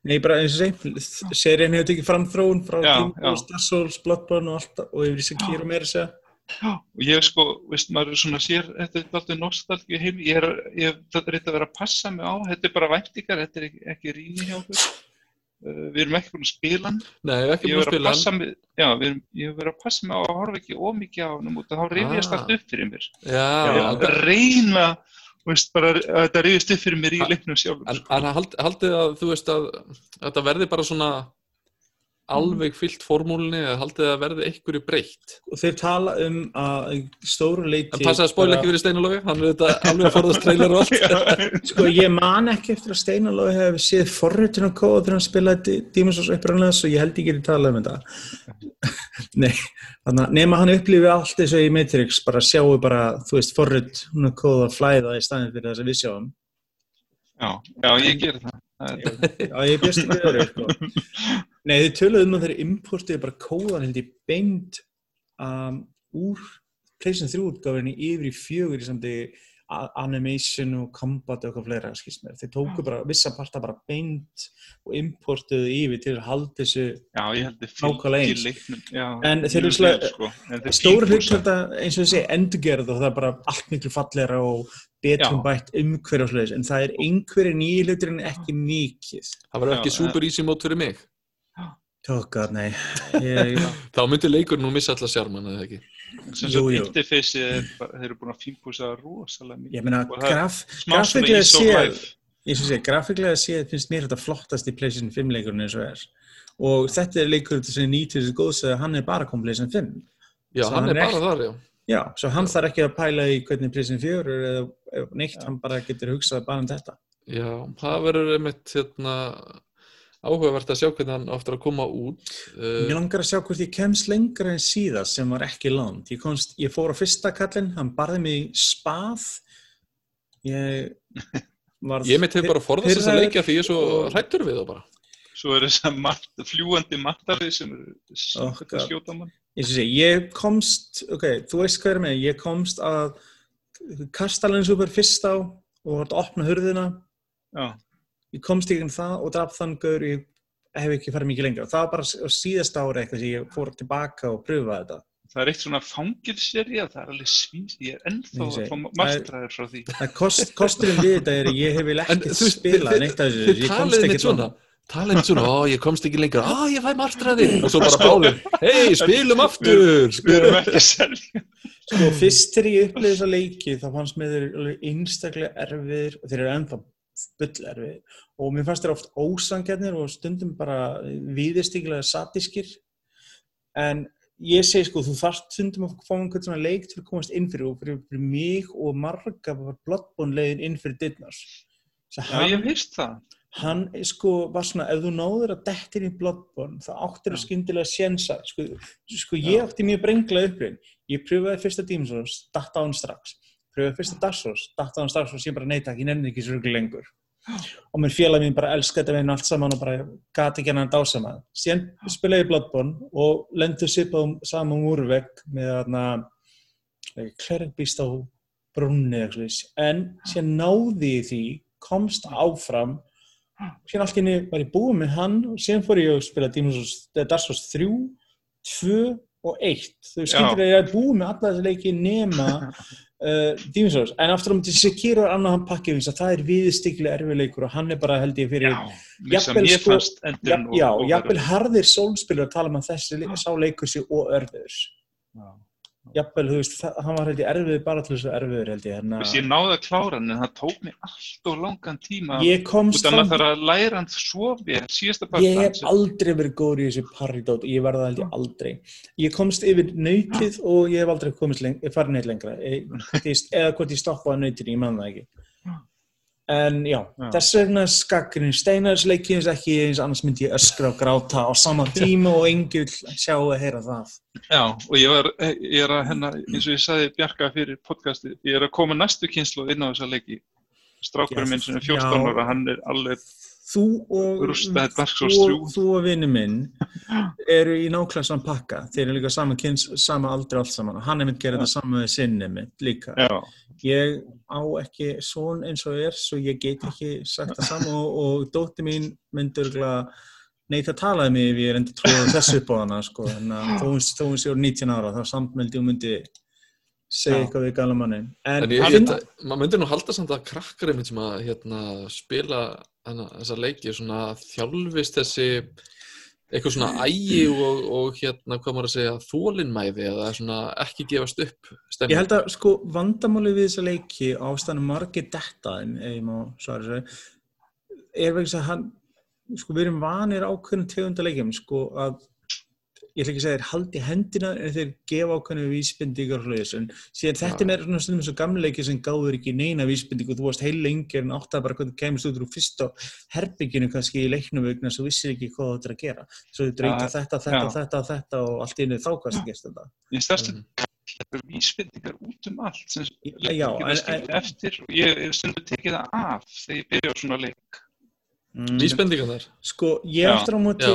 Nei, bara eins og segi, serien hefur tekið fram þróun frá. Ghost, Dark Souls, Bloodborne og allt og yfir í Sekiro meira segja. Og ég sko, veist, maður er svona sér, þetta er alltaf nostalgíu heim, ég er, ég hef reynd að vera að passa mig á, þetta er bara væntingar, þetta er ekki, ekki rýni hjá okkur. Uh, við erum ekki búin að spila hann, Nei, ég hef að að passa mig, já, erum, ég hef verið að passa mig á að horfa ekki ómikið á hann og þá rifjast Ah. allt upp fyrir mér. Já, Ég er að reyna, veist, bara að þetta rifjast upp fyrir mér í leiknum sjálfum. En, sko. en hald, haldið að þú veist að að þetta verði bara svona alveg fyllt formúlinni eða haldið að verði einhverju breytt Og þeir tala um að í stóru leiti... en passa að spóila ekki verið steinalógi hann er þetta alveg að forðast trailer og allt *laughs* Sko, ég man ekki eftir að Steinalói hefði séð forritun á kóða þegar hann spilaði Demon's Souls upprænlega svo ég held ég geti talað um þetta. *laughs* Nei, þannig að nema hann upplifi allt eins og í Matrix, bara sjáu bara, þú veist, forritun á kóða flæða í staðin fyrir þess að við sjáum. já, já, ég ger það. það Já, ég *laughs* Nei, þið töluðu um að þeir importiði bara kóðan held ég beint um, úr PlayStation 3 útgáfinni yfir í fjögur í samti animation og combat og eitthvað fleira, skilst mér. Þeir tóku bara vissa parta bara beint og importuðu yfir til að halda þessu Nákvæmlega eins. En þeir eru svona- sko. En þeir stóri hlut eins og þessi endurgerð og það er bara allt miklu fallegra og betur Já. bætt svoleiðis, en það er einhverju nýju hlutur en ekki mikið. það verður ekki super easy mót fyrir mig Tókað, nei. Ég, þá myndi leikur nú missa allar sjarman eða ekki? Sem Jú, sagt jú. interface er bara- þeir eru búin að fínpúsa rosalega mikið. Ég meina, er graf, grafiklega séð ég svo segi, grafíklega séð finnst mér þetta flottast í PlayStation 5 leikurinn eins og er. Og þetta er leikur sem nýtur þessi góðs að hann er bara kom PlayStation 5 já, hann hann er er bara þar, já. Já, svo hann þarf ekki að pæla í hvernig PlayStation 4 er eða eða neitt, Já. hann bara getur hugsað bara um þetta. Já, það verður einmitt hérna áhugavert að sjá hvernig hann áttur að koma út Mér uh, langar að sjá hvort ég kemst lengra en síðast sem var ekki land. Ég, komst, ég fór á fyrsta kallinn, hann barði mig í spað. Ég *laughs* var... ég mitt hefur bara forðast þess að leikja því ég er svo hrættur við það bara svo er þess að mat, fljúandi mattarið sem Oh, skjóta mann Ég, ég komst, ok, þú veist hvað er með, ég komst að kastalinn sem þú verður fyrst á og vart að opna hurðina. já, Ég komst ekki um það og draf þann gaur, ég hef ekki farið mikið lengra. Það var bara á síðasta ári eitthvað sem ég fór tilbaka og pröfaði þetta. það er eitt svona fangilserja það er alveg svíns, ég er ennþá að fá marstræðir frá því. Það kost, kosturinn við þetta er að ég hef vel veist, spilað neitt af þessu. þið Ég komst talið ekkert mitt svona. talið mitt svona, ó ég komst ekki lengra. Ó ég fæ martraði og svo bara báðum hei spilum aftur. Við erum ekki að Sko, fyrst þegar ég upplýði þessa leiki þá fannst mér þeir alveg einstaklega erfiðir og þeir eru ennþá bull erfiðir og mér fannst þeir oft ósangjarnir og stundum bara viðistíkilega satískir en ég segi sko, þú þarft stundum að fá einhvern svona leik til að komast inn fyrir og fyrir, fyrir mig og marga var Bloodborne leiðin inn fyrir dittnars já, ég hef hýrst það. hann sko var svona, ef þú náður að detti inn í Bloodborne, þá áttir það Já. skyndilega sjensa, sko, sko ég Já. átti mjög brengla upprinn, ég pröfaði fyrsta Demon's Souls, datta á hann strax pröfaði fyrsta hann strax og sé bara neita, ég nefnir ekki svo rugli lengur. Og mér félag mín bara elska þetta veginn allt saman og bara gati ekki hann að dásama síðan spilaði ég Bloodborne og lendur sipað saman múrvegg með þarna klergbíst á brunni en síðan náði ég því komst áfram. Síðan allt henni var ég búið með hann og síðan fór ég að spila Souls 3 2 og 1 þau skildir að ég er búið með alla þessi leiki nema *laughs* Demon's Souls en aftur um til Sekiro annað hann pakkið eins að það er viðstiklega erfið leikur og hann er bara held ég fyrir já, Jafnvel sko- jafnvel harðir sólspilur að tala um að þessi le- sá leikur sér og örfiður. Já. Jafnvel, þú veist, það, hann var held ég erfiður bara til þess að erfiður held ég. Hérna, Þess, ég náði að klára hann en það tók mér allt og langan tíma ég komst af maður fram, þarf að læra hann svo vel síðasta part ég hef aldrei verið góður í þessu parrydót, ég verða held ég aldrei. Ég komst yfir nautið og ég hef aldrei komist leng farið neitt lengra. Ég, *laughs* eða hvort ég stoppaði nautinu, ég man það ekki. En já, Já. þess vegna skakkurinn Steinarsleiki eins ekki eins annars myndi ég öskra og gráta á sama tíma og engi vil sjá að heyra það. Já, og ég, var, ég er að hérna, eins og ég sagði Bjarka fyrir podcasti, ég er að koma næstu kynslu inn á þessa leiki. Já, Strákurinn minn sem er já. 14 ára, hann er alveg þú og, Rústa þetta Dark Souls þú, 3. og- og vinnu minn *laughs* eru í nákvæmlega saman pakka þeir eru líka sama kyns, sama aldrei allt saman og hann er mynd gera þetta sama við sinni mitt líka Já, ég á ekki svon eins og er svo ég get ekki sagt það sama og, og dótti mín myndur neitt að tala um mig ef ég er enda tróðið þessu upp á hana sko. þó hún- sé úr 19 ára þá sammeldi hún myndi segja eitthvað við gala mannin en, En ég, en ég, það, maður myndir nú halda samt að krakkar sem að hérna, spila hana, þessa leiki svona þjálfist þessi eitthvað svona *clears throat* ægi og, og hérna, hvað maður að segja, þólinmæði eða svona ekki gefast upp stemning. Ég held að sko vandamáli við þessa leiki ástæðan margir dettaðin, ef ég má svara þessu, er vegna þess að hann, sko við erum vanir ákveðnum tegundarleikjum, sko að, ég ætla ekki að segja þeir haldi hendina en þeir gefa ákveðnum vísbendingar og hlutis, en síðan þetta er meira svona stundum svo gamleiki sem gáður ekki neina vísbendingu, þú varst heil lengir en áttaði bara hvernig kemist út úr fyrst á herbygginu kannski í leiknum vegna svo vissir ekki hvað þú ættir að gera, svo dreykja Já, þetta, þetta, já. þetta, þetta og allt einu þá kannski gerst þetta. ég stærstu mm. vísbendingar út um allt sem Já, en- en- eftir og ég hef stundum tekið það af þegar ég byrja á svona leik. Vísbendingarnar. Sko, ég eftir á móti,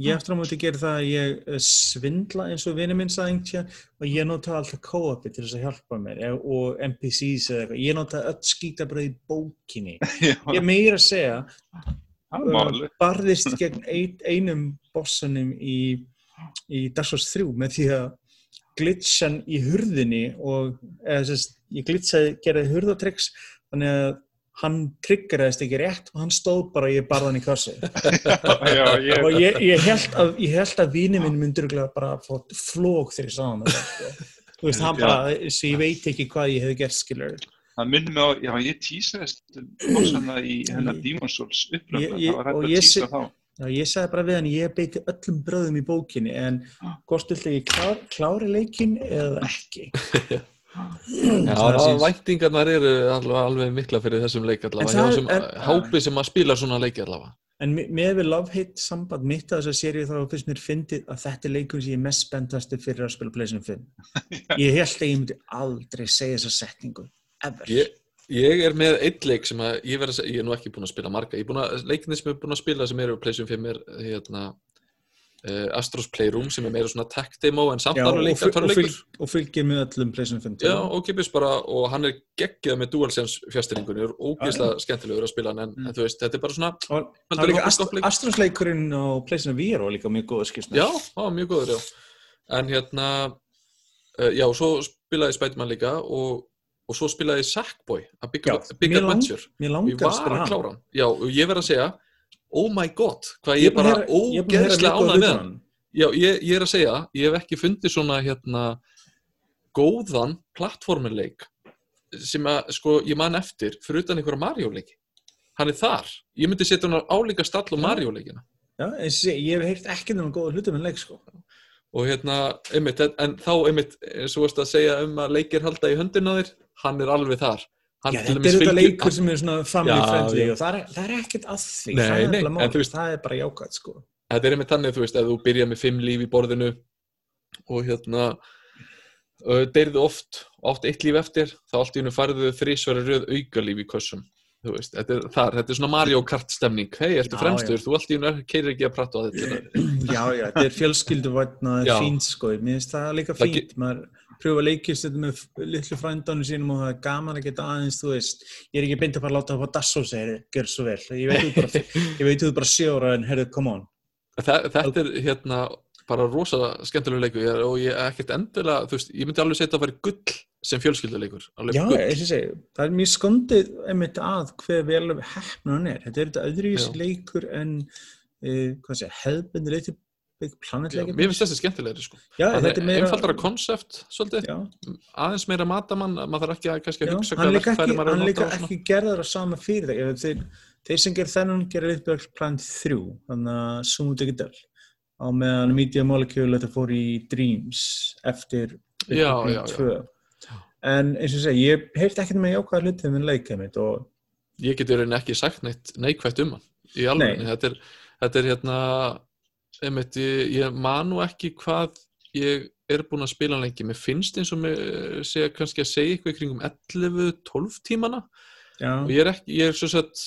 ég eftir á móti gera það að ég eh, svindla eins og vinur minn tíðan og ég nota alltaf co-opi til þess að hjálpa mér eh, og NPCs eða eitthvað. Ég nota öll skítabröð í bókinni. *laughs* Já, Ég meira að segja, uh, barðist gegn ein, einum bossunum í, í Dark Souls 3 með því að glitchan í hurðinni og eða, sérst, ég glitchaði, gerði hurðatryggs þannig að hann triggeraðist ekki rétt og hann stóð bara og ég barði hann í kassi. *laughs* Já, ég, og ég, ég held að, ég held að víni minn myndur bara fá flók þegar ég sá hann. Þú veist, hann bara, svo ég veit ekki hvað ég hef gert skilur. Það minnir mig á, já ég tísaðist bósana í hennar Demon's Souls upplöfna, það var hægt og að ég tísa þá. Já, ég sagði bara við hann, ég beiti öllum bröðum í bókinni en hvort viltu ég klár, klári leikin eða ekki *laughs* Já, Það er væntingarnar eru alveg, alveg mikla fyrir þessum leik allavega, hjá er- sem en- hópi sem að spila svona leiki allavega. En me- með við love-hate samband mitt að þessar seríu þá finnst mér fyndið að þetta er leikur sem ég er mest spenntastur fyrir að spila Playstation 5. *laughs* Ég held að ég myndi aldrei segja þessa setningu, ever. Ég, ég er með einn leik sem að ég að segja, ég er nú ekki búinn að spila marga, ég er búinn að, leikinni sem ég er búinn að spila sem eru PlayStation 5 er hérna uh, Astros Playroom sem er meira svona tech demo en samt alveg og, líka og, törleikur. og fylgir með öllum Playstation 5. Já, ókipis bara og hann er geggjað með DualSense fjastringunni og ógeðslega skemmtilegur að spila hann en, Mm. en þú veist, þetta er bara svona Og líka nokkuð Ast leik? Astros-leikurinn á Playstation VR var líka mjög góð skýrsna. Já, á, mjög góður, já. En hérna, uh, já, svo spilaði Spiderman líka og, og svo spilaði Sackboy, A Big, Já, a Big mér lang- Adventure. Mér Og langar að spila að hann. hann. Já, og ég verð að segja, oh my god, hvað Ég ég bara ógeðslega ánægð með hann. Já, ég, ég er að segja, ég hef ekki fundið svona, hérna, góðan plattformuleik sem að, sko, ég man eftir fyrir utan einhverja Mario-leiki. Hann er þar. Ég myndi setja hann á álíka stall og. Mario-leikina. Já, sé, ég hef heyrt ekki um góða hlutum en leik, sko. og hérna, einmitt, en, en þá einmitt, eins og varst að segja um að leikir halda í höndina á þér, hann er alveg þar Já, þetta er þetta leikur sem er svona family friendly og það er, það er ekkert að því. Nei, það er nei, mál. veist- Það er bara jákvæmt, sko. þetta er einmitt þannig, þú veist, ef þú byrjar með fimm líf í borðinu og hérna uh, deyrðu oft átt eitt líf eftir, þá allt í hennu farðu þrísvara röð auka líf í kössum þú veist, þetta er þar, þetta er svona Mario Kart stemning hei, ertu fremstur, já. þú allt í hennu keirir ekki að prata á þetta *clears throat* Já, já, þetta er Já. er fínt, sko. Mér finnst það líka fínt. Maður að leikist með litlu frændanum sínum og það er gaman að geta aðeins, þú veist. Ég er ekki beint að fara að láta það fá dass og segja, gjör svo vel. Ég veit þú bara, *laughs* ég bara sjóra en herðu, come on. Þa, þetta er hérna bara rosa skemmtilega leikur ég, og ég er ekkert endilega, þú veist, ég myndi alveg setja að vera gull sem fjölskylduleikur Já, eins og segi, það er mjög skondið einmitt að hver vel hefna hann er. Þetta er þetta öðruvísi Já. leikur en, uh, hvað sé, hefðbundur leikur, Já, planetleikur. mér finnst þessi skemmtilegri sko. Já, meira... einfaldara konsept Já, aðeins meira matamann maður þarf ekki að, kannski að já, hugsa hann líka ekki, hann að líka ekki gerðar á sama fyrirtæki. Þeir, þeir sem ger þennan gerir Little Plan 3, þannig að Sumo Digital á meðan Media Molecule þetta fór í Dreams eftir Já, já, já. 2. En eins og segi, ég heyrti ekkert með jákvæða hlutið með leikið mitt og ég get í rauninni ekki sagt neitt neikvægt um hann í alveg, þetta er, þetta er hérna einmitt, ég, ég man nú ekki hvað ég er búinn að spila lengi, mér finnst eins og mér segja kannski að segja eitthvað í kringum 11-12 tímana. Já, og ég er ekki, ég er svo sett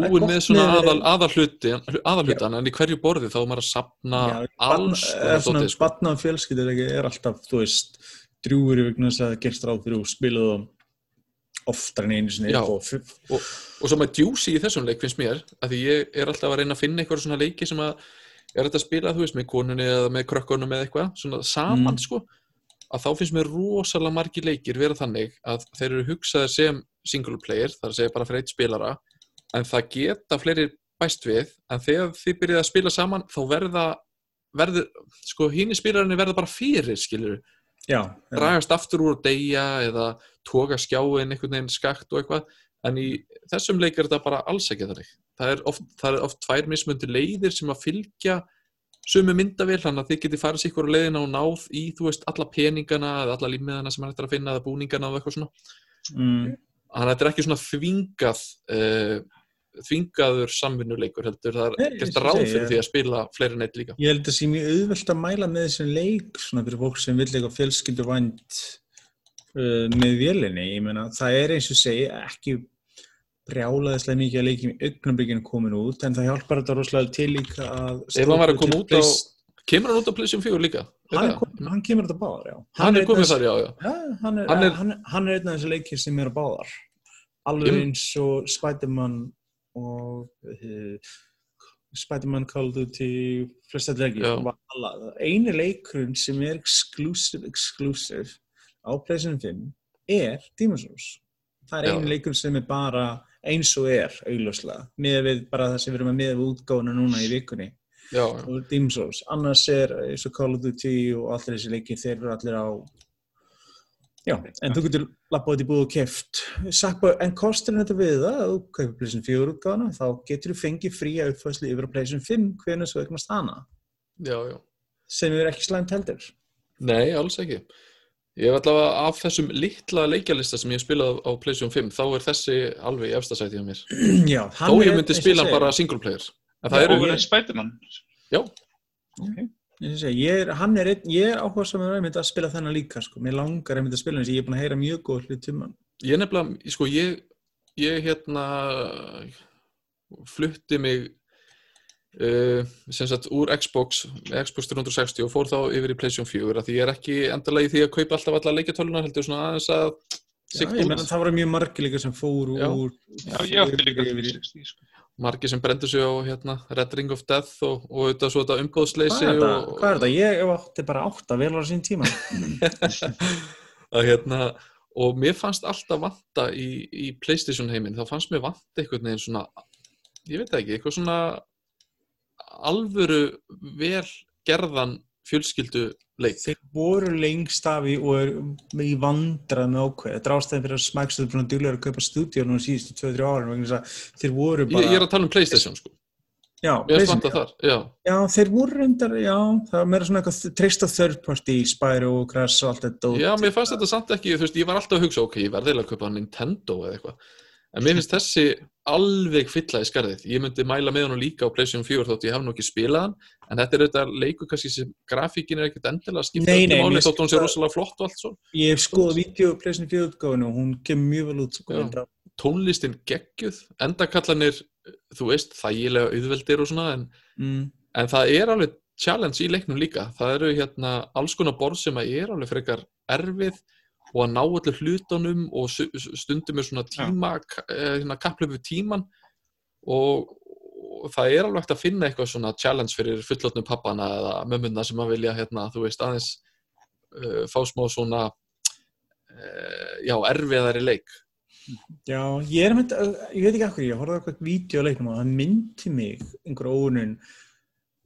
búin með svona aðal, aðal hluti, aðal hlutan, en í hverju borði þá er maður að sapna alls er konar svona dótið, sko. ekki, er alltaf, þú veist drjúur í vegna þess að gerst ráð fyrir og spilaðu oftar en einu sinni Já. og og, og svo með djúsi í þessum leik finnst mér að því ég er alltaf að reyna að finna eitthvað svona leiki sem að er þetta að spila, þú veist, með konunni eða með krökkunum eða eitthvað, svona saman Mm. sko, að þá finnst mér rosalega margir leikir vera þannig að þeir eru hugsaðir sem single player, það er að segja bara fyrir eitt spilara, en það geta fleiri bæst við, en þegar þið byrjið að spila saman, þá verða verður, sko, hínni spilarinn verða bara fyrir, skilur já, já. dragast aftur úr og deyja eða toga skjáin einhvern veginn skakt og eitthvað en í þessum leik er þetta bara alls ekki þannig það er oft, það er oft tvær mismundi leiðir sem að fylgja sömu myndavél, þannig að þið getið farið sér ykkur leiðina og náð í, þú veist, alla peningana eða alla límiðana sem hann ættir að finna eða búningana og eitthvað svona, Mm. þannig að þetta er ekki svona þvingað uh, þvingaður samvinnuleikur heldur, það er gert ráð fyrir því að spila fleiri neitt líka Ég held að sé mjög auðvelt að mæla með þessum leik svona fyrir fólk sem vill eitthvað fjölskylduvænt uh, með vélinni. Ég meina, það er eins og segi ekki brjálaðislega mikið að leikjum í augnablikinu komin út en það hjálpar þetta rosalega til líka að Ef hann var að koma út á- kemur hann út á PlayStation 4 líka? Er hann, er kom, hann kemur þetta báðar, já. hann er einn komið þar, já, já Já, hann er, Hann er- hann, er, hann er einn af þessu leikir sem eru báðar. Alveg eins og Spider-Man og uh, Spider-Man Call of Duty, flesta. Valhalla. Einu leikurinn sem er exclusive, exclusive á PlayStation 5 er Demon's Souls. Það er Já. einu leikur sem er bara eins og er, augljóslega, með við bara það sem við erum að með við útgáfuna núna í vikunni já, já. og Souls. Annars er eins og Call of Duty og allir þessi leikir, þeir eru allir á Já, en þú getur lappað út í búið og keft. Sakpa, en kosturinn þetta við það, að þú kaupir PlayStation 4 útgáfana, þá getur þú fengið fría uppfæslu yfir á PlayStation 5 hvernig svo eignast hana, já, já. sem er ekki slæmt heldur. Nei, alls ekki. Ég hef allavega af þessum litla leikjalista sem ég hef spilað á PlayStation 5, þá er þessi alveg í efsta sæti á mér. *clears throat* Já, Þó ég myndi og spila bara single player. En það eru, Over and Spider-Man já, og segir, ég er, hann er, einn- ég er áhuga sem er einmitt að spila þennan líka, sko. Mér langar einmitt að spila hans, ég er búin að heyra mjög góð hlut um hann. ég nefnilega, sko, ég, ég hérna flutti mig uh, sem sagt úr Xbox, Xbox 360 og fór þá yfir í PlayStation 4 af því ég er ekki endalega í því að kaupa alltaf alla leikjartölunar heldur svona aðeins að Já, ég út. meina það voru mjög margir líka sem fóru Já. úr Já, ég átti líka yfir í- 360 sko. margir sem brendur sig á hérna, Red Ring of Death og, og þetta svo þetta umbóðsleysi Hvað er þetta? og, Hvað er þetta? Ég átti bara átta vel á sín tíma. *laughs* að hérna og mér fannst alltaf vanta í, í Playstation heiminn, þá fannst mér vanta einhvern veginn svona, ég veit ekki eitthvað svona alvöru vel gerðan fjölskyldu leik Þeir voru lengst af í og er í vandrað með ákveð. Þetta er ástæðin fyrir að Microsoft er svona duglegar að kaupa stúdíu núna síðustu 2-3 ára að þeir voru ég, bara... ég er að tala um Playstation sko, já, PlayStation, þar já, já, þeir voru reyndar, já, það var meira svona eitthvað treyst á third party, Spyro, Crash og allt þetta. já, mér fannst þetta samt ekki þú veist, ég var alltaf að hugsa, ok, ég verði að kaupa Nintendo eða eitthvað, en mér finnst þessi alveg fylla í skarðið. Ég myndi mæla með hann líka á PlayStation 4 þótt ég hef nú ekki spilað hann, en þetta er auðvitað leikur kannski sem grafíkin er ekkert endilega skipta Nei, nei, máli þótt hún sé rosalega flott og allt svo Ég hef skoðað vídeo PlayStation 4 útgáfinu og hún kemur mjög vel út, sko. Tónlistin geggjuð, endakallanir þú veist, þægilega auðveldir og svona, en, Mm. en það er alveg challenge í leiknum líka, það eru hérna alls konar borð sem er alveg frekar erfið og að ná allir hlutunum og stundum er svona tíma eh, hérna, kapplöfu tíman og, og það er alveg hægt að finna eitthvað svona challenge fyrir fullotnum pappana eða mömmuna sem að vilja hérna, þú veist, aðeins uh, fá smá svona uh, já, erfiðari leik. Já, ég er mynd, ég veit ekki hverju, ég horfði eitthvað vídeo á leiknum og það myndi mig einhver óunun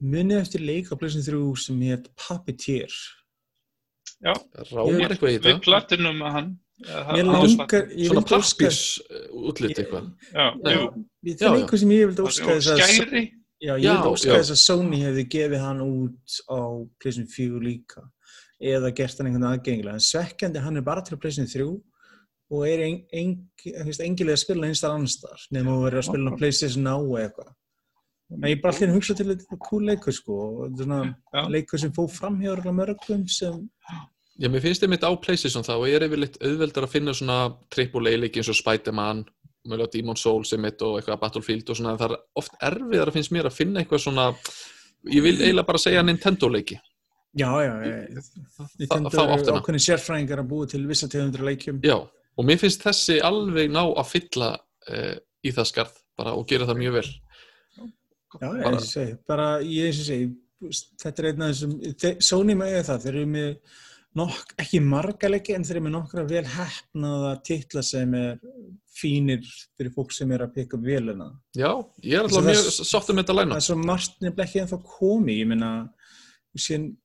munið eftir leik á PlayStation 3 sem hétt Puppeteer. Já, rámar eitthvað í við þetta. platinum að hann eða Mér langar, ég svona vildi óska eitthvað. Já, Nei. jú, Ég- Já, Það er eitthvað sem ég vildi óska og þess að skæri Já, ég vildi óska þess að Sony hefði gefið hann út á PlayStation 4 líka. Eða gert hann einhvern aðgengilega en svekkjandi hann er bara til PlayStation 3 og er en, en, engilega að spila einstar annstar nefnum að vera að spila á PlayStation Now eða eitthvað. En ég er bara allir að hugsa til þetta cool leikur sko. Er svona leikur sem fóð framhjóður mörgum sem Já, mér finnst þið mitt á PlayStation þá og ég er yfirleitt auðveldar að finna svona AAA leiki eins og Spider-Man mjög Demon Souls sem mitt og eitthvað Battlefield og svona en það er oft erfiðar að finnst mér að finna eitthvað svona ég vil eiginlega bara segja Nintendo leiki Já, já, ég, Nintendo áttina. ákveðin sérfræðingar að búa til vissa tegundur af leikjum. Já, og mér finnst þessi alveg ná að fylla uh, í það skarð bara og gera það mjög vel Já, Bara- eins og segi, bara ég eins og segi, þetta er einn af þessum, þe- Sony með það, þeir eru með nokk, ekki marga leiki en þeir eru með nokkra vel hefnaða titla sem er fínir fyrir fólk sem er að peka upp vélina. Já, ég er alltaf mjög það- sátt um þetta Það læna er svo margt nefnilega ekki ennþá komi, ég meina, síðan,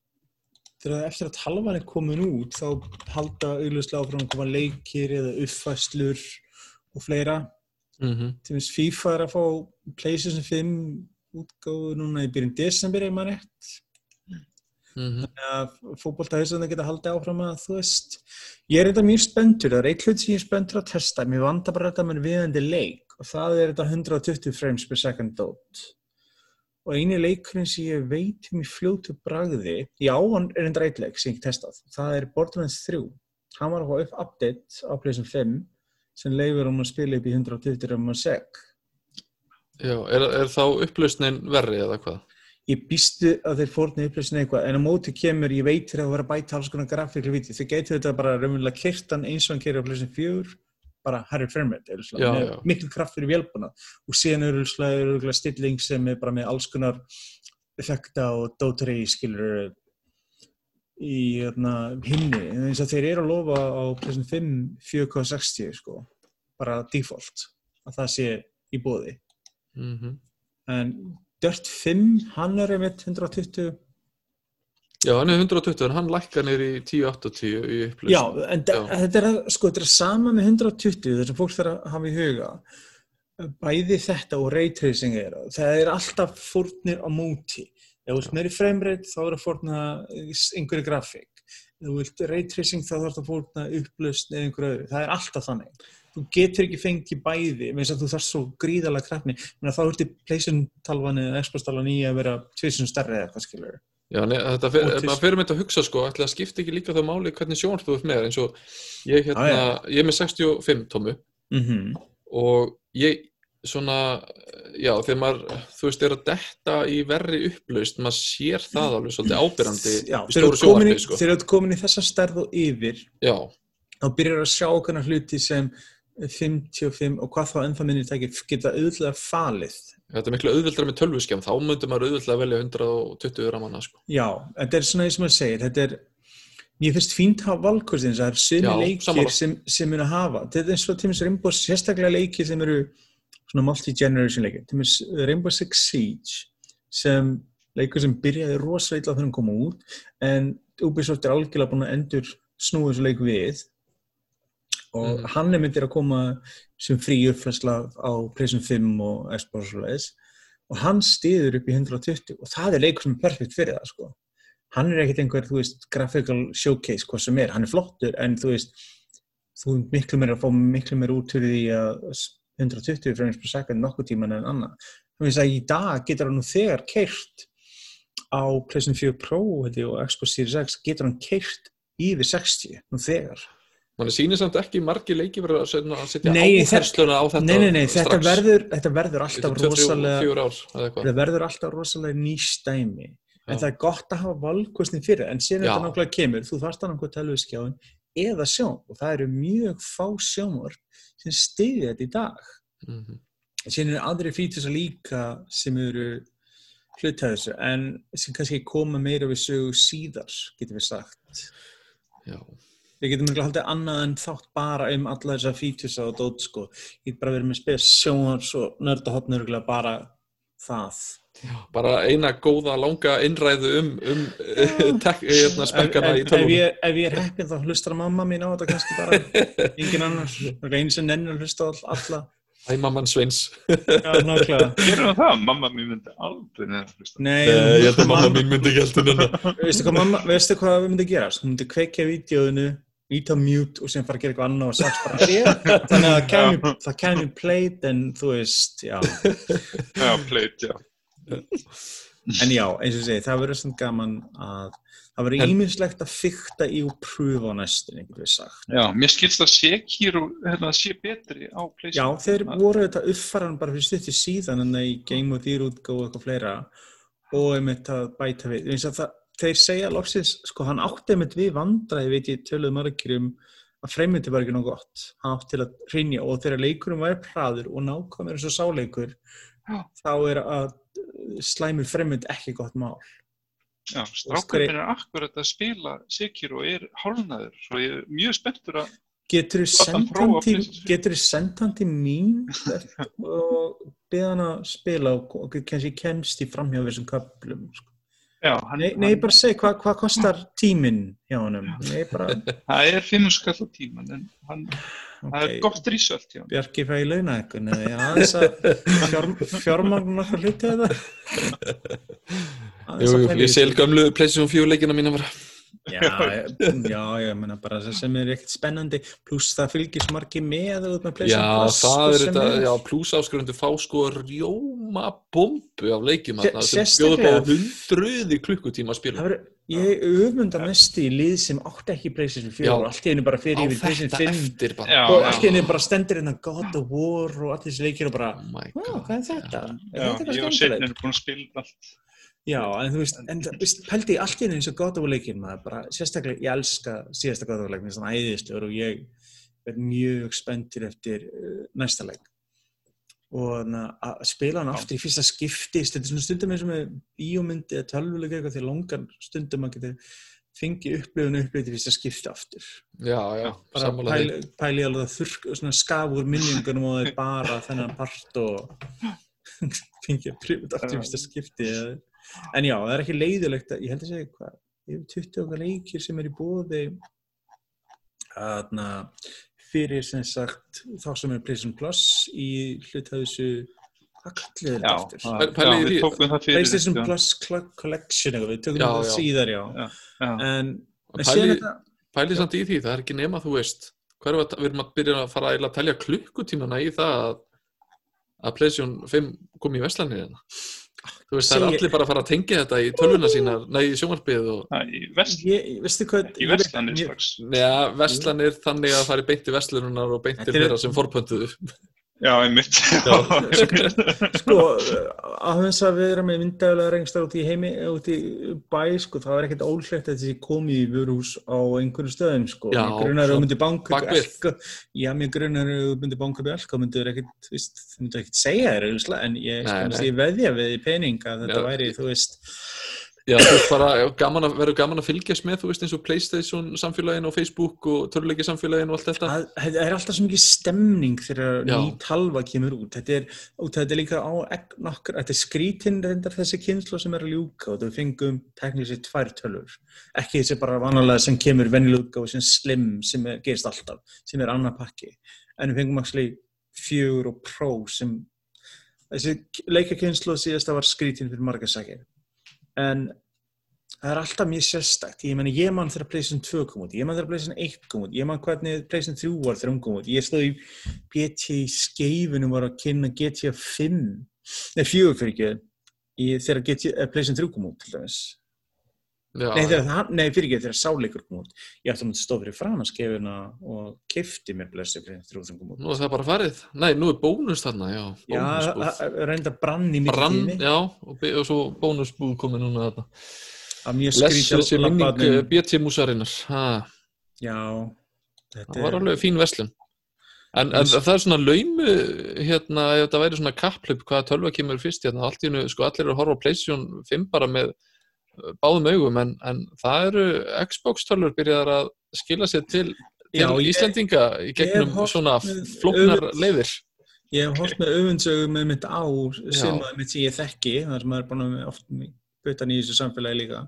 þegar eftir að talvan er komin út, þá halda auglustlega áfram að koma leikir eða uppfæslur og fleira. mm -hmm. til þess FIFA er að fá PlayStation 5 útgáfu núna í byrjun desember ef maður rétt Mm að fótboltahauðsönda geta haldið áfram að þú veist ég er þetta mjög spenntur, það er eitt hlut sem ég er spenntur að testa, mér vantar bara þetta með viðandi leik og það er þetta 120 frames per second dot. Og eini leikurinn sem ég veit um í fljótu bragði já, hann er enda eitt leik sem ég testað. Það er Borderlands 3 hann var að fá upp update á PlayStation 5 sem leifur um að spila upp í 120 frames per sec Já, er, er þá upplausnin verri eða hvað? Ég býstu að þeir fórna upplýsin eitthvað en á móti kemur, ég veit þegar það var að bæta alls konar grafíkli viti, þau getur þetta bara raunverulega kirtan eins og hann gerir á upplýsin fjör bara Harry Fermet, miklu kraft fyrir vélbuna og síðan eru örugglega stilling sem er bara með alls konar effekta og dótari skilur í hérna, himni, en eins og þeir eru að lofa á upplýsin 5 4K60 sko, bara default að það sé í bóði Mm en Dirt 5, hann er einmitt 120 Já, hann er 120 en hann lækkar niður í 1080 í upplausn. Já, en Já. Þetta er sko, þetta er sama með 120 þessum fólk þarf að hafa í huga. Bæði þetta og raytracing er það er alltaf fórnir á móti. Ef þú vilt meiri framerate þá er að fórna einhverju grafík. Ef þú vilt raytracing þá þarf það að fórna upplausn eða einhverju öðru, það er alltaf þannig þú getur ekki fengið bæði þess að þú þarf svo gríðalega krafni að þá ertu pleysun talvan eða Xbox talvan í að vera tvisum stærri eða hvað skilur Já, ne, þetta Og til- maður fyrir þetta að hugsa sko, ætli það skipti ekki líka þá máli hvernig sjónvarp þú ert með eins og ég, hérna, Já, já. ég er með 65 tómu mm -hmm. og ég svona, já, þegar maður þú veist, er að detta í verri upplaust maður sér það alveg svolítið ábyrrandi Já, í stóru sjónvarpi, sko. þegar þú ert komin í þessa stærð og yfir Já, þá byrjar að sjá okkurna hluti sem 55 og hvað þá ennþá minni tækir geta auðvitað falið. þetta er miklu auðvildra með tölvuskjám, þá myndi maður auðvildra að velja 120 ramanna, sko. Já, þetta er svona eins og maður segir, þetta er, mér finnst fínt að hafa valkostin, það er sumi leikir sem, sem mun að hafa. Þetta er eins og með Rainbow, sérstaklega leikir sem eru svona multi-generation leikir. Með Rainbow Six Siege sem leikur sem byrjaði rosalega illa þegar hann kom út en Ubisoft er algjörlega búin að endur snúið þessu leik við og Mhm. hann er myndir að koma sem frí uppfærsla á Playstation 5 og Xbox og svoleiðis og hann stiður upp í 120 og það er leikur sem er perfekt fyrir það sko. hann er ekkert einhver, þú veist, graphical showcase hvað sem er, hann er flottur en þú veist, þú er miklu meira að fá miklu meira út fyrir því að 120 frames per second nokkuð tíman en annað þú veist að í dag getur hann þegar keirt á PlayStation 4 Pro og Xbox Series X getur hann keirt yfir 60 nú þegar Man sýnir samt ekki margir leiki verið að setja, áhersluna á þetta Nei, nei, nei, þetta strax. verður, þetta verður alltaf Þetta 24 rosalega þetta verður alltaf rosalega nýstæmi en það er gott að hafa valkostni fyrir en síðan þetta náttúrulega kemur, þú þarft að náttúrulega telviskjáin eða sjón og það eru mjög fá sjónvar sem stiði þetta í dag Mhm. en síðan eru aðri fítis að líka sem eru hluta þessu en sem kannski koma meira við sögu síðar, getum við sagt Já. Við getum ekki haldið annað en þátt bara um alla þessa fítusa og dót sko ég get bara verið með spes sjónvars og nördahotnur bara það Bara eina góða, langa innræðu um, um *laughs* hérna, spekkana í ef, ef, tölvunum. ég, ef ég er heppin þá hlustar mamma mín á þetta kannski bara *laughs* engin annar, það er einu sem nennir að hlusta á all- alla Æ, mamman Sveins. Já, nákvæmlega *laughs* Gerum við það? Mamma mín myndi aldrei neða hlusta. Nei, Nei, ég held að mamma mín myndi ekki heldur nennan. veistu hvað, mamma, veistu hvað við myndi gera? Hún myndi kveikja vídeoinu, íta mute og sem fara að gera eitthvað annað og sagt bara *laughs* "Er ég?" þannig að það kæmi, það kæmi playt en þú veist, já Já, pleit, já. En já, eins og segi, það verður svona gaman að það verður En- íminnslegt að fykta í og pröfa á næstunni, getur við sagt. Já, mér skilst að Sekiro hérna, sé betri á Já, PlayStation. þeir voru þetta uppfæran bara fyrir stuttir síðan en í Game of Year útgáfu og eitthvað fleira og einmitt að bæta við. Eins og það, þeir segja loksins, sko, hann átti einmitt við vandræði, veit ég, töluðu margir um að freymyndi var ekki nóg gott. Hann átti til að hreinja og þegar leikurum væri praður og nákvæmur eins og sáleikur, Já. þá er að slæmur freymynd ekki gott mál. Já, strákurinn er akkurat að spila Sekiro og er hálnaður, svo ég er mjög spenntur að Getur hann sendt hann til, mín og beða hann að spila og, kannski kemst í framhjá þessum köplum. Já, hann, Nei, nei hann, bara seg, hvað hva kostar tíminn hjá honum? Nei, bara, það er fimm skall á tíman en hann, það er gott rísöld hjá hann. Bjarki fæði launa eitthvað, neði, aðeins að fjár, fjármagn okkar hluti eða? Jú, jú, ég sel gömlu PlayStation 4 leikina mína bara. Já, já, ég meina bara það sem er ekkert spennandi, pluss það fylgir svo margi með Já, það sko, er sem þetta, já, pluss áskrifendur fá sko rjóma bombu af leikjum Se- þarna sem bjóður bara hundruði klukkutíma að Það spila. ég öfundar mest í lið sem átti ekki PlayStation 4 Já. og allt í einu bara fyrir yfir þetta PlayStation 5 eftir bara. Já, og allt í einu bara stendur hérna God of War og allir þessi leikir og bara, Oh my "Ó, god. hvað er þetta? Er ég og skemmtilegt?" Sveinn erum búin að spila allt. Já, en þú veist, en það, pældi ég allt í eins og God of War leikir maður bara, sérstaklega, ég elska síðasta leik, mér finnst hann æðislegur og ég er mjög spenntur eftir uh, næsta leik. Og na, að spila hann aftur í fyrsta skipti, þetta er svona stundum eins og með bíómyndi eða tölvuleik eitthvað því langan stundum að geta fengið upplifun upplifun í fyrsta skipti aftur. Já, já, sammála því. pæli, pæli alveg að þurrk svona skaf úr minningunum og það er bara þennan part og *laughs* fengið þetta aftur í fyrsta skipti eða- en já, það er ekki leiðilegt að, ég held að segja hvað yfir 20 okkar leikir sem er í bóði aðna fyrir sem sagt þá sem er PlayStation Plus í hlut að þessu hvað kallir þetta Já, það- við tókum það fyrir. PlayStation já. Plus Collection við tökum Já, já. síðar já, Já, já. en, en Pæli- þetta Pælið samt í því, það er ekki nema, þú veist, hvað er við, að- við erum að byrja að fara að telja klukkutímana í það að, að PlayStation 5 kom í Vestlanir hérna. Þú veist, það er allir bara að fara að tengja þetta í tölvuna sína, nei, í sjónvarpið og, Það er í vest, ég, veistu hvað í vestlanir strax. neða, Vestlanir þannig að fara í beinti Vestlununar og Þetta er- þeirra sem forpöntuðu. Já, einmitt. *laughs* sko, að þess að við erum með myndægulega rengstar út í heimi, út í bæ, sko, það er ekkert ólegt að þessi komið í vörús á einhverju stöðum, sko. Já, mér grunar að þú myndir banka upp bakvið. elka, já, mér grunar að þú myndir banka upp elka, myndir ekkert, þú myndir ekkert segja þér, en ég, sko, ég veðja við í pening að þetta Já. væri, þú veist, Já, þú veist bara, að, verður gaman að fylgjast með, þú veist, eins og Playstation samfélagin og Facebook og töluleiki samfélagin og allt þetta. að, það er alltaf svo mikið stemning þegar Já. ný talva kemur út þetta er, út, þetta er líka á egg- nokkur, þetta er skrítin reyndar þessi kynslu sem er að ljúka og þau fengum teknísið tvær tölur ekki þessi bara vanalega sem kemur vennilega og sem slim sem er, gerist alltaf sem er annar pakki en við fengum actually fjögur og pró sem þessi leikakynslu síðasta var skrítin fyrir marga sækir en það er alltaf mjög sérstakt. Ég meni ég man þegar PlayStation 2 kom út ég man þegar PlayStation 1 kom út ég man hvernig PlayStation 3 var þegar hún kom út. Ég stóð í BT skeifunum var að kynna GTA 5 nei 4 fyrir ekki þegar GTA, eh, PlayStation 3 kom út til dæmis Já, nei, þegar, það- nei fyrir ekki þegar sáleikur kom út ég ætti að stóð fyrir fram að skeifuna og kifti mér 3 þegar hún kom út Nú er það bara farið. Nei, nú er bónus þarna, já. já, Bónusbúð. það- það reynda brann í Brann, mikið já, og, og svo bónusbúð komið núna þarna. að mjög Lessu þessi minning labbarnum. uh, BT-músarinnar. Ha, já það var alveg fín verslun. En, en það er svona laumu, hérna, ef þetta væri svona kapplöp, hvaða tölva kemur fyrst, hérna, allt í hennu, sko, allir eru að horfa á PlayStation 5 bara með báðum augum, en, en það eru Xbox tölvur byrjaðar að skila sér til, til Já, Íslendinga í gegnum svona með öfund- leiðir. Ég hef hórt með öfundsögum með mitt á sem að mitt sem ég þekki, þar sem maður er búin að oft butan í þessu samfélagi líka,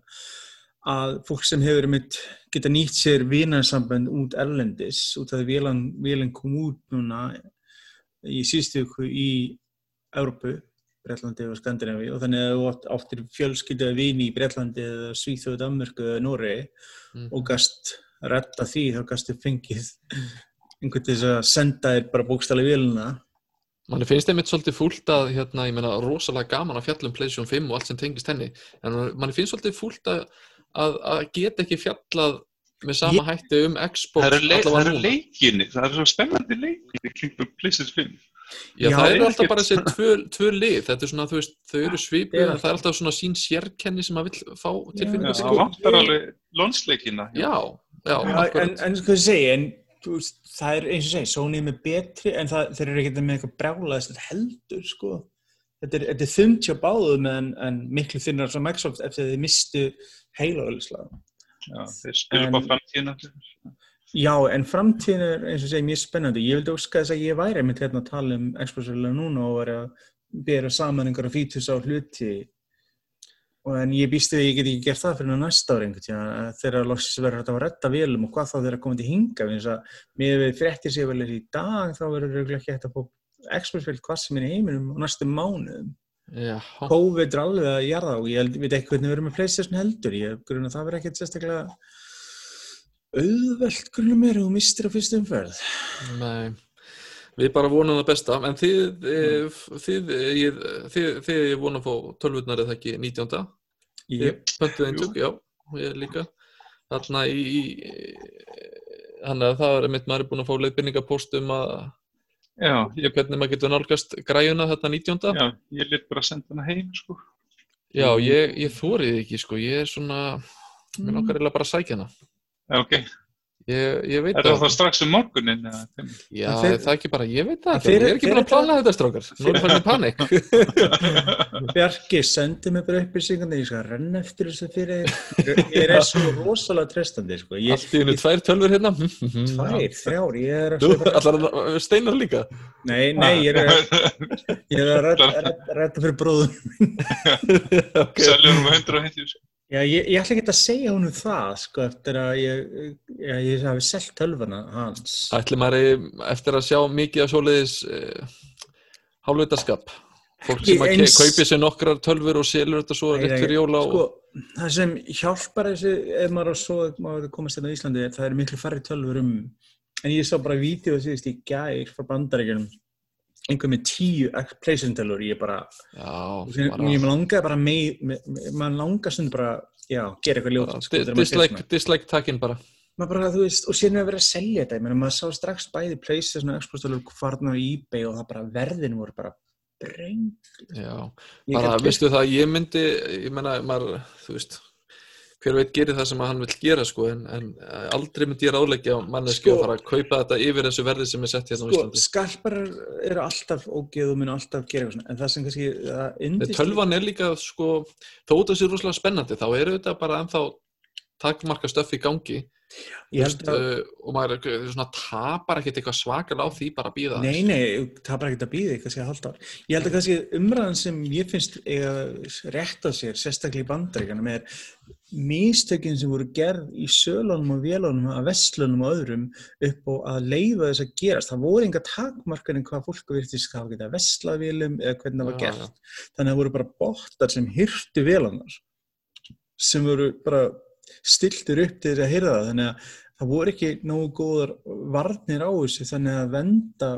að fólk sem hefur mitt geta nýtt sér vinarsamband út erlendis, út af því vélan, vélan kom út núna í síðustu ykkur í Európu, Breitlandi og Skandinavi og þannig að þú átt- áttir fjölskyldu að vini í Breitlandi eða Svíþjóð, Danmörku eða Noregi Mm. og gast redda því þá gastu fengið einhvern til þess að senda þér bara bókstæli vélina manni finnst einmitt svolítið fúlt að hérna, ég meina, rosalega gaman að fjalla um PlayStation 5 og allt sem tengist henni en manni finnst svolítið fúlt að, að, að geta ekki fjallað með sama Ég- hætti um Xbox Það eru, leik, það allavega eru núna. leikinni, það eru svo spennandi leikinni kringum PlayStation 5. Já, Já, það eru er alltaf bara þessi tvö, tvö lið, þetta er svona, þú veist, þau eru svipuð Já. en það er alltaf svona sín sérkenni sem maður vill fá Já, tilfinningu það vantar alveg lónsleikina. Já, já, Já, en, akkurat. en sko ég segi, en þú veist, það er eins og segi, Sony er með betri en það, þeir eru ekkert með eitthvað brjálaðist heldur, sko. Þetta er, þetta er þund hjá báðum en, en miklu þunnar sem Microsoft eftir að þið mistu heila Já, þeir spila En- bara framtíðina. Já, en framtíðin er eins og segi mjög spennandi. Ég vildi óska þess að ég væri með hérna að tala um Xbox-verulega núna og vera að bera saman einhverja fítus á hluti. Og en ég býst við að ég get ekki gert það fyrir næsta ári einhvern tíðan þegar loksins verður þetta að redda vélum og hvað þá þeirra komið til hinga þess að mér við fréttir sér vel í dag þá verður ekki hægt að fá Xbox-vel hvað sem er í heiminum á næstu mánuðum. Já, COVID er alveg að jarða og ég veit ekki hvernig við erum með PlayStation heldur. Ég grunna að það verður ekkert sérstaklega auðvelt grunum mér og mistir á fyrstu umferð nei. Við bara vonum það besta, en þið, mm. þið, ég, þið, þið, ég vona að fá tölvurnar eða ekki 19. ég, Ég pöntuði eintök, já, ég líka. Þarna í, þannig að það er mitt maður er búin að fá leiðbyrningapóst um að Já, ég, hvernig maður getur nálgast græjuna þetta 19. já, ég lit bara að senda hana heim, sko. Já, ég, ég þórið ekki, sko, ég er svona, mér langar eiginlega bara að sækja hana. Já, ok. Ég, ég veit Er það þá strax um morgunin? Já, þeir- er það ekki bara, ég veit það ekki, þeir- ég er ekki búin að plana þetta strákar, nú er það fann í panik. *laughs* Bjarki, sendi mig bara upplýsingarna, ég skal renna eftir þessu fyrir. Ég er svo rosalega trestandi, sko. Ég, Allt í hennu tvær tölfur hérna. tvær, þrjár, ég er að Þú, allar að- steinar líka. Nei, nei, ég er að, ég er að *laughs* redda fyrir bróðum. *laughs* okay. Seljum um 150, sko. Já, ég, ég ætla ekki að segja honum það, sko, eftir að ég, ég, ég hafi selt tölvana hans. Ætli maður eftir að sjá mikið af svoleiðis uh, hálfvitaskap. Fólk sem að kaupi sér nokkrar tölfur og selur þetta svo rétt fyrir jóla og... Sko, það sem hjálpar þessu ef maður á svo maður komast hérna á Íslandi er það eru miklu færri tölfur um en ég sá bara vídeo síðust í gær frá bandaríkjunum einhver með tíu PlayStation tölfur ég bara, og síðan- bara, með, maður langar stund bara, já, gera eitthvað ljótt sko, dislike, dislike takkin bara. bara, veist, og síðan er verið að selja þetta meina, maður sá strax bæði tölfur farnar á eBay og það bara verðin voru bara Ég bara, veistu það, ég myndi, ég menna, maður, þú veist, hver veit gerir það sem hann vil gera, sko, en, en eh, aldrei myndi ég ráðleggja á manneski Sko- að fara að kaupa þetta yfir þessu verði sem er sett hérna á sko, Íslandi. skarparar eru alltaf ógeð og mun alltaf gera eitthvað svona, en það sem kannski það Nei, yndist- Tölvan er líka, sko, þó þetta sé rosalega spennandi, þá eru þetta bara ennþá takmarka stöff í gangi að, uh, og maður er svona tapar ekkert eitthvað svakalega á því bara að býða nei, nei, bara ekki að býða kannski að halda. Ég held að kannski umræðan sem ég finnst rétt á sér, sérstaklega í bandaríkanum, er místökin sem voru gerð í sölunum og vélunum, að vestlunum og öðrum upp og að leifa þess að gerast. Það voru enga takmarkanir hvað fólk virtist hafa getað vestlað vélum eða hvernig það var gert. já. Þannig að það voru bara bottar sem hyrtu vélunar sem voru bara stiltur upp til að hyrða það. Þannig að það voru ekki nógu góðar varnir á þessu þannig að venda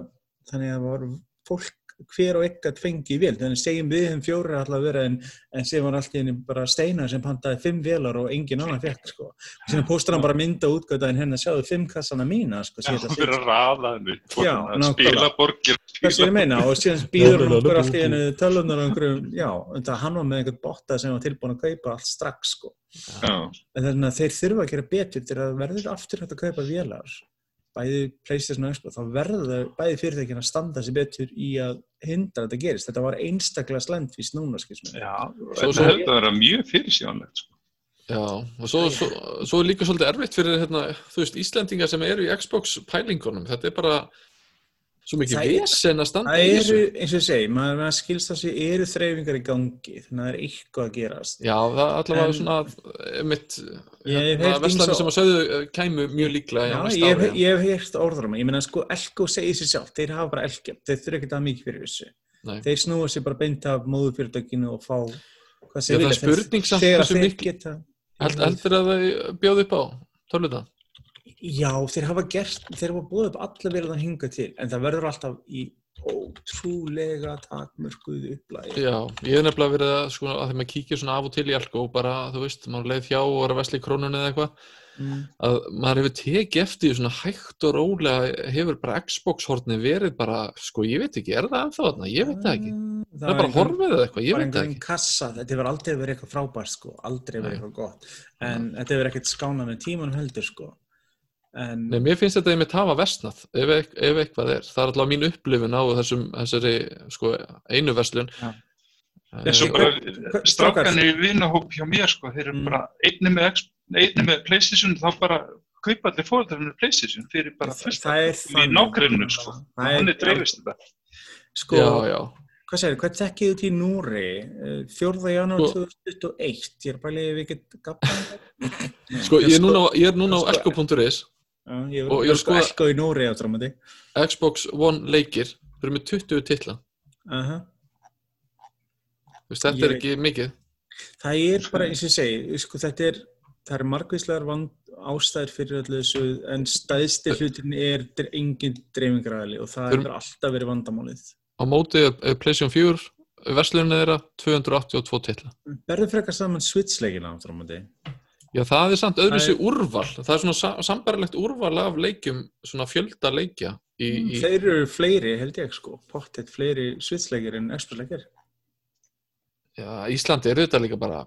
þannig að fólk hver og ekkert fengi vél þannig segjum við þeim fjóri alltaf að vera en, en segjum hann alltaf einu bara steinar sem pantaði fimm vélar og engin annan fekk sko. og síðan póstar hann bara mynda útgötaðin henni að sjáðu fimm kassana mína sko, Já, þetta fyrir að raða henni. Já, nákvæmlega. Spila borgir. Hvað sem ég meina og síðan býður hann okkur allt í einu tölunar og einhverjum, já, en það hann var með einhvern botta sem var tilbúin að kaupa allt strax sko. Já, En þannig að þeir þurfa að gera betur til að verður aftur hægt að kaupa vélar bæði PlayStation og Xbox, þá verður bæði fyrirtækin að standa sér betur í að hindra að þetta gerist. Þetta var einstaklega slæmt fyrst núna, skils mér. já. Svo- Þetta svo- heldur að vera mjög fyrirsjónlegt, sko. Já, og svo, svo, svo er líka svolítið erfitt fyrir hérna, þú veist, Íslendingar sem eru í Xbox pælingunum, þetta er bara svo mikið Það vesen að standa Það í eru, þessu. eins og ég segi, maður maður skilst að sé eru þreyfingar í gangi, þannig að það er eitthvað að gerast. Já, það er allavega En- svona mitt, hérna, veslanir ýmsa- sem að sögðu eh, kæmu mjög líklega Já, á næsta ég hef, ég hef heyrt orður ég meina sko, Elko segir sér sjálf, þeir hafa bara Elkjap, þeir þurfa ekki það mikið fyrir þessu. Nei. Þeir snúa sér bara beint af móðufyrirtækinu og fá hvað Já, sem það er vilja. Spurning samt geta, Held, heldur að þau bjóðu upp á tölvuta? Já, þeir hafa gert, þeir hafa búið upp alla verið að hinga til, en það verður alltaf í ótrúlega takmörkuð upplægi Já, ég hef nefnilega verið að, sko, að þegar maður kíkir svona af og til í Elko og bara, þú veist, maður leið hjá og er að vesla í krónunni eða eitthvað, mm. að maður hefur tekið eftir því svona hægt og rólega hefur bara Xbox horni verið bara, sko, ég veit ekki, er það ennþá þarna? Ég veit það ekki. Það er bara horfið eða eitthvað, ég veit það ekki. kassa, þetta hefur aldrei verið eitthvað frábært sko, aldrei verið Nei. eitthvað gott en þetta hefur ekkert skánað með tímanum heldur sko en Nei, mér finnst þetta einmitt hafa vestnað, ef, eit- ef eitthvað er. Það er alltaf mín upplifun á þessum, þessari, sko, einu verslun. Já. Eh, eins og Ég- bara strákanir í vinahóp hjá mér sko, þeir eru Mm. bara einni með, X- einni með Playstation þá bara kaupa allir fóreldrar með Playstation fyrir bara fullt það er í nágrunnu sko. Það er- hann er dreifist þetta sko, Já, já. hvað segir, hvað tekkið þú til Núri 4. janúar Sko- 2021 ég er bara leiðið við get gafna Sko, ég er núna, á- ég er ég Og er ég er sko sko- ekko í Núri á trámandi Xbox One leikir, erum með 20 titla. uh -huh. Þetta Ég er ekki mikið. það er bara eins og ég segi sko, þetta er, er margvíslegar vand ástæður fyrir öllu þessu en stæðsti hlutin er engin dreifingaræðli og það hefur alltaf verið vandamálið Á móti er er PlayStation 4, verslunin þeirra 282 titla. Berðu frekar saman Switch-leikina á trámandi? Já, það er samt öðruvísi Það úrval. Það er svona sa sambarlegt úrval af leikjum, svona fjölda leikja. Í, í, Þeir eru fleiri, held ég, sko pottet fleiri Switch-leikir en Xbox-leikir já, Íslandi er þetta líka bara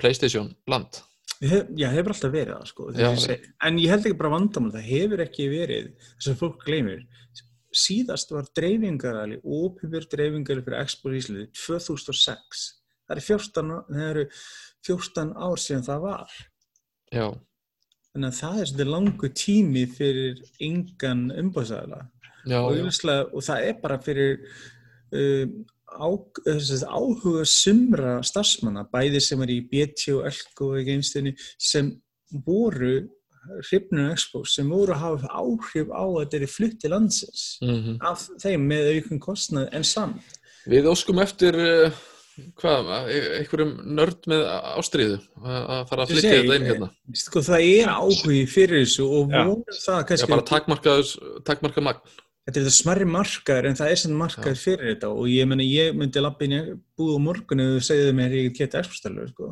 PlayStation land. Hef, Já, hefur alltaf verið það, sko Já. seg, en ég held ekki bara vandamál það hefur ekki verið, þess að fólk gleymir síðast var dreifingaræðli ópifir dreifingaræðli fyrir Xbox Íslandi 2006 það eru 14, á- það eru 14 ár síðan það var Já, Þannig að það er svolítið langu tími fyrir engan umbóðsæðala já, og, og það er bara fyrir um, á, þessi, áhuga sumra starfsmanna, bæði sem er í BT og Elko og ekki einstinni, sem voru hrifnur Expo, sem voru að hafa áhrif á að þetta er flutt til landsins. Mm af þeim með aukun kostnað en samt. Við óskum eftir, uh, hvað, e- einhverjum nörd með ástríðu að fara að flytja þetta inn hérna. Sko, það er áhugi fyrir þessu og Já. voru það Já, kannski bara takmarkaðus, takmarkað magn. þetta er þetta smerri markaður en það er sem markaður fyrir þetta og ég meni ég myndi lappin búið á morgun ef þú segðu mér ég get Xbox-stælur sko.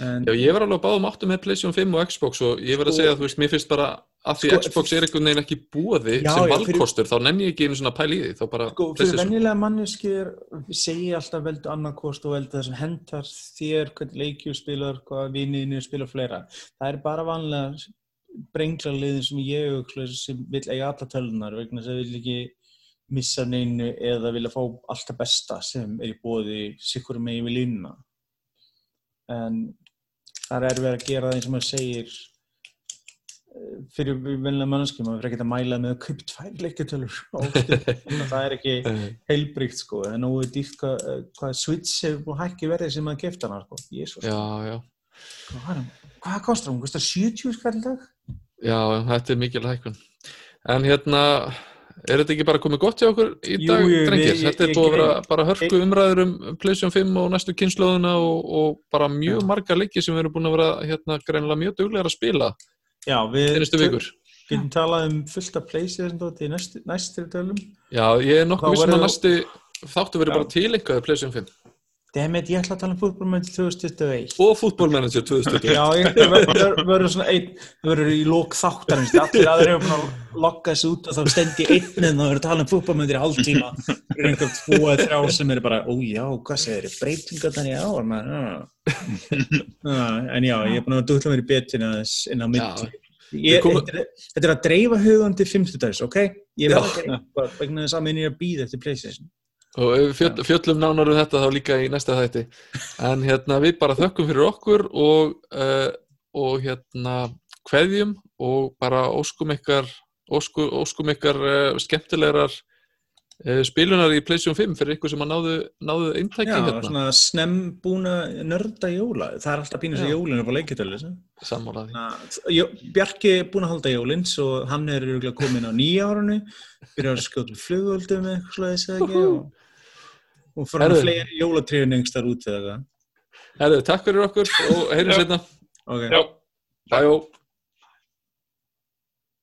en Já, ég var alveg að báðum áttum með PlayStation 5 og Xbox og ég verð að Sko- segja að þú veist, mér finnst bara að því Sko, Xbox er einhvern veginn ekki búaði Já, sem valkostur, þá nenni ég ekki einu svona pæli í því, þá bara sko, fyrir venjulega manneskir segi alltaf veldu annarkost og veldu það sem hentar þér, hvernig leikju spilar hvað viniðinu spilar fleira. Það er bara vanlega brengla liðin sem ég hugsa sem vil eiga alla tölunar vegna þess að vil ekki missa neinu eða vilja fá alltaf besta sem er í bóði sikkur megin við línuna. En það er erfið að gera það eins og maður segir fyrir venlega mannskjum maður fyrir ekki að mæla með að kaupa tvær leikjutölur *laughs* það er ekki heilbríkt sko, en nú er dýrt hvað, hvað Switch hefur búið hækki verðið sem maður sko. Jésus, Já, já, hvað, hvað kostar hún? Kostar 70 skall dag? já, þetta er mikil hækkun. En hérna, er þetta ekki bara komið gott hjá okkur í Jú, dag, jú, drengir? við- Þetta er búið að vera bara hörku umræður um PlayStation 5 og næstu kynnslóðuna og, og bara mjög Já. margar leiki sem við erum búin að vera hérna greinilega mjög duglegar að spila Já, við getum talað um fullt af playstation dót í næstu, næstu tölum. Já, ég er nokkuð vissum að næstu þáttu verið bara tilengaði PlayStation 5 Demet, ég ætla að tala um fútbolmönd 2021. og fútbolmanager 2020. Já, ég verður svona einn, það verður í lók þáttarins, allir aðrir hefur búin að lokka þessu út og þá stendi einn en það verður að tala um fútbolmöndir í hálftíma fyrir einhver tvo eða þrjá sem eru bara, ó já, hvað segir þið, breytingar þannig á. En já, ég er búin að dútla mér í betin aðeins inn á. Við Ég, komum- þetta, er, er að dreifa hugandi fimmtudags, ok? Ég Já. verð að að er býða eftir Playstation. Og fjöll, fjöllum nánar um þetta þá líka í næsta þætti en hérna við bara þökkum fyrir okkur og, uh, og hérna kveðjum og bara óskum ykkar óskum, óskum ykkar uh, skemmtilegar uh, spilunar í PlayStation 5 fyrir ykkur sem að náðu, náðu eintæki Já, hérna svona snembúna nörda jóla. Það er alltaf Já. sem jólinu sem. sammálaði Bjarki er búinn að halda jólinn svo hann er komin á nýja árunu byrjar að skjóta flugöldum eitthvað slaðis eða ekki *laughs* og, og Herðu. fleiri jólatriðun engstar út eða eitthvað Herðu, takk fyrir okkur og heyrum Já. setna okay. Já. Bæjó